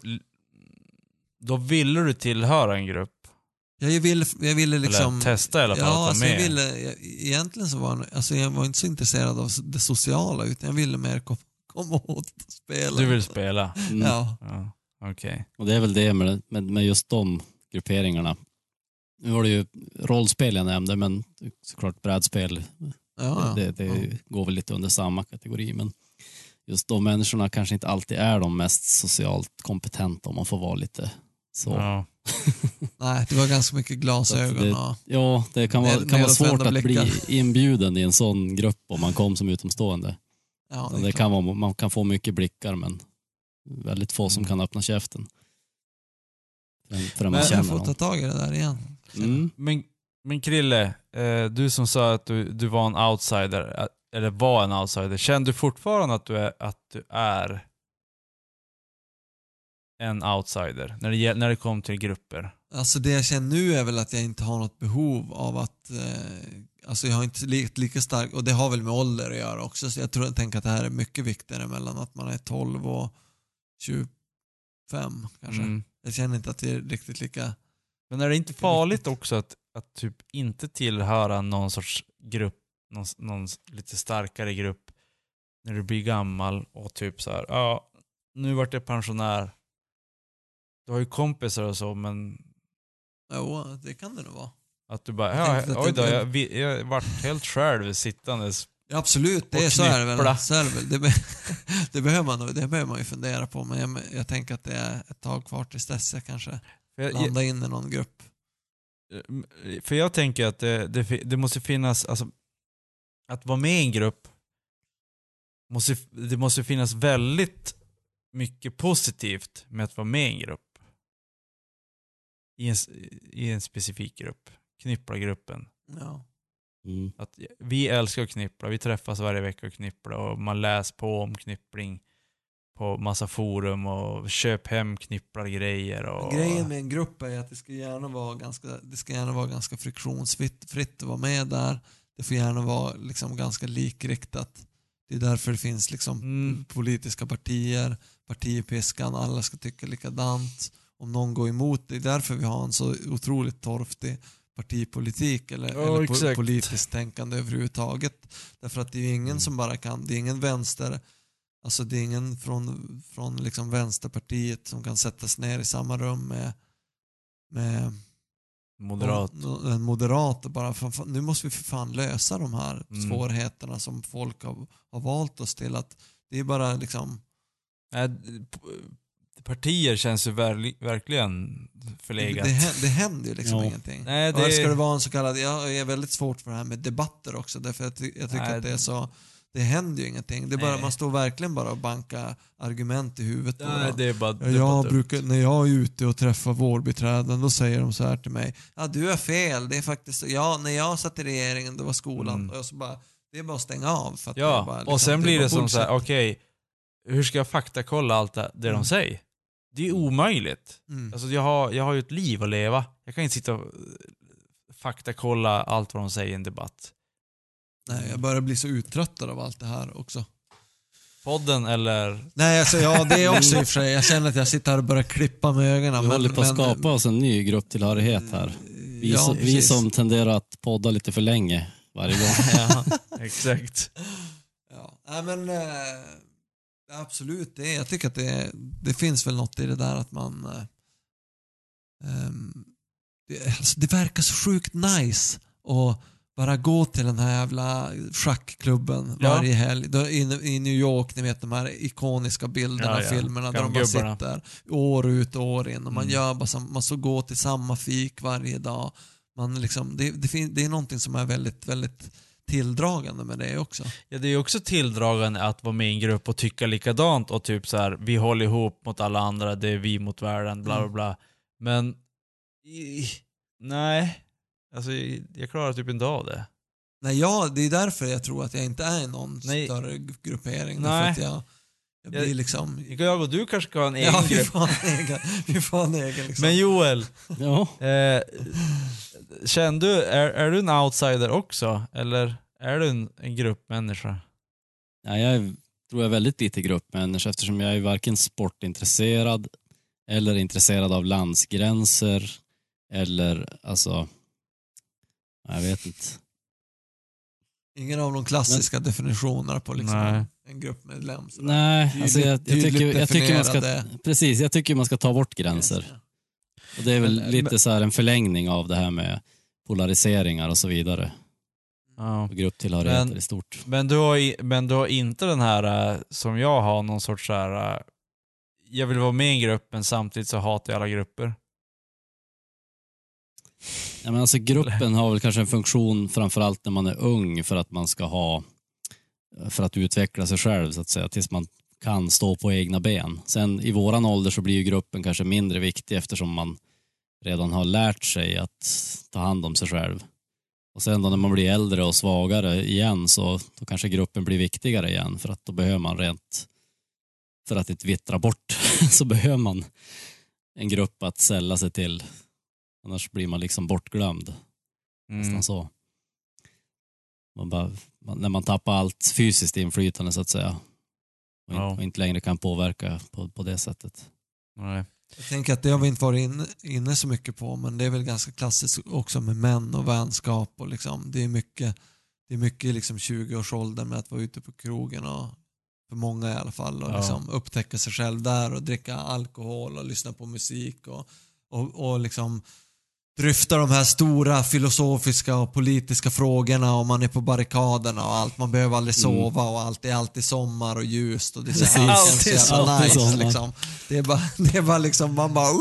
Då ville du tillhöra en grupp. Jag ville, jag ville liksom... Eller testa i alla fall Ja, att vara alltså jag med. ville, jag, egentligen så var alltså jag var inte så intresserad av det sociala utan jag ville mer kom, (laughs) komma åt spelet. Du vill spela? Mm. Ja. Ja, okej. Och det är väl det med, med, med just de grupperingarna. Nu var det ju rollspel jag nämnde, men såklart brädspel, Ja, det, det ja. går väl lite under samma kategori. Men just de människorna kanske inte alltid är de mest socialt kompetenta om man får vara lite så. Ja. (laughs) Nej, det var ganska mycket glasögon det- och... Ja, det kan vara, kan vara svårt att bli inbjuden i en sån grupp om man kom som utomstående. Ja, Det, klart. kan vara, man kan få mycket blickar men väldigt få som Mm. kan öppna käften. Förrän, förrän man Men jag känner får ta tag i det där igen. Mm. Men, men Krille, eh, du som sa att du, du var en outsider, eh, eller var en outsider, känner du fortfarande att du är, att du är en outsider när det, när det kommer till grupper? Alltså det jag känner nu är väl att jag inte har något behov av att... Eh, alltså jag har inte li- lika stark... Och det har väl med ålder att göra också. Så jag tror jag tänker att det här är mycket viktigare mellan att man är 12 och 25 kanske. Mm. Jag känner inte att det är riktigt lika... Men är det inte farligt också att, att typ inte tillhöra någon sorts grupp, någon, någon lite starkare grupp när du blir gammal och typ så här, ja, nu vart jag pensionär. Du har ju kompisar och så, men Jo, det kan det nog vara. att du bara, Jag ja, oj då, jag, vi- jag vart helt själv sittandes. Ja, absolut, det är, så är det väl. Så är det, väl. Det, be, (laughs) det, behöver man, det behöver man ju fundera på, men jag, jag tänker att det är ett tag kvar tills dess jag kanske jag, landar in i någon grupp. jag, för jag tänker att det, det, det måste finnas, alltså, att vara med i en grupp, måste, det måste finnas väldigt mycket positivt med att vara med i en grupp. I en, i en specifik grupp. Knipplargruppen. Ja. Mm. Att vi älskar att knippla, vi träffas varje vecka och knippla och man läser på om knippling på massa forum och köp hem knipplargrejer och... Grejen med en grupp är att det ska gärna vara ganska, det ska gärna vara ganska friktionsfritt fritt att vara med där. Det får gärna vara liksom ganska likriktat. Det är därför det finns liksom Mm. politiska partier, partipiskan, alla ska tycka likadant. Om någon går emot, det är därför vi har en så otroligt torftig partipolitik eller, Ja, eller po- politiskt tänkande överhuvudtaget. Därför att det är ju ingen Mm. som bara kan, det är ingen vänster, alltså det är ingen från, från liksom vänsterpartiet som kan sättas ner i samma rum med, med Moderat. någon- en moderat och bara, nu måste vi för fan lösa de här Mm. svårigheterna som folk har, har valt oss till. att Det är bara liksom, Nej, partier känns ju verkli- verkligen det, förlegat. det, det händer ju liksom Ja. ingenting. Nej, Och här det- ska det vara en så kallad, jag är väldigt svårt för det här med debatter också därför jag, ty- jag tycker Nej, att det är så, det händer ju ingenting. Det är bara, Nej. man står verkligen bara och bankar argument i huvudet. Nej, det är bara... Det är bara jag brukar, när jag är ute och träffar vårdbiträden då säger de så här till mig. Ja, du har fel. Det är faktiskt. Ja, när jag satt i regeringen, det var skolan. Mm. Och jag så bara, det är bara att stänga av. För att det Ja, bara, liksom, och sen blir bara det som så här, okej, hur ska jag faktakolla allt det, det Mm. de säger? Det är omöjligt. Mm. Alltså jag har, jag har ju ett liv att leva. Jag kan inte sitta och eh, faktakolla allt vad de säger i en debatt. Nej, jag börjar bli så uttröttad av allt det här också. Podden eller... Nej, alltså, ja, det är också i och för sig. Jag känner att jag sitter här och börjar klippa med ögonen. Vi håller på att men- skapa oss en ny grupptillhörighet här. Vi, Ja, som, vi som tenderar att podda lite för länge varje gång. (laughs) ja, exakt. Ja, nej men eh, absolut, det är, jag tycker att det, det finns väl något i det där att man eh, ehm, det, alltså, det verkar så sjukt nice att bara gå till den här jävla schackklubben Ja. varje helg. I, I New York, ni vet de här ikoniska bilderna, Ja, ja. filmerna där de bara sitter år ut och år in och man Mm. gör bara sam, man så går till samma fik varje dag. Man liksom, det, det, det är någonting som är väldigt, väldigt tilldragande med det också. Ja, det är ju också tilldragande att vara med i en grupp och tycka likadant och typ så här, vi håller ihop mot alla andra, det är vi mot världen, bla bla Mm. bla. Men, i, nej. Alltså jag klarar typ inte av det. Nej, ja, det är därför jag tror att jag inte är i någon Nej. större gruppering. Nej. Att jag, jag blir Jag- liksom... Jag och du kanske ska ha en (laughs) egen Ja, vi grupp. får ha en egen. Vi får ha en egen liksom. Men Joel, Ja. eh, känner du, är, är du en outsider också? Eller är du en, en gruppmänniska? Ja, jag är, tror jag är väldigt lite gruppmänniska eftersom jag är varken sportintresserad eller intresserad av landsgränser eller alltså, jag vet inte. Ingen av de klassiska definitionerna på liksom Nej. en, gruppmedlem. sådär. Nej, alltså jag, jag, tycker, jag tycker man ska, precis, jag tycker man ska ta bort gränser. Och det är väl Men- lite så här en förlängning av det här med polariseringar och så vidare. Ja. Och grupptillhörigheter Men- i stort. Men, du har, i- men du har inte den här, eh, som jag har, någon sorts så här. eh, jag vill vara med i en grupp men samtidigt så hatar jag alla grupper. Ja, men alltså gruppen har väl kanske en funktion framförallt när man är ung för att man ska ha för att utveckla sig själv så att säga tills man kan stå på egna ben. Sen i våran ålder så blir ju gruppen kanske mindre viktig eftersom man redan har lärt sig att ta hand om sig själv. Och sen då när man blir äldre och svagare igen så då kanske gruppen blir viktigare igen för att då behöver man rent för att inte vittra bort (laughs) så behöver man en grupp att sälla sig till Annars blir man liksom bortglömd. Nästan Mm. så. Man bara, man, när man tappar allt fysiskt inflytande så att säga. Och, Ja. inte, och inte längre kan påverka på, på det sättet. Nej. Jag tänker att det har vi inte varit inne, inne så mycket på men det är väl ganska klassiskt också med män och vänskap och liksom det är mycket, det är mycket liksom 20-årsåldern med att vara ute på krogen och för många i alla fall och Ja. liksom upptäcka sig själv där och dricka alkohol och lyssna på musik och, och, och liksom dryfta de här stora filosofiska och politiska frågorna och man är på barrikaderna och allt. Man behöver aldrig sova och allt det är alltid sommar och ljust och det, är så Alltid jävla alltid nice sommar. liksom. Det är bara, det är bara liksom, man bara "Woo!"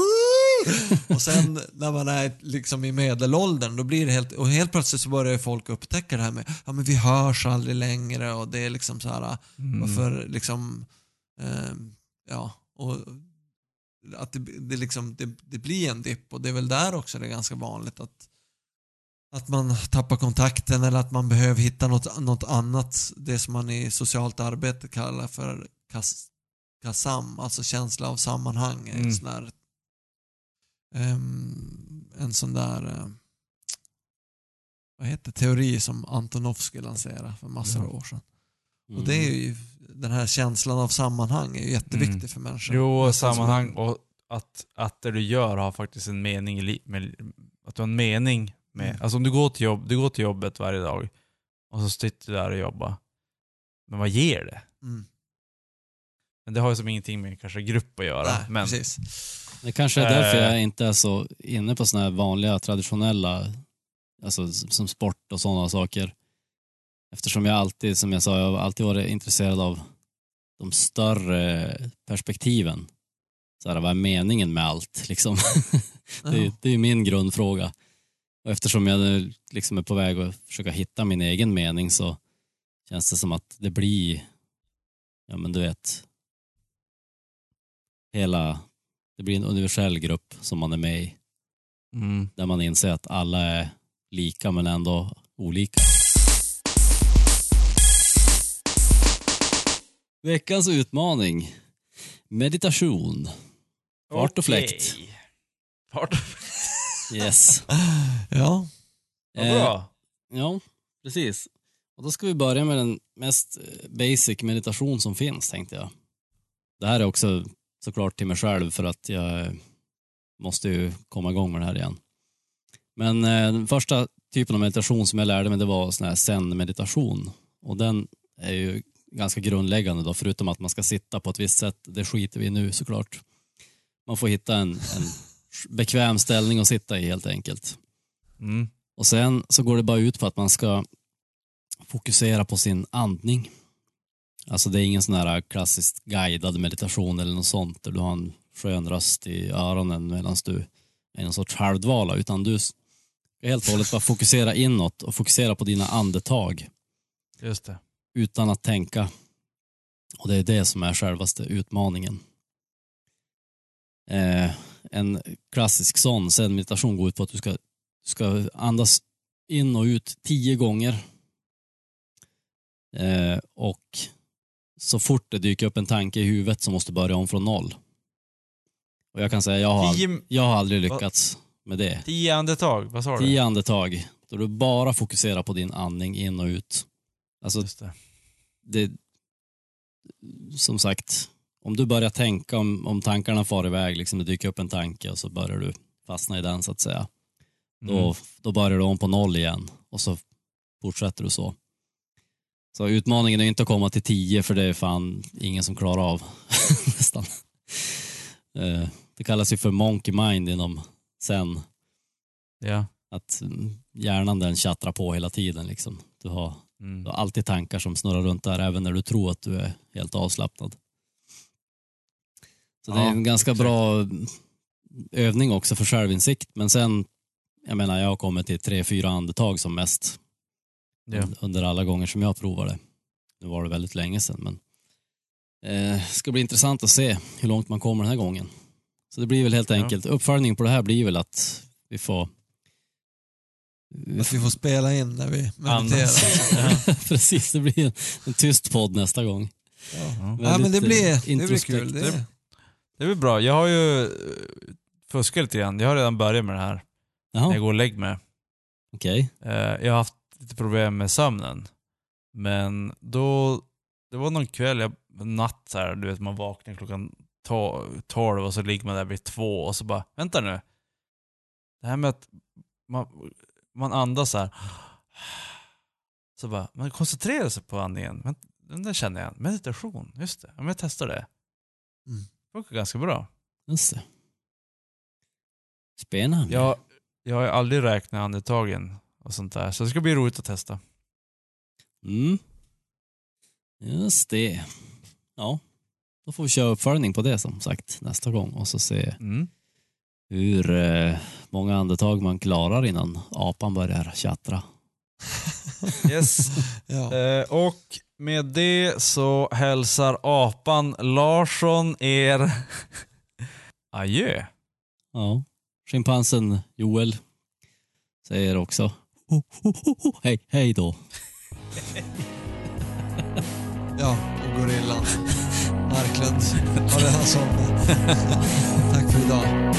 Och sen när man är liksom i medelåldern, då blir det helt, och helt plötsligt så börjar folk upptäcka det här med, ja men vi hörs aldrig längre och det är liksom så här, Mm. varför liksom, eh, ja, och att det, det, liksom, det, det blir en dipp och det är väl där också det är ganska vanligt att att man tappar kontakten eller att man behöver hitta något, något annat, det som man i socialt arbete kallar för kas, KASAM, alltså känsla av sammanhang. En Mm. sån där, ehm, en sån där eh, vad heter teori som Antonovsky lanserade för massor av år sedan. Mm. Och det är ju, den här känslan av sammanhang är ju jätteviktig Mm. för människor. Jo, sammanhang och att, att det du gör har faktiskt en mening med, Att du har en mening med... Mm. Alltså om du går, till jobb, du går till jobbet varje dag och så sitter du där och jobbar. Men vad ger det? Mm. Men det har ju som ingenting med kanske grupp att göra. Nej, men, precis. Det kanske är därför Eh. jag inte är så inne på såna här vanliga traditionella, alltså som sport och sådana saker. Eftersom jag alltid, som jag sa, jag har alltid varit intresserad av de större perspektiven. Så här, vad är meningen med allt? Liksom. (laughs) det, är, det är min grundfråga. Och eftersom jag nu liksom är på väg att försöka hitta min egen mening så känns det som att det blir, ja men du vet, hela, det blir en universell grupp som man är med i. mm. Där man inser att alla är lika men ändå olika. Veckans utmaning. Meditation. Fart och fläkt. Okej. Fart och Yes. (laughs) Ja, Vad Eh, bra. Ja, precis. Och då ska vi börja med den mest eh, basic meditation som finns, tänkte jag. Det här är också såklart till mig själv för att jag eh, måste ju komma igång med det här igen. Men eh, den första typen av meditation som jag lärde mig det var sån här zen-meditation. Och den är ju ganska grundläggande då, förutom att man ska sitta på ett visst sätt. Det skiter vi i nu såklart. Man får hitta en, en bekväm ställning att sitta i helt enkelt. Mm. Och sen så går det bara ut på att man ska fokusera på sin andning. Alltså det är ingen sån här klassiskt guidad meditation eller något sånt där du har en skön röst i öronen medan du är någon sorts halvdvala utan du helt och hållet bara fokusera inåt och fokusera på dina andetag Just det. Utan att tänka. Och det är det som är självaste utmaningen. Eh, en klassisk sån sen meditation går ut på att du ska, ska andas in och ut tio gånger. Eh, och så fort det dyker upp en tanke i huvudet så måste du börja om från noll. Och jag kan säga, jag har, Tio, jag har aldrig lyckats med det. tio andetag, vad sa du? Tio andetag, då du bara fokuserar på din andning in och ut. Alltså det. det, som sagt, om du börjar tänka, om, om tankarna far iväg, liksom det dyker upp en tanke och så börjar du fastna i den så att säga. Då, Mm. då börjar du om på noll igen och så fortsätter du så. Så utmaningen är inte att komma till tio för det är fan ingen som klarar av (laughs) nästan. Eh, Det kallas ju för monkey mind inom sen. Ja. Att mm, hjärnan den tjattrar på hela tiden. Liksom. Du, har, Mm. du har alltid tankar som snurrar runt där, även när du tror att du är helt avslappnad. Så det är Ja, en ganska exakt. bra övning också för självinsikt. Men sen, jag menar, jag har kommit till tre, fyra andetag som mest Ja. under alla gånger som jag provade. Nu var det väldigt länge sedan, men eh, ska bli intressant att se hur långt man kommer den här gången. Så det blir väl helt Ja. enkelt, uppföljning på det här blir väl att vi får Att vi får spela in när vi mediterar. Ja. (laughs) Precis, det blir en, en tyst podd nästa gång. Ja. Ja. Men det Väldigt, blir, eh, det blir kul. Det, Det är väl bra. Jag har ju eh, fuskat lite grann. Jag har redan börjat med det här. När jag Jaha, går och lägger mig. okej. Eh, jag har haft lite problem med sömnen. Men då, det var någon kväll, jag, natt så här, du vet man vaknar klockan to- 12 och så ligger man där vid två och så bara, vänta nu. Det här med att man, man andas så här. Så bara, man koncentrerar sig på andningen. Men, den där känner jag, meditation, just det. Men jag testar det. Mm. Det funkar ganska bra. Just det. Spännande. Jag, jag har aldrig räknat andetagen och sånt där, så det ska bli roligt att testa. Mm. Just det. Ja, då får vi köra uppföljning på det som sagt nästa gång och så se Mm. Hur eh, många andetag man klarar innan apan börjar tjattra. (laughs) Yes. (laughs) ja. Eh, och med det så hälsar apan Larsson er (laughs) adjö. Ja. Schimpansen Joel säger också hej, hej då. ja, och gorillan. Marklund har redan somnat. Tack för idag.